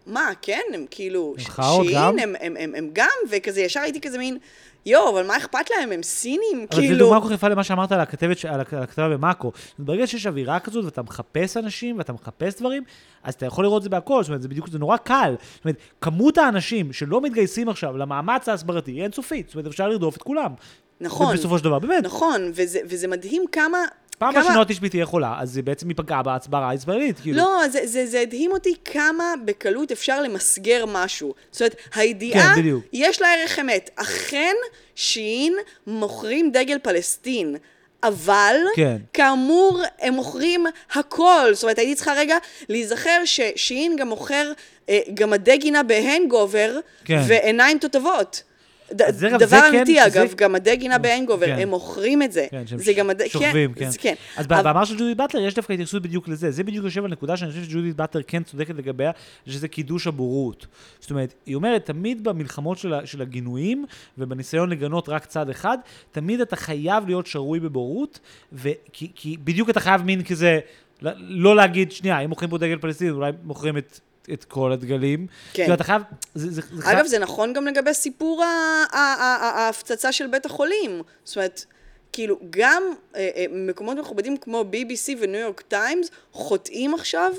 מה, כן, הם כאילו, הם חארות גם? הם, הם, הם, הם גם, וכזה ישר הייתי כזה מין, יואו, אבל מה אכפת להם, הם סינים, אבל כאילו... זו דוגמה כל כך למה שאמרת על הכתבת, על הכתבה במאקו. ברגע שיש אווירה כזאת ואתה מחפש אנשים ואתה מחפש דברים, אז אתה יכול לראות את זה בהכל. זאת אומרת, זה בדיוק, זה נורא קל. זאת אומרת, כמות האנשים שלא מתגייסים עכשיו למאמץ ההסברתי היא אינסופית. זאת אומרת, אפשר לרדוף את כולם. נכון, בסופו של דבר, באמת. נכון, וזה, וזה מדהים כמה... פעם כמה... השניות תשבי תהיה חולה, אז בעצם היא פגעה בהסברה הישראלית, כאילו. לא, זה, זה, זה הדהים אותי כמה בקלות אפשר למסגר משהו. זאת אומרת, הידיעה, כן, בדיוק. יש לה ערך אמת. אכן, שין מוכרים דגל פלסטין. אבל, כן. כאמור, הם מוכרים הכל. זאת אומרת, הייתי צריכה רגע להיזכר ששין גם מוכר אה, גמדי גינה בהנגובר כן. ועיניים תותבות. דבר כן, אמיתי, שזה- אגב, גמדי גינה בהנגובר, כן. הם מוכרים את זה. כן, שהם זה גמדי, שוכבים, כן. זה כן. אז אבל- במאמר של ג'ודית באטלר יש דווקא התייחסות בדיוק לזה. זה בדיוק יושב על נקודה שאני חושב שג'ודית באטלר כן צודקת לגביה, שזה קידוש הבורות. זאת אומרת, היא אומרת, תמיד במלחמות של, של הגינויים, ובניסיון לגנות רק צד אחד, תמיד אתה חייב להיות שרוי בבורות, וכי, כי בדיוק אתה חייב מין כזה, לא להגיד, שנייה, אם מוכרים פה דגל פלסטין, אולי מוכרים את... את כל הדגלים. כן. כאילו, אתה חייב... זה, זה, זה חייב... אגב, זה נכון גם לגבי סיפור ההפצצה של בית החולים. זאת אומרת, כאילו, גם אה, אה, מקומות מכובדים כמו BBC וניו יורק טיימס חוטאים עכשיו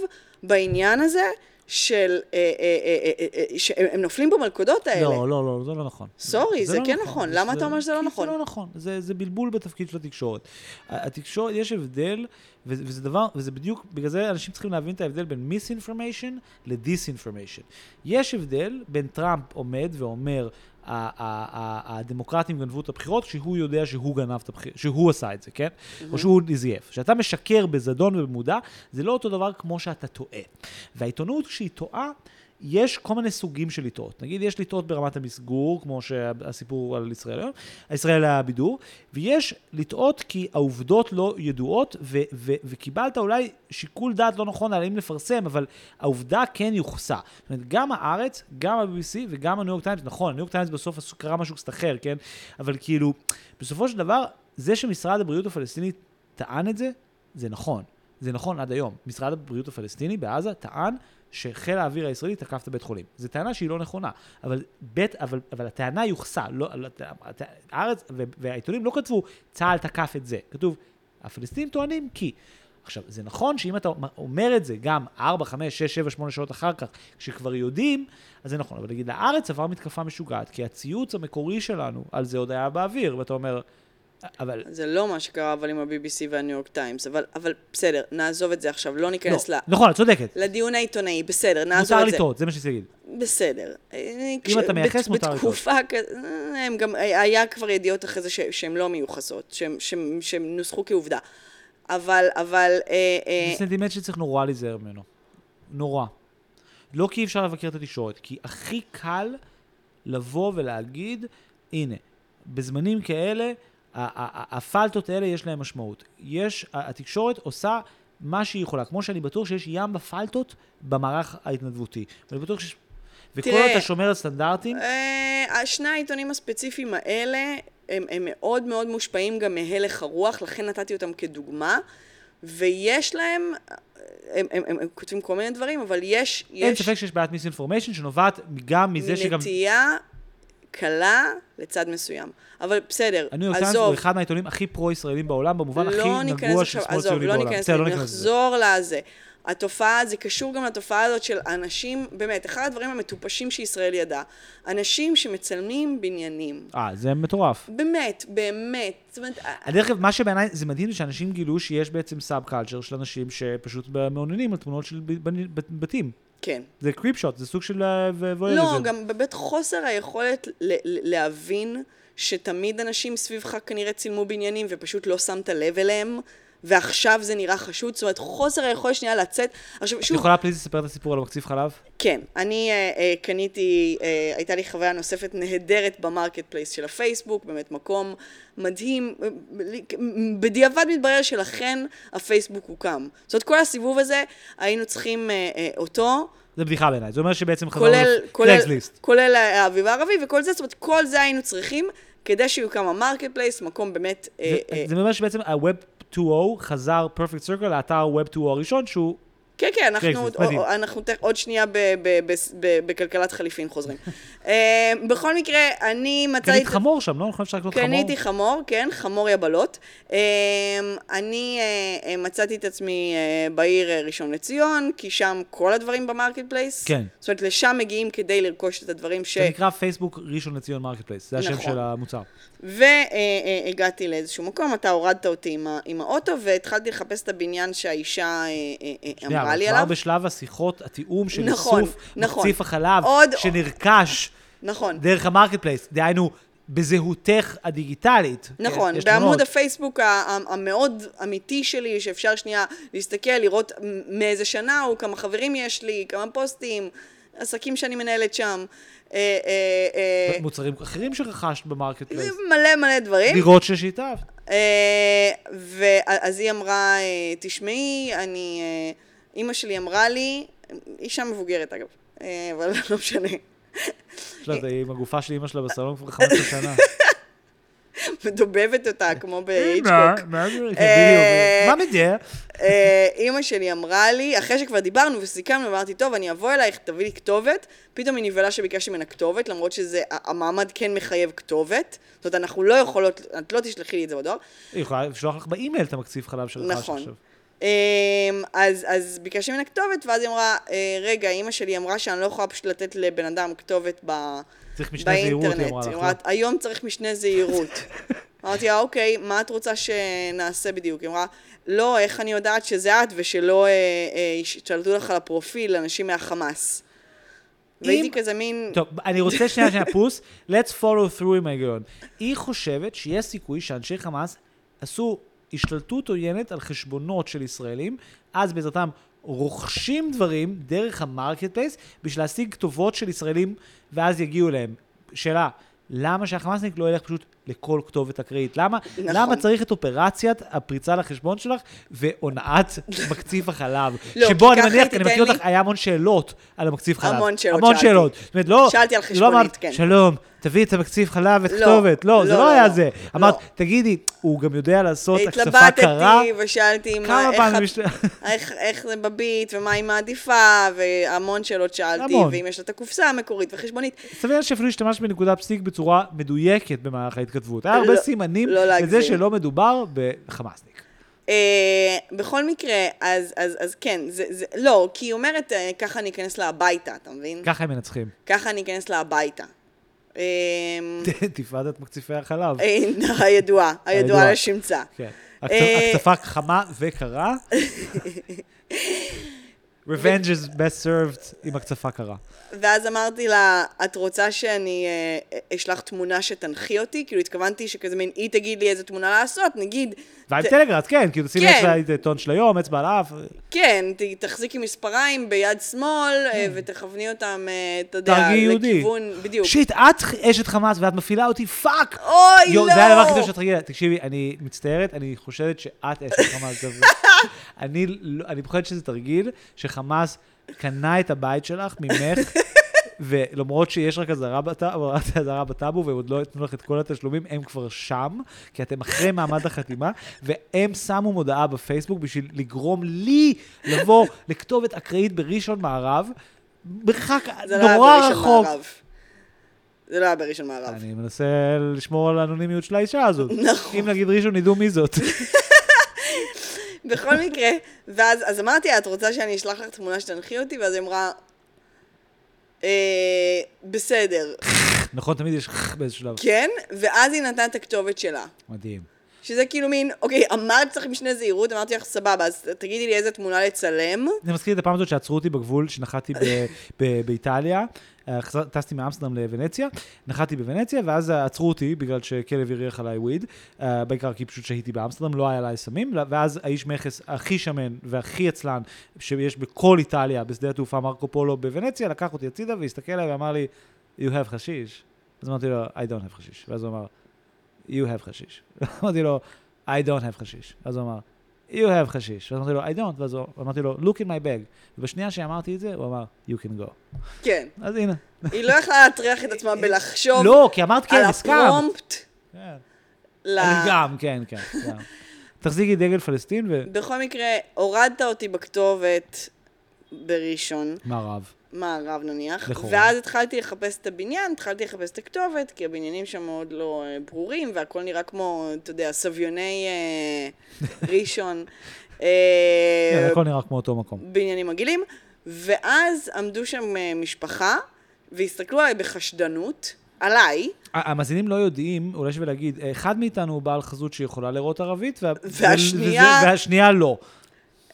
בעניין הזה של... אה, אה, אה, אה, שהם הם נופלים במלכודות האלה. לא, לא, לא, זה לא נכון. sorry, זה לא כן נכון. למה אתה אומר שזה לא כי נכון? זה לא נכון. זה, זה בלבול בתפקיד של התקשורת. התקשורת, יש הבדל, וזה דבר, וזה בדיוק, בגלל זה אנשים צריכים להבין את ההבדל בין misinformation ל disinformation. יש הבדל בין טראמפ עומד ואומר, הדמוקרטים גנבו את הבחירות, כשהוא יודע שהוא גנב את הבחירות, שהוא עשה את זה, כן? או שהוא זייף. כשאתה משקר בזדון ובמודע, זה לא אותו דבר כמו שאתה טועה. והעיתונות, כשהיא טועה, יש כל מיני סוגים של לטעות. נגיד, יש לטעות ברמת המסגור, כמו שהסיפור על ישראל היום, ישראל הבידור, ויש לטעות כי העובדות לא ידועות, ו- ו- וקיבלת אולי שיקול דעת לא נכון על האם לפרסם, אבל העובדה כן יוחסה. זאת אומרת, גם הארץ, גם ה-BBC וגם הניו יורק טיימס, נכון, הניו יורק טיימס בסוף קרה משהו קצת אחר, כן? אבל כאילו, בסופו של דבר, זה שמשרד הבריאות הפלסטיני טען את זה, זה נכון. זה נכון עד היום. משרד הבריאות הפלסטיני בעזה טען שחיל האוויר הישראלי תקף את הבית חולים. זו טענה שהיא לא נכונה, אבל, בית, אבל, אבל הטענה יוחסה. לא, לא, הארץ והעיתונים לא כתבו צה"ל תקף את זה. כתוב, הפלסטינים טוענים כי. עכשיו, זה נכון שאם אתה אומר את זה גם 4, 5, 6, 7, 8 שעות אחר כך, כשכבר יודעים, אז זה נכון. אבל נגיד, הארץ עבר מתקפה משוגעת, כי הציוץ המקורי שלנו על זה עוד היה באוויר, ואתה אומר, אבל... זה לא מה שקרה אבל עם ה-BBC והניו יורק טיימס, אבל, אבל בסדר, נעזוב את זה עכשיו, לא ניכנס לא, ל... נכון, את צודקת. לדיון העיתונאי, בסדר, נעזוב מותר את זה. לטעות, זה מה שרציתי להגיד. בסדר. אם אתה מייחס, מותר בתקופה כזאת, הם גם, היה כבר ידיעות אחרי זה שהן לא מיוחסות, שהן נוסחו כעובדה. אבל, אבל... אה, אה, זה סנטימנט שצריך נורא להיזהר ממנו. נורא. לא כי אי אפשר לבקר את התקשורת, כי הכי קל לבוא ולהגיד, הנה, בזמנים כאלה, הפלטות האלה יש להם משמעות. יש, התקשורת עושה מה שהיא יכולה. כמו שאני בטוח שיש ים בפלטות במערך ההתנדבותי. ואני בטוח שיש... וכל עוד אתה שומר על סטנדרטים, אה, שני העיתונים הספציפיים האלה, הם, הם מאוד מאוד מושפעים גם מהלך הרוח, לכן נתתי אותם כדוגמה, ויש להם, הם, הם, הם, הם כותבים כל מיני דברים, אבל יש, אין יש ספק שיש בעיית misinformation שנובעת גם מזה שגם... נטייה קלה לצד מסוים. אבל בסדר, הניו יורק טיימס הוא עזוב, אחד מהעיתונים הכי פרו-ישראלים בעולם, במובן הכי לא ניכנס נגוע של שמאל עזוב, ציוני לא בעולם. בסדר, לא ניכנס לזה. נחזור לזה. התופעה, זה קשור גם לתופעה הזאת של אנשים, באמת, אחד הדברים המטופשים שישראל ידעה, אנשים שמצלמים בניינים. אה, זה מטורף. באמת, באמת. זאת אומרת, דרך אגב, מה שבעיניי זה מדהים שאנשים גילו שיש בעצם subculture של אנשים שפשוט מעוניינים על תמונות של בתים. כן. זה creep shot, זה סוג של אה, voyeurism. לא, גם באמת חוסר היכולת להבין שתמיד אנשים סביבך כנראה צילמו בניינים ופשוט לא שמת לב אליהם, ועכשיו זה נראה חשוד, זאת אומרת, חוסר היכולת שנייה לצאת. עכשיו, את שוב, יכולה please לספר את הסיפור על המקציף חלב? כן, אני אה, אה, קניתי, אה, הייתה לי חוויה נוספת נהדרת ב Marketplace של הפייסבוק, באמת מקום מדהים, בדיעבד מתברר שלכן הפייסבוק הוקם. זאת אומרת, כל הסיבוב הזה, היינו צריכים אה, אה, אותו, זה בדיחה בעיניי, זה אומר שבעצם חזרנו כולל, כולל, האביב הערבי וכל זה, זאת אומרת, כל זה היינו צריכים כדי שיוקם ה Marketplace, מקום באמת... אה, אה, זה אומר שבעצם ה-Web 2.0 חזר Perfect Circle לאתר Web 2.0 הראשון, שהוא... כן, כן, אנחנו, מדהים. אנחנו עוד שנייה ב, ב, ב, ב, בכלכלת חליפין חוזרים. אה, בכל מקרה, אני מצאתי... קנית חמור שם, לא? נכון אפשר לקנות חמור? קניתי חמור, כן, חמור יבלות. אה, אני אה, מצאתי את עצמי בעיר ראשון לציון, כי שם כל הדברים ב Marketplace. כן. זאת אומרת, לשם מגיעים כדי לרכוש את הדברים ש... זה נקרא פייסבוק ראשון לציון Marketplace, זה השם נכון. של המוצר. והגעתי לאיזשהו מקום, אתה הורדת אותי עם, ה- עם האוטו, והתחלתי לחפש את הבניין שהאישה אה, אה, אה, שנייה, אמרה לי כבר עליו. בשלב השיחות, התיאום של נכון, איסוף נכון. מקציף החלב, עוד- שנרכש נכון. דרך ה Marketplace, דהיינו, בזהותך הדיגיטלית. נכון, יש בעמוד. הפייסבוק המאוד אמיתי שלי, שאפשר שנייה להסתכל, לראות מאיזה שנה הוא, כמה חברים יש לי, כמה פוסטים, עסקים שאני מנהלת שם, אה, אה, אה, מוצרים אחרים שרכשת ב Marketplace. מלא מלא דברים. דירות ששיתף. אה, ואז היא אמרה, אה, תשמעי, אני, אה, אימא שלי אמרה לי, אישה מבוגרת אגב, אה, אבל לא משנה, יש לה את עם הגופה של אימא שלה בסלון כבר 15 שנה. מדובבת אותה כמו בהיצ'קוק. מה זה? אה, מזה? אה, אימא שלי אמרה לי, אחרי שכבר דיברנו וסיכמנו, אמרתי, טוב, אני אבוא אלייך, תביא לי כתובת. פתאום היא נבהלה שביקשתי ממנה כתובת, למרות שזה, המעמד כן מחייב כתובת. זאת אומרת, אנחנו לא יכולות, את לא תשלחי לי את זה בדואר. היא יכולה לשלוח לך באימייל את המקציף חלב נכון. עכשיו. אמ, אז, אז ביקשתי ממנה כתובת, ואז היא אמרה, "אה, רגע, אימא שלי אמרה שאני לא יכולה פשוט לתת לבן אדם כתובת ב... צריך משנה זהירות, היא באינטרנט. אמרה לך. היא לא? היום צריך משנה זהירות. אמרתי לה, אוקיי, מה את רוצה שנעשה בדיוק? היא אמרה, לא, איך אני יודעת שזה את ושלא אה, אה, ישתלטו לך על הפרופיל אנשים מהחמאס. והייתי כזה מין... טוב, אני רוצה שנייה, שנייה, פוס. let's follow through עם ההיגיון. היא חושבת שיש סיכוי שאנשי חמאס עשו השתלטות עוינת על חשבונות של ישראלים, אז בעזרתם רוכשים דברים דרך ה Marketplace בשביל להשיג כתובות של ישראלים, ואז יגיעו אליהם. שאלה, למה שהחמאסניק לא ילך פשוט לכל כתובת אקראית? למה, נכון. למה צריך את אופרציית הפריצה לחשבון שלך והונאת מקציף החלב? לא, שבו אני מניח, אני מכיר לי- אותך, היה המון שאלות על המקציף חלב. המון שאלות המון שאלתי. שאלות. זאת אומרת, לא... שאלתי על לא חשבונית, אמרת, כן. שלום, תביאי את המקציב חלב ואת לא, כתובת. לא, זה לא, לא לא, היה לא. זה. אמרת, לא. תגידי, הוא גם יודע לעשות הקצפה קרה? התלבטתי ושאלתי מה, איך. איך, איך זה בביט, ומה היא מעדיפה, והמון שאלות שאלתי, המון. ואם יש לה את הקופסה המקורית וחשבונית. סביר שאפילו השתמשת בנקודה פסיק בצורה מדויקת במהלך ההתכתבות. היה הרבה לא- סימנים לא לזה. שלא מדובר בחמאסניק. אה, בכל מקרה, אז, אז, אז כן, זה, זה, לא, כי היא אומרת, אה, ככה אני אכנס לה הביתה, אתה מבין? ככה הם מנצחים. ככה אני אכנס לה הביתה. אה, תפאדת מקציפי החלב. הידועה, הידועה. לשמצה. כן. הקצפה חמה וקרה. Revenge is best served עם הקצפה קרה. ואז אמרתי לה, את רוצה שאני אה, אשלח תמונה שתנחי אותי? כאילו התכוונתי שכזה מין, היא תגיד לי איזה תמונה לעשות, נגיד, ועם ת- טלגראס, כן, כאילו תשימי כן. אצבע את טון של היום, אצבע על האף. כן, ת- תחזיקי מספריים ביד שמאל, אה, ותכווני אותם, אה, אתה יודע, תרגיל יהודי. לכיוון, בדיוק. שיט, את אשת חמאס ואת מפעילה אותי, fuck! אוי, יו, לא! זה הדבר הכי טוב שאת רגילה. תקשיבי, אני מצטערת, אני חושבת שאת אשת חמאס. אני לא- אני פוחד שזה תרגיל שחמאס קנה את הבית שלך ממך, ולמרות שיש רק אזהרה בטאבו, והם עוד לא ייתנו לך את כל התשלומים, הם כבר שם, כי אתם אחרי מעמד החתימה, והם שמו מודעה בפייסבוק בשביל לגרום לי לבוא לכתובת אקראית בראשון מערב, מרחק לא נורא בראשון רחוק. מערב. זה לא היה בראשון מערב. אני מנסה לשמור על האנונימיות של האישה הזאת. נכון. אם נגיד ראשון, ידעו מי זאת. בכל מקרה, ואז אז אמרתי לה, את רוצה שאני אשלח לך תמונה שתנחי אותי? ואז היא אמרה, אה, בסדר. נכון, תמיד יש באיזשהו שלב. כן, ואז היא נתנה את הכתובת שלה. מדהים. שזה כאילו מין, אוקיי, אמרת שצריך משנה זהירות, אמרתי לך, סבבה, אז תגידי לי איזה תמונה לצלם. אני מזכיר את הפעם הזאת שעצרו אותי בגבול, שנחתי באיטליה. אה, טסתי מאמסטרדם לוונציה, נחתי בוונציה, ואז עצרו אותי בגלל שכלב הריח עליי וויד, אה, בעיקר כי פשוט שהיתי באמסטרדם, לא היה עליי סמים, ואז האיש מכס הכי שמן והכי עצלן שיש בכל איטליה, בשדה התעופה מרקו פולו בוונציה, לקח אותי הצידה והסתכל עליי ואמר לי, you have חשיש? אז אמרתי לו, I don't have חשיש. ואז הוא אמר, you have חשיש. אמרתי לו, I don't have חשיש. אז הוא אמר, you have חשיש. ואז אמרתי לו, I don't. ואז הוא- אמרתי לו, look in my bag. ובשנייה שאמרתי את זה, הוא אמר, you can go. כן. אז הנה. היא לא יכלה להטריח את עצמה בלחשוב לא, כי אמרת כן, על הסכמת. הפרומפט. כן. ל- גם, כן, כן. גם. תחזיקי דגל פלסטין בכל מקרה, הורדת אותי בכתובת בראשון, ומערב. מערב נניח, לכאורה. ואז התחלתי לחפש את הבניין, התחלתי לחפש את הכתובת, כי הבניינים שם מאוד לא אה, ברורים, והכל נראה כמו, אתה יודע, סביוני אה, ראשון. אה, כן, הכל נראה כמו אותו מקום. בניינים מגעילים, ואז עמדו שם אה, משפחה, והסתכלו עליי בחשדנות, עליי, המאזינים לא יודעים, אולי שווה להגיד, אחד מאיתנו הוא בעל חזות שיכולה לראות ערבית, וה- והשנייה- וזה- והשנייה לא.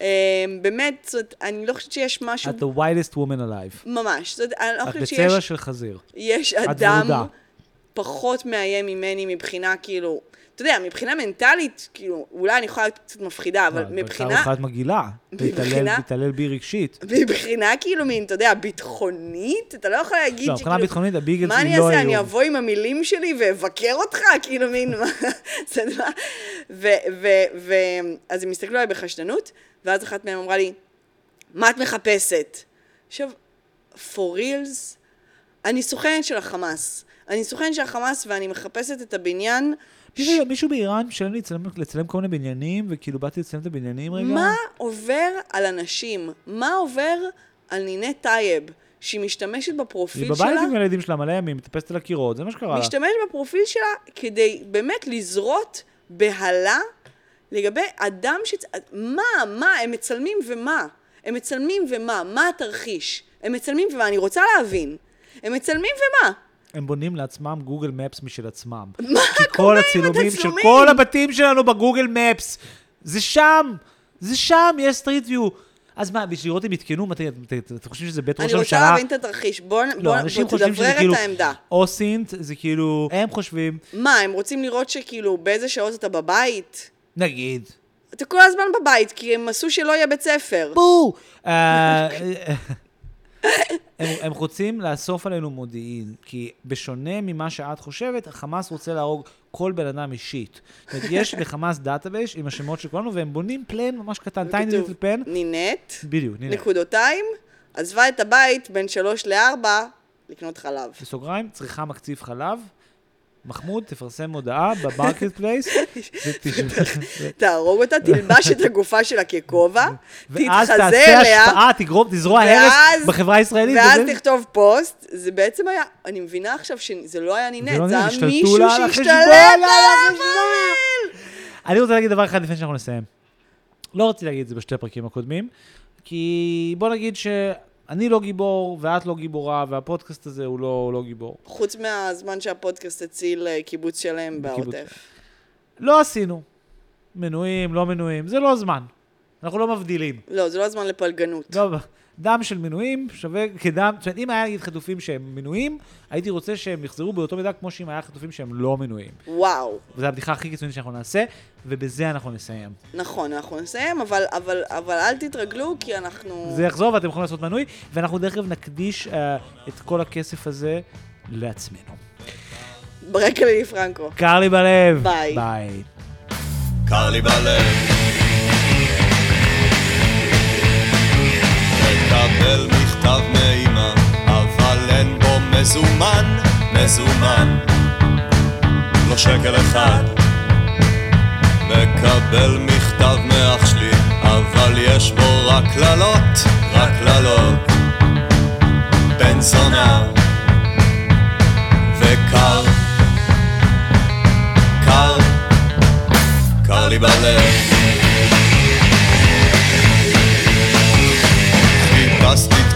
אה, באמת, זאת, אני לא חושבת שיש משהו, את the whitest woman alive. ממש, זאת, אני לא את חושבת שיש בצבע של חזיר. יש את אדם. פחות מאיים ממני מבחינה, כאילו, אתה יודע, מבחינה מנטלית, כאילו, אולי אני יכולה להיות קצת מפחידה, אבל לא, מבחינה, אחת מגעילה. להתעלל מבחינה- להתעלל בי רגשית. מבחינה כאילו מין, אתה יודע, ביטחונית, אתה לא יכול להגיד לא, מבחינה ביטחונית הביגלס מה אני היא לא אעשה, אני. אבוא עם המילים שלי ואבקר אותך? כאילו מין, מה, זה מה, ו, ו, ו, אז הם הסתכלו עליי בחשדנות, ואז אחת מהם אמרה לי, מה את מחפשת? עכשיו, for reals, אני סוכנת של החמאס. אני סוכנת של החמאס ואני מחפשת את הבניין. מישהו- מישהו באיראן משלם לי לצלם- לצלם כל מיני בניינים, וכאילו באתי לצלם את הבניינים רגע? מה עובר על אנשים? מה עובר על נינת טייב, שהיא משתמשת היא בפרופיל בבית שלה? עם הילדים שלה מלא ימים, מטפסת על הקירות, זה מה שקרה לה. משתמש בפרופיל שלה כדי באמת לזרות בהלה לגבי אדם ש... מה, מה, הם מצלמים ומה? הם מצלמים ומה? מה התרחיש? הם מצלמים ומה? אני רוצה להבין. הם מצלמים ומה? הם בונים לעצמם Google Maps משל עצמם. מה כי קורה כל עם הצילומים של? כל הבתים שלנו ב Google Maps, זה שם, זה שם, יש Street View. אז מה, בשביל לראות אם יתקנו, אתם חושבים שזה בית ראש אני רוצה הממשלה? להבין את התרחיש. בוא, לא, תדברר כאילו, את העמדה. OSINT, זה כאילו, הם חושבים, מה, הם רוצים לראות שכאילו באיזה שעות אתה בבית? נגיד, אתה כל הזמן בבית, כי הם עשו שלא יהיה בית ספר. בואו. הם, הם רוצים לאסוף עלינו מודיעין, כי בשונה ממה שאת חושבת, החמאס רוצה להרוג כל בן אדם אישית. זאת אומרת, יש לחמאס database עם השמות של כולנו, והם בונים plan ממש קטן, וכתוב, ליטל פן. נינט, בדיוק, הנה. נקודותיים, עזבה את הבית בין שלוש לארבע לקנות חלב. בסוגריים, צריכה מקציב חלב. מחמוד, תפרסם מודעה ב Marketplace. תהרוג אותה, תלבש את הגופה שלה ככובע, ואז תתחזה תעשה אליה, השפעה, תגרום, תזרוע ואז- הרס בחברה הישראלית. ואז תכתוב פוסט. זה בעצם היה, אני מבינה עכשיו שזה לא היה נינט, לא זה היה מישהו שהשתלט על המייל. אני רוצה להגיד דבר אחד לפני שאנחנו נסיים. לא רציתי להגיד את זה בשתי הפרקים הקודמים, כי בוא נגיד שאני לא גיבור, ואת לא גיבורה, והפודקאסט הזה הוא לא, הוא לא גיבור. חוץ מהזמן שהפודקאסט הציל אה, קיבוץ שלם. בעוטף. לא עשינו. מנויים, לא מנויים, זה לא זמן. אנחנו לא מבדילים. לא, זה לא הזמן לפלגנות. לא, דם של מנויים שווה כדם, זאת אומרת, אם היה נגיד חטופים שהם מנויים, הייתי רוצה שהם יחזרו באותו מידה כמו שאם היה חטופים שהם לא מנויים. וואו. וזו הבדיחה הכי קיצונית שאנחנו נעשה, ובזה אנחנו נסיים. נכון, אנחנו נסיים, אבל, אבל, אבל אל תתרגלו, כי אנחנו... זה יחזור ואתם יכולים לעשות מנוי, ואנחנו דרך אגב נקדיש uh, את כל הכסף הזה לעצמנו. ברקע לילי פרנקו. קר לי בלב. ביי. ביי. קר לי בלב. מקבל מכתב מאמא, אבל אין בו מזומן, מזומן. לא שקל אחד. מקבל מכתב מאח שלי, אבל יש בו רק קללות, רק קללות. בן זונה. קר, קר, קר לי בלב.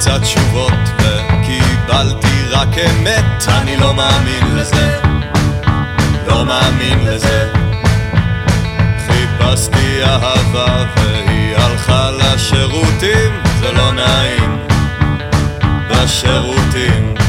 קצת תשובות וקיבלתי רק אמת, אני לא מאמין לזה, לא מאמין לזה. חיפשתי אהבה והיא הלכה לשירותים, זה לא נעים, בשירותים.